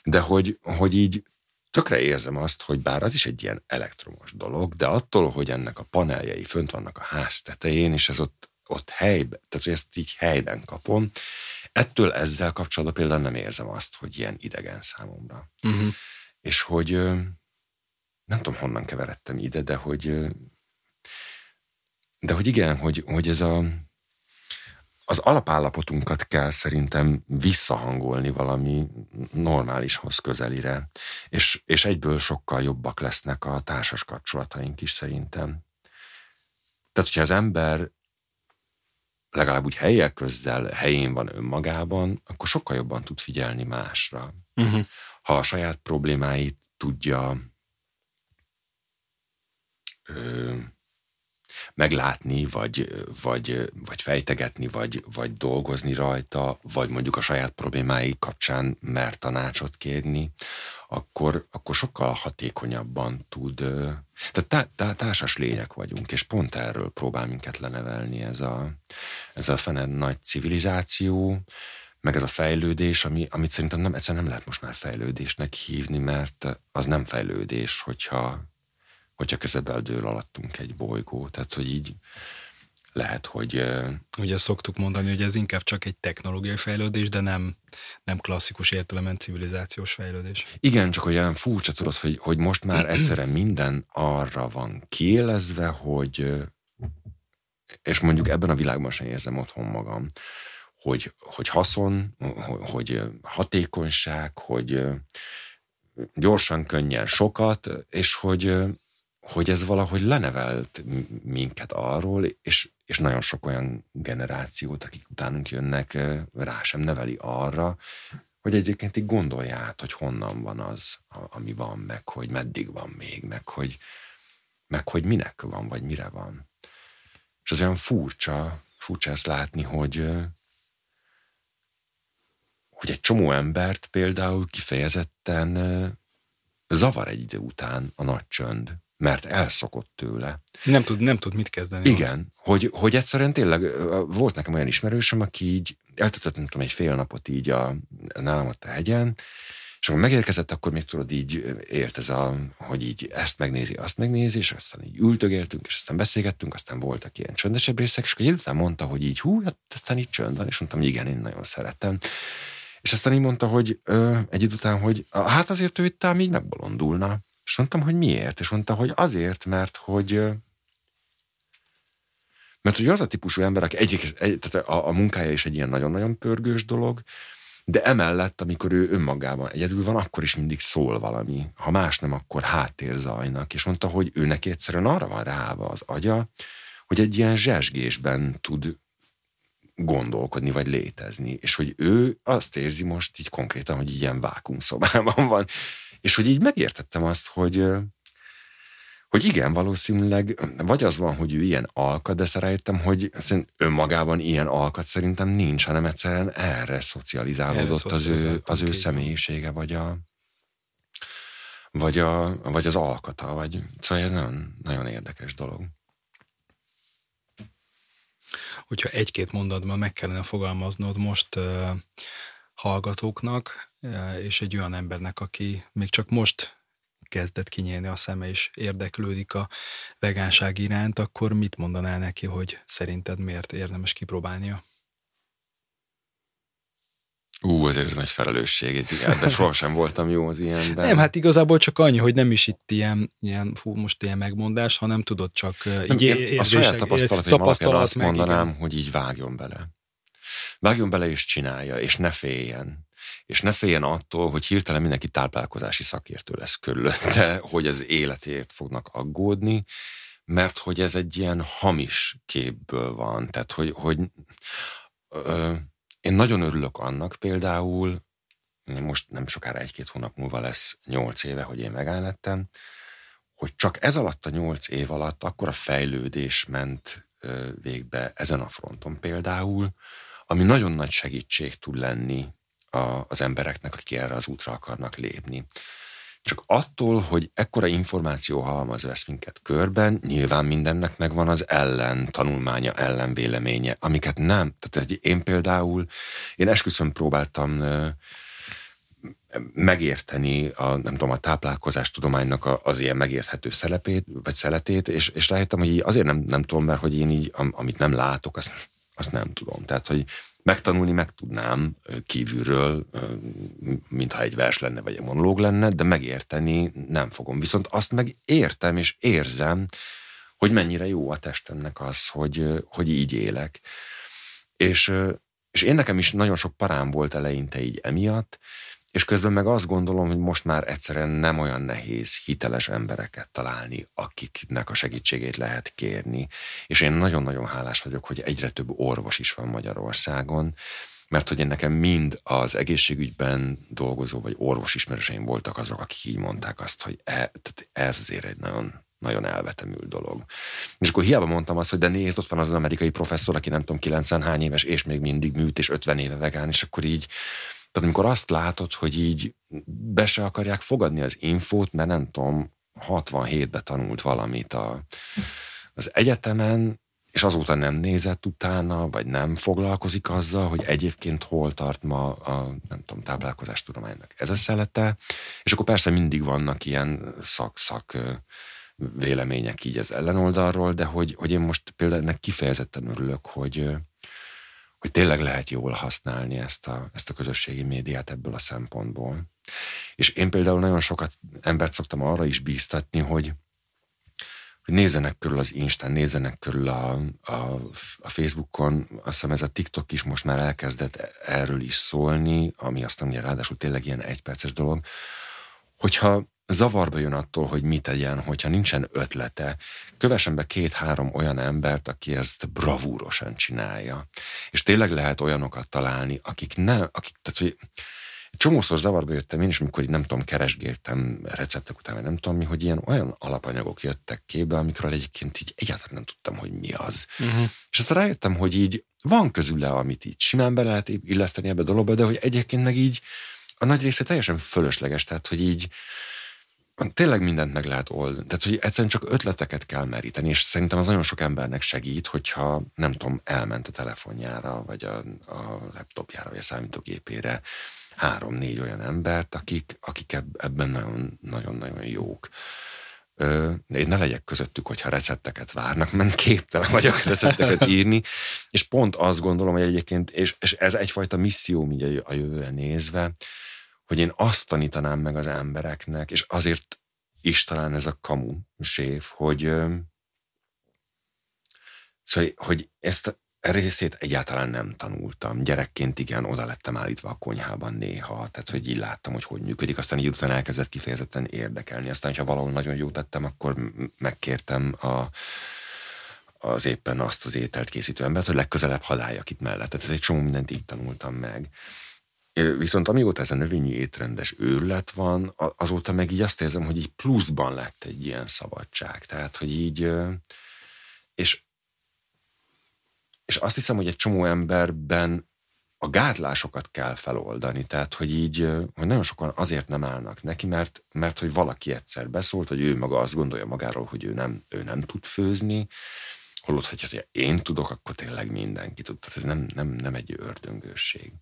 de hogy, hogy így tökre érzem azt, hogy bár az is egy ilyen elektromos dolog, de attól, hogy ennek a paneljei fönt vannak a ház tetején, és ez ott, ott helyben, tehát hogy ezt így helyben kapom, ettől ezzel kapcsolatban például nem érzem azt, hogy ilyen idegen számomra. Uh-huh. És hogy nem tudom, honnan keveredtem ide, de hogy de hogy igen, hogy, hogy ez a az alapállapotunkat kell szerintem visszahangolni valami normálishoz közelire, és, és egyből sokkal jobbak lesznek a társas kapcsolataink is szerintem. Tehát, hogyha az ember legalább úgy helyek közzel helyén van önmagában, akkor sokkal jobban tud figyelni másra. Uh-huh. Ha a saját problémáit tudja ö, meglátni, vagy, vagy, vagy fejtegetni, vagy, vagy dolgozni rajta, vagy mondjuk a saját problémái kapcsán mer tanácsot kérni, akkor, akkor sokkal hatékonyabban tud. Tehát tá, tá, társas lények vagyunk, és pont erről próbál minket lenevelni ez a, ez a fene nagy civilizáció, meg ez a fejlődés, ami, amit szerintem nem, egyszerűen nem lehet most már fejlődésnek hívni, mert az nem fejlődés, hogyha hogyha kezedbe dől alattunk egy bolygó. Tehát, hogy így lehet, hogy... Ugye szoktuk mondani, hogy ez inkább csak egy technológiai fejlődés, de nem, nem klasszikus értelemben civilizációs fejlődés. Igen, csak olyan furcsa tudod, hogy, hogy most már [CLEARS THROAT] egyszerűen minden arra van kiélezve, hogy és mondjuk ebben a világban sem érzem otthon magam, hogy, hogy haszon, hogy hatékonyság, hogy gyorsan, könnyen sokat, és hogy, hogy ez valahogy lenevelt minket arról, és, és nagyon sok olyan generációt, akik utánunk jönnek, rá sem neveli arra, hogy egyébként így gondolj át, hogy honnan van az, ami van, meg hogy meddig van még, meg hogy, meg hogy minek van, vagy mire van. És az olyan furcsa, furcsa ezt látni, hogy, hogy egy csomó embert például kifejezetten zavar egy idő után a nagy csönd mert elszokott tőle. Nem tud, nem tud mit kezdeni. Igen, hogy, hogy egyszerűen tényleg volt nekem olyan ismerősöm, aki így eltöltött, nem tudom, egy fél napot így a, nálam ott a hegyen, és amikor megérkezett, akkor még tudod, így ért ez a, hogy így ezt megnézi, azt megnézi, és aztán így ültögéltünk, és aztán beszélgettünk, aztán voltak ilyen csöndesebb részek, és akkor egy után mondta, hogy így hú, hát aztán így csönd van, és mondtam, igen, én nagyon szeretem. És aztán így mondta, hogy ö, egy idő után, hogy hát azért ő itt ám így megbolondulna. És mondtam, hogy miért? És mondta, hogy azért, mert hogy mert hogy az a típusú ember, aki egy, egy, tehát a, a munkája is egy ilyen nagyon-nagyon pörgős dolog, de emellett, amikor ő önmagában egyedül van, akkor is mindig szól valami. Ha más nem, akkor háttérzajnak. És mondta, hogy ő neki egyszerűen arra van ráva az agya, hogy egy ilyen zsesgésben tud gondolkodni, vagy létezni. És hogy ő azt érzi most így konkrétan, hogy ilyen vákumszobában van, És hogy így megértettem azt, hogy hogy igen, valószínűleg, vagy az van, hogy ő ilyen alkat, de rájöttem, hogy önmagában ilyen alkat szerintem nincs, hanem egyszerűen erre szocializálódott erre az, ő, az ő személyisége, vagy a, vagy, a, vagy az alkata, vagy, szóval ez nagyon, nagyon érdekes dolog. Hogyha egy-két mondatban meg kellene fogalmaznod most hallgatóknak, uh, és egy olyan embernek, aki még csak most kezdett kinyílni a szeme és érdeklődik a vegánság iránt, akkor mit mondanál neki, hogy szerinted miért érdemes kipróbálnia? Ú, azért ez nagy felelősség, ez ilyen, de sohasem voltam jó az ilyenben. Nem, hát igazából csak annyi, hogy nem is itt ilyen, ilyen fú, most ilyen megmondás, hanem tudod csak nem, így érzések, A saját tapasztalataim tapasztalat azt mondanám, igen. hogy így vágjon bele. Vágjon bele és csinálja, és ne féljen és ne féljen attól, hogy hirtelen mindenki táplálkozási szakértő lesz körülötte, [LAUGHS] hogy az életért fognak aggódni, mert hogy ez egy ilyen hamis képből van. Tehát, hogy, hogy ö, én nagyon örülök annak például, most nem sokára egy-két hónap múlva lesz nyolc éve, hogy én lettem, hogy csak ez alatt a nyolc év alatt akkor a fejlődés ment végbe ezen a fronton például, ami nagyon nagy segítség tud lenni a, az embereknek, akik erre az útra akarnak lépni. Csak attól, hogy ekkora információ halmaz vesz minket körben, nyilván mindennek megvan az ellen tanulmánya, ellen véleménye, amiket nem. Tehát én például, én esküszöm próbáltam megérteni a, nem tudom, a táplálkozás tudománynak az ilyen megérthető szelepét, vagy szeletét, és, és rájöttem, hogy így azért nem, nem tudom, mert hogy én így, amit nem látok, azt, azt nem tudom. Tehát, hogy megtanulni meg tudnám kívülről, mintha egy vers lenne, vagy egy monológ lenne, de megérteni nem fogom. Viszont azt meg értem és érzem, hogy mennyire jó a testemnek az, hogy, hogy így élek. És, és én nekem is nagyon sok parám volt eleinte így emiatt, és közben meg azt gondolom, hogy most már egyszerűen nem olyan nehéz hiteles embereket találni, akiknek a segítségét lehet kérni. És én nagyon-nagyon hálás vagyok, hogy egyre több orvos is van Magyarországon, mert hogy én nekem mind az egészségügyben dolgozó, vagy orvos ismerőseim voltak azok, akik így mondták azt, hogy e, tehát ez azért egy nagyon nagyon elvetemült dolog. És akkor hiába mondtam azt, hogy de nézd, ott van az, az amerikai professzor, aki nem tudom, 90 hány éves, és még mindig műt, és 50 éve vegán, és akkor így tehát amikor azt látod, hogy így be se akarják fogadni az infót, mert nem tudom, 67-ben tanult valamit a, az egyetemen, és azóta nem nézett utána, vagy nem foglalkozik azzal, hogy egyébként hol tart ma a, nem tudom, táplálkozás tudománynak ez a szelete, és akkor persze mindig vannak ilyen szak-szak vélemények így az ellenoldalról, de hogy, hogy én most például ennek kifejezetten örülök, hogy, hogy tényleg lehet jól használni ezt a, ezt a közösségi médiát ebből a szempontból. És én például nagyon sokat embert szoktam arra is bíztatni, hogy, hogy nézzenek körül az Instán, nézzenek körül a, a, a Facebookon, azt hiszem ez a TikTok is most már elkezdett erről is szólni, ami aztán ugye ráadásul tényleg ilyen egyperces dolog, hogyha zavarba jön attól, hogy mit tegyen, hogyha nincsen ötlete. Kövessen be két-három olyan embert, aki ezt bravúrosan csinálja. És tényleg lehet olyanokat találni, akik nem, akik, tehát, hogy csomószor zavarba jöttem én is, amikor így nem tudom, keresgéltem receptek után, vagy nem tudom mi, hogy ilyen olyan alapanyagok jöttek képbe, amikről egyébként így egyáltalán nem tudtam, hogy mi az. Uh-huh. És aztán rájöttem, hogy így van közül amit így simán be lehet illeszteni ebbe a dologba, de hogy egyébként meg így a nagy része teljesen fölösleges, tehát hogy így tényleg mindent meg lehet oldani. Tehát, hogy egyszerűen csak ötleteket kell meríteni, és szerintem az nagyon sok embernek segít, hogyha nem tudom, elment a telefonjára, vagy a, a laptopjára, vagy a számítógépére három-négy olyan embert, akik, akik ebben nagyon-nagyon jók. Ö, én ne legyek közöttük, hogyha recepteket várnak, mert képtelen vagyok [LAUGHS] recepteket írni, és pont azt gondolom, hogy egyébként, és, és ez egyfajta misszió így a jövőre nézve, hogy én azt tanítanám meg az embereknek, és azért is talán ez a kamu sév, hogy, szóval, hogy ezt a részét egyáltalán nem tanultam. Gyerekként igen, oda lettem állítva a konyhában néha, tehát hogy így láttam, hogy hogy működik, aztán így után elkezdett kifejezetten érdekelni. Aztán, ha valahol nagyon jót tettem, akkor megkértem a, az éppen azt az ételt készítő embert, hogy legközelebb hadáljak itt mellett. Tehát egy csomó mindent így tanultam meg. Viszont amióta ez a növényi étrendes őrület van, azóta meg így azt érzem, hogy így pluszban lett egy ilyen szabadság. Tehát, hogy így, és, és azt hiszem, hogy egy csomó emberben a gátlásokat kell feloldani, tehát hogy így, hogy nagyon sokan azért nem állnak neki, mert, mert hogy valaki egyszer beszólt, hogy ő maga azt gondolja magáról, hogy ő nem, ő nem tud főzni, holott, hogy én tudok, akkor tényleg mindenki tud. Tehát ez nem, nem, nem egy ördöngősség.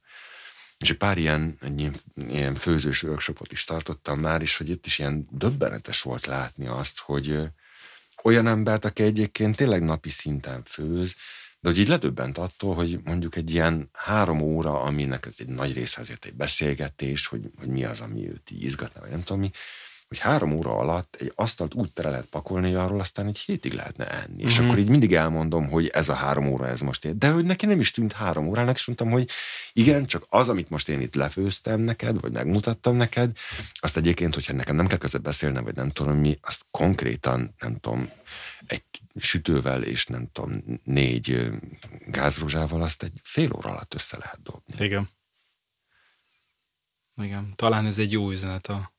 És egy pár ilyen, egy ilyen, ilyen főzős workshopot is tartottam már, és hogy itt is ilyen döbbenetes volt látni azt, hogy olyan embert, aki egyébként tényleg napi szinten főz, de hogy így ledöbbent attól, hogy mondjuk egy ilyen három óra, aminek ez egy nagy része azért egy beszélgetés, hogy, hogy mi az, ami őt így izgatna, vagy nem tudom mi, hogy három óra alatt egy asztalt úgy tere lehet pakolni, hogy arról aztán egy hétig lehetne enni. Mm-hmm. És mhm. akkor így mindig elmondom, hogy ez a három óra, ez most ér. De hogy neki nem is tűnt három órának, és mondtam, hogy igen, csak az, amit most én itt lefőztem neked, vagy megmutattam neked, azt egyébként, hogyha nekem nem kell között beszélnem, vagy nem tudom mi, azt konkrétan, nem tudom, egy sütővel és nem tudom, négy gázrózsával azt egy fél óra alatt össze lehet dobni. Igen. Igen, talán ez egy jó üzenet a,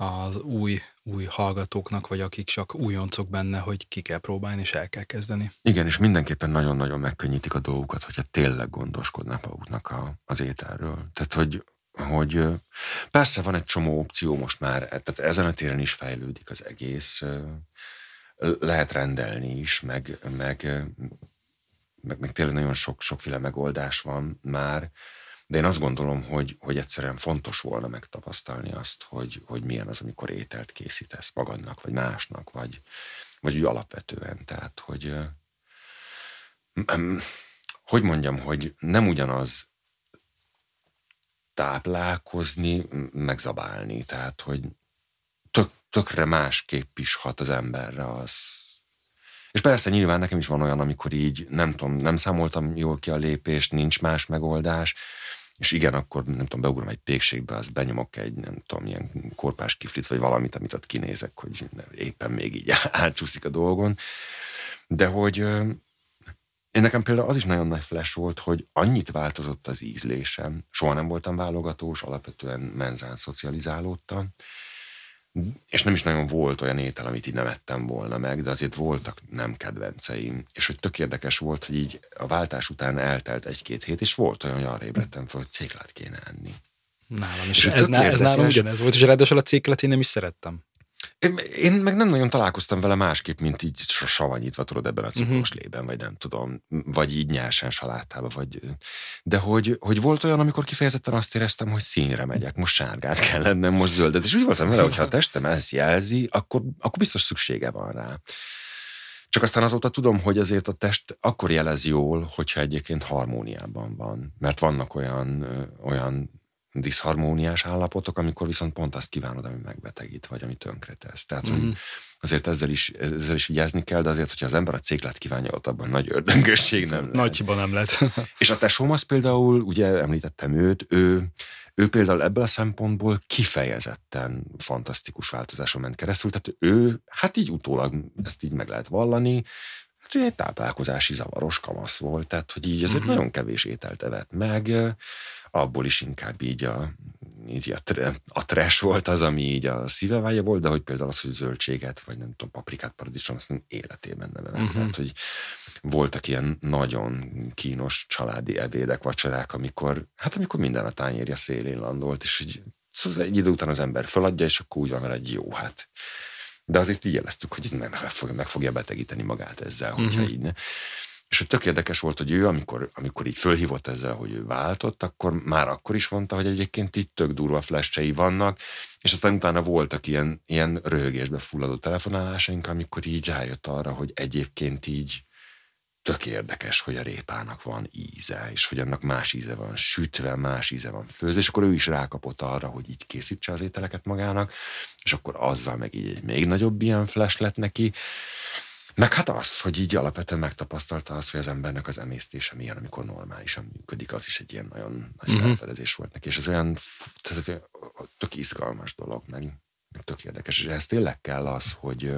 az új, új hallgatóknak, vagy akik csak újoncok benne, hogy ki kell próbálni, és el kell kezdeni. Igen, és mindenképpen nagyon-nagyon megkönnyítik a dolgukat, hogyha tényleg gondoskodnak maguknak a, az ételről. Tehát, hogy, hogy persze van egy csomó opció most már, tehát ezen a téren is fejlődik az egész, lehet rendelni is, meg, meg, meg, meg tényleg nagyon sok, sokféle megoldás van már, de én azt gondolom, hogy, hogy egyszerűen fontos volna megtapasztalni azt, hogy, hogy milyen az, amikor ételt készítesz magadnak, vagy másnak, vagy, vagy úgy alapvetően. Tehát, hogy hogy mondjam, hogy nem ugyanaz táplálkozni, megzabálni. Tehát, hogy tök, tökre másképp is hat az emberre az. És persze nyilván nekem is van olyan, amikor így nem tudom, nem számoltam jól ki a lépést, nincs más megoldás, és igen, akkor nem tudom, beugrom egy pékségbe, azt benyomok egy, nem tudom, ilyen korpás kiflit, vagy valamit, amit ott kinézek, hogy éppen még így [LAUGHS] átcsúszik a dolgon. De hogy én nekem például az is nagyon nagy flash volt, hogy annyit változott az ízlésem. Soha nem voltam válogatós, alapvetően menzán szocializálódtam, és nem is nagyon volt olyan étel, amit így nem ettem volna meg, de azért voltak nem kedvenceim. És hogy tök érdekes volt, hogy így a váltás után eltelt egy-két hét, és volt olyan, hogy arra ébredtem fel, hogy céklát kéne enni. Nálam is. És ez, ez, ez nálam ugyanez volt, és ráadásul a céklát én nem is szerettem. Én, én meg nem nagyon találkoztam vele másképp, mint így savanyítva, tudod, ebben a mhm. cukros uh-huh. lében, vagy nem tudom, vagy így nyersen salátába, vagy... De hogy, hogy volt olyan, amikor kifejezetten azt éreztem, hogy színre megyek, most sárgát [LAUGHS] kell lennem, most zöldet, és úgy voltam vele, hogy ha a testem ezt jelzi, akkor, akkor biztos szüksége van rá. Csak aztán azóta tudom, hogy azért a test akkor jelez jól, hogyha egyébként harmóniában van. Mert vannak olyan, olyan diszharmóniás állapotok, amikor viszont pont azt kívánod, ami megbetegít, vagy ami tönkretesz. Tehát, mm-hmm. azért ezzel is, ezzel is vigyázni kell, de azért, hogyha az ember a céklát kívánja, ott abban nagy ördöngösség nem lehet. Nagy hiba nem lehet. [LAUGHS] És a tesóm az például, ugye említettem őt, ő, ő például ebből a szempontból kifejezetten fantasztikus változáson ment keresztül, tehát ő, hát így utólag ezt így meg lehet vallani, hát egy táplálkozási zavaros kamasz volt, tehát hogy így ezért mm-hmm. nagyon kevés ételt evett meg, abból is inkább így a, így a, a trash volt az, ami így a szívevágya volt, de hogy például az, hogy zöldséget, vagy nem tudom, paprikát, paradicsom, azt nem életében nem. Uh-huh. Tehát, hogy voltak ilyen nagyon kínos családi ebédek, vacsorák, amikor, hát amikor minden a tányérja szélén landolt, és így, szóval egy idő után az ember feladja, és akkor úgy van vele, egy jó, hát de azért így jeleztük, hogy nem meg fogja betegíteni magát ezzel, hogyha uh-huh. így ne. És hogy tök érdekes volt, hogy ő, amikor, amikor így fölhívott ezzel, hogy ő váltott, akkor már akkor is mondta, hogy egyébként itt tök durva flashei vannak, és aztán utána voltak ilyen, ilyen röhögésbe fulladó telefonálásaink, amikor így rájött arra, hogy egyébként így tök érdekes, hogy a répának van íze, és hogy annak más íze van sütve, más íze van főzve, és akkor ő is rákapott arra, hogy így készítse az ételeket magának, és akkor azzal meg így egy még nagyobb ilyen flash lett neki, meg hát az, hogy így alapvetően megtapasztalta az, hogy az embernek az emésztése milyen, amikor normálisan működik, az is egy ilyen nagyon nagy uh-huh. felfedezés volt neki, és ez olyan tök izgalmas dolog, meg, meg tök érdekes, és ez tényleg kell az, hogy,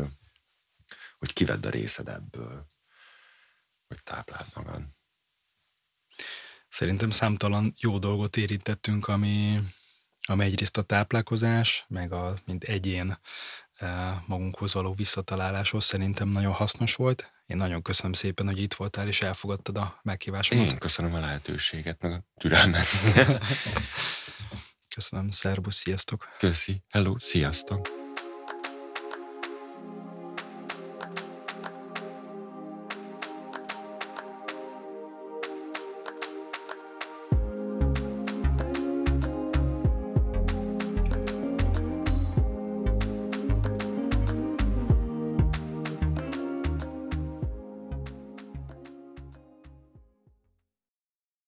hogy kivedd a részed ebből, hogy tápláld magad. Szerintem számtalan jó dolgot érintettünk, ami, ami egyrészt a táplálkozás, meg a, mint egyén magunkhoz való visszataláláshoz szerintem nagyon hasznos volt. Én nagyon köszönöm szépen, hogy itt voltál és elfogadtad a meghívásomat. Én köszönöm a lehetőséget, meg a türelmet. [LAUGHS] köszönöm, szervusz, sziasztok! Köszi, hello, sziasztok!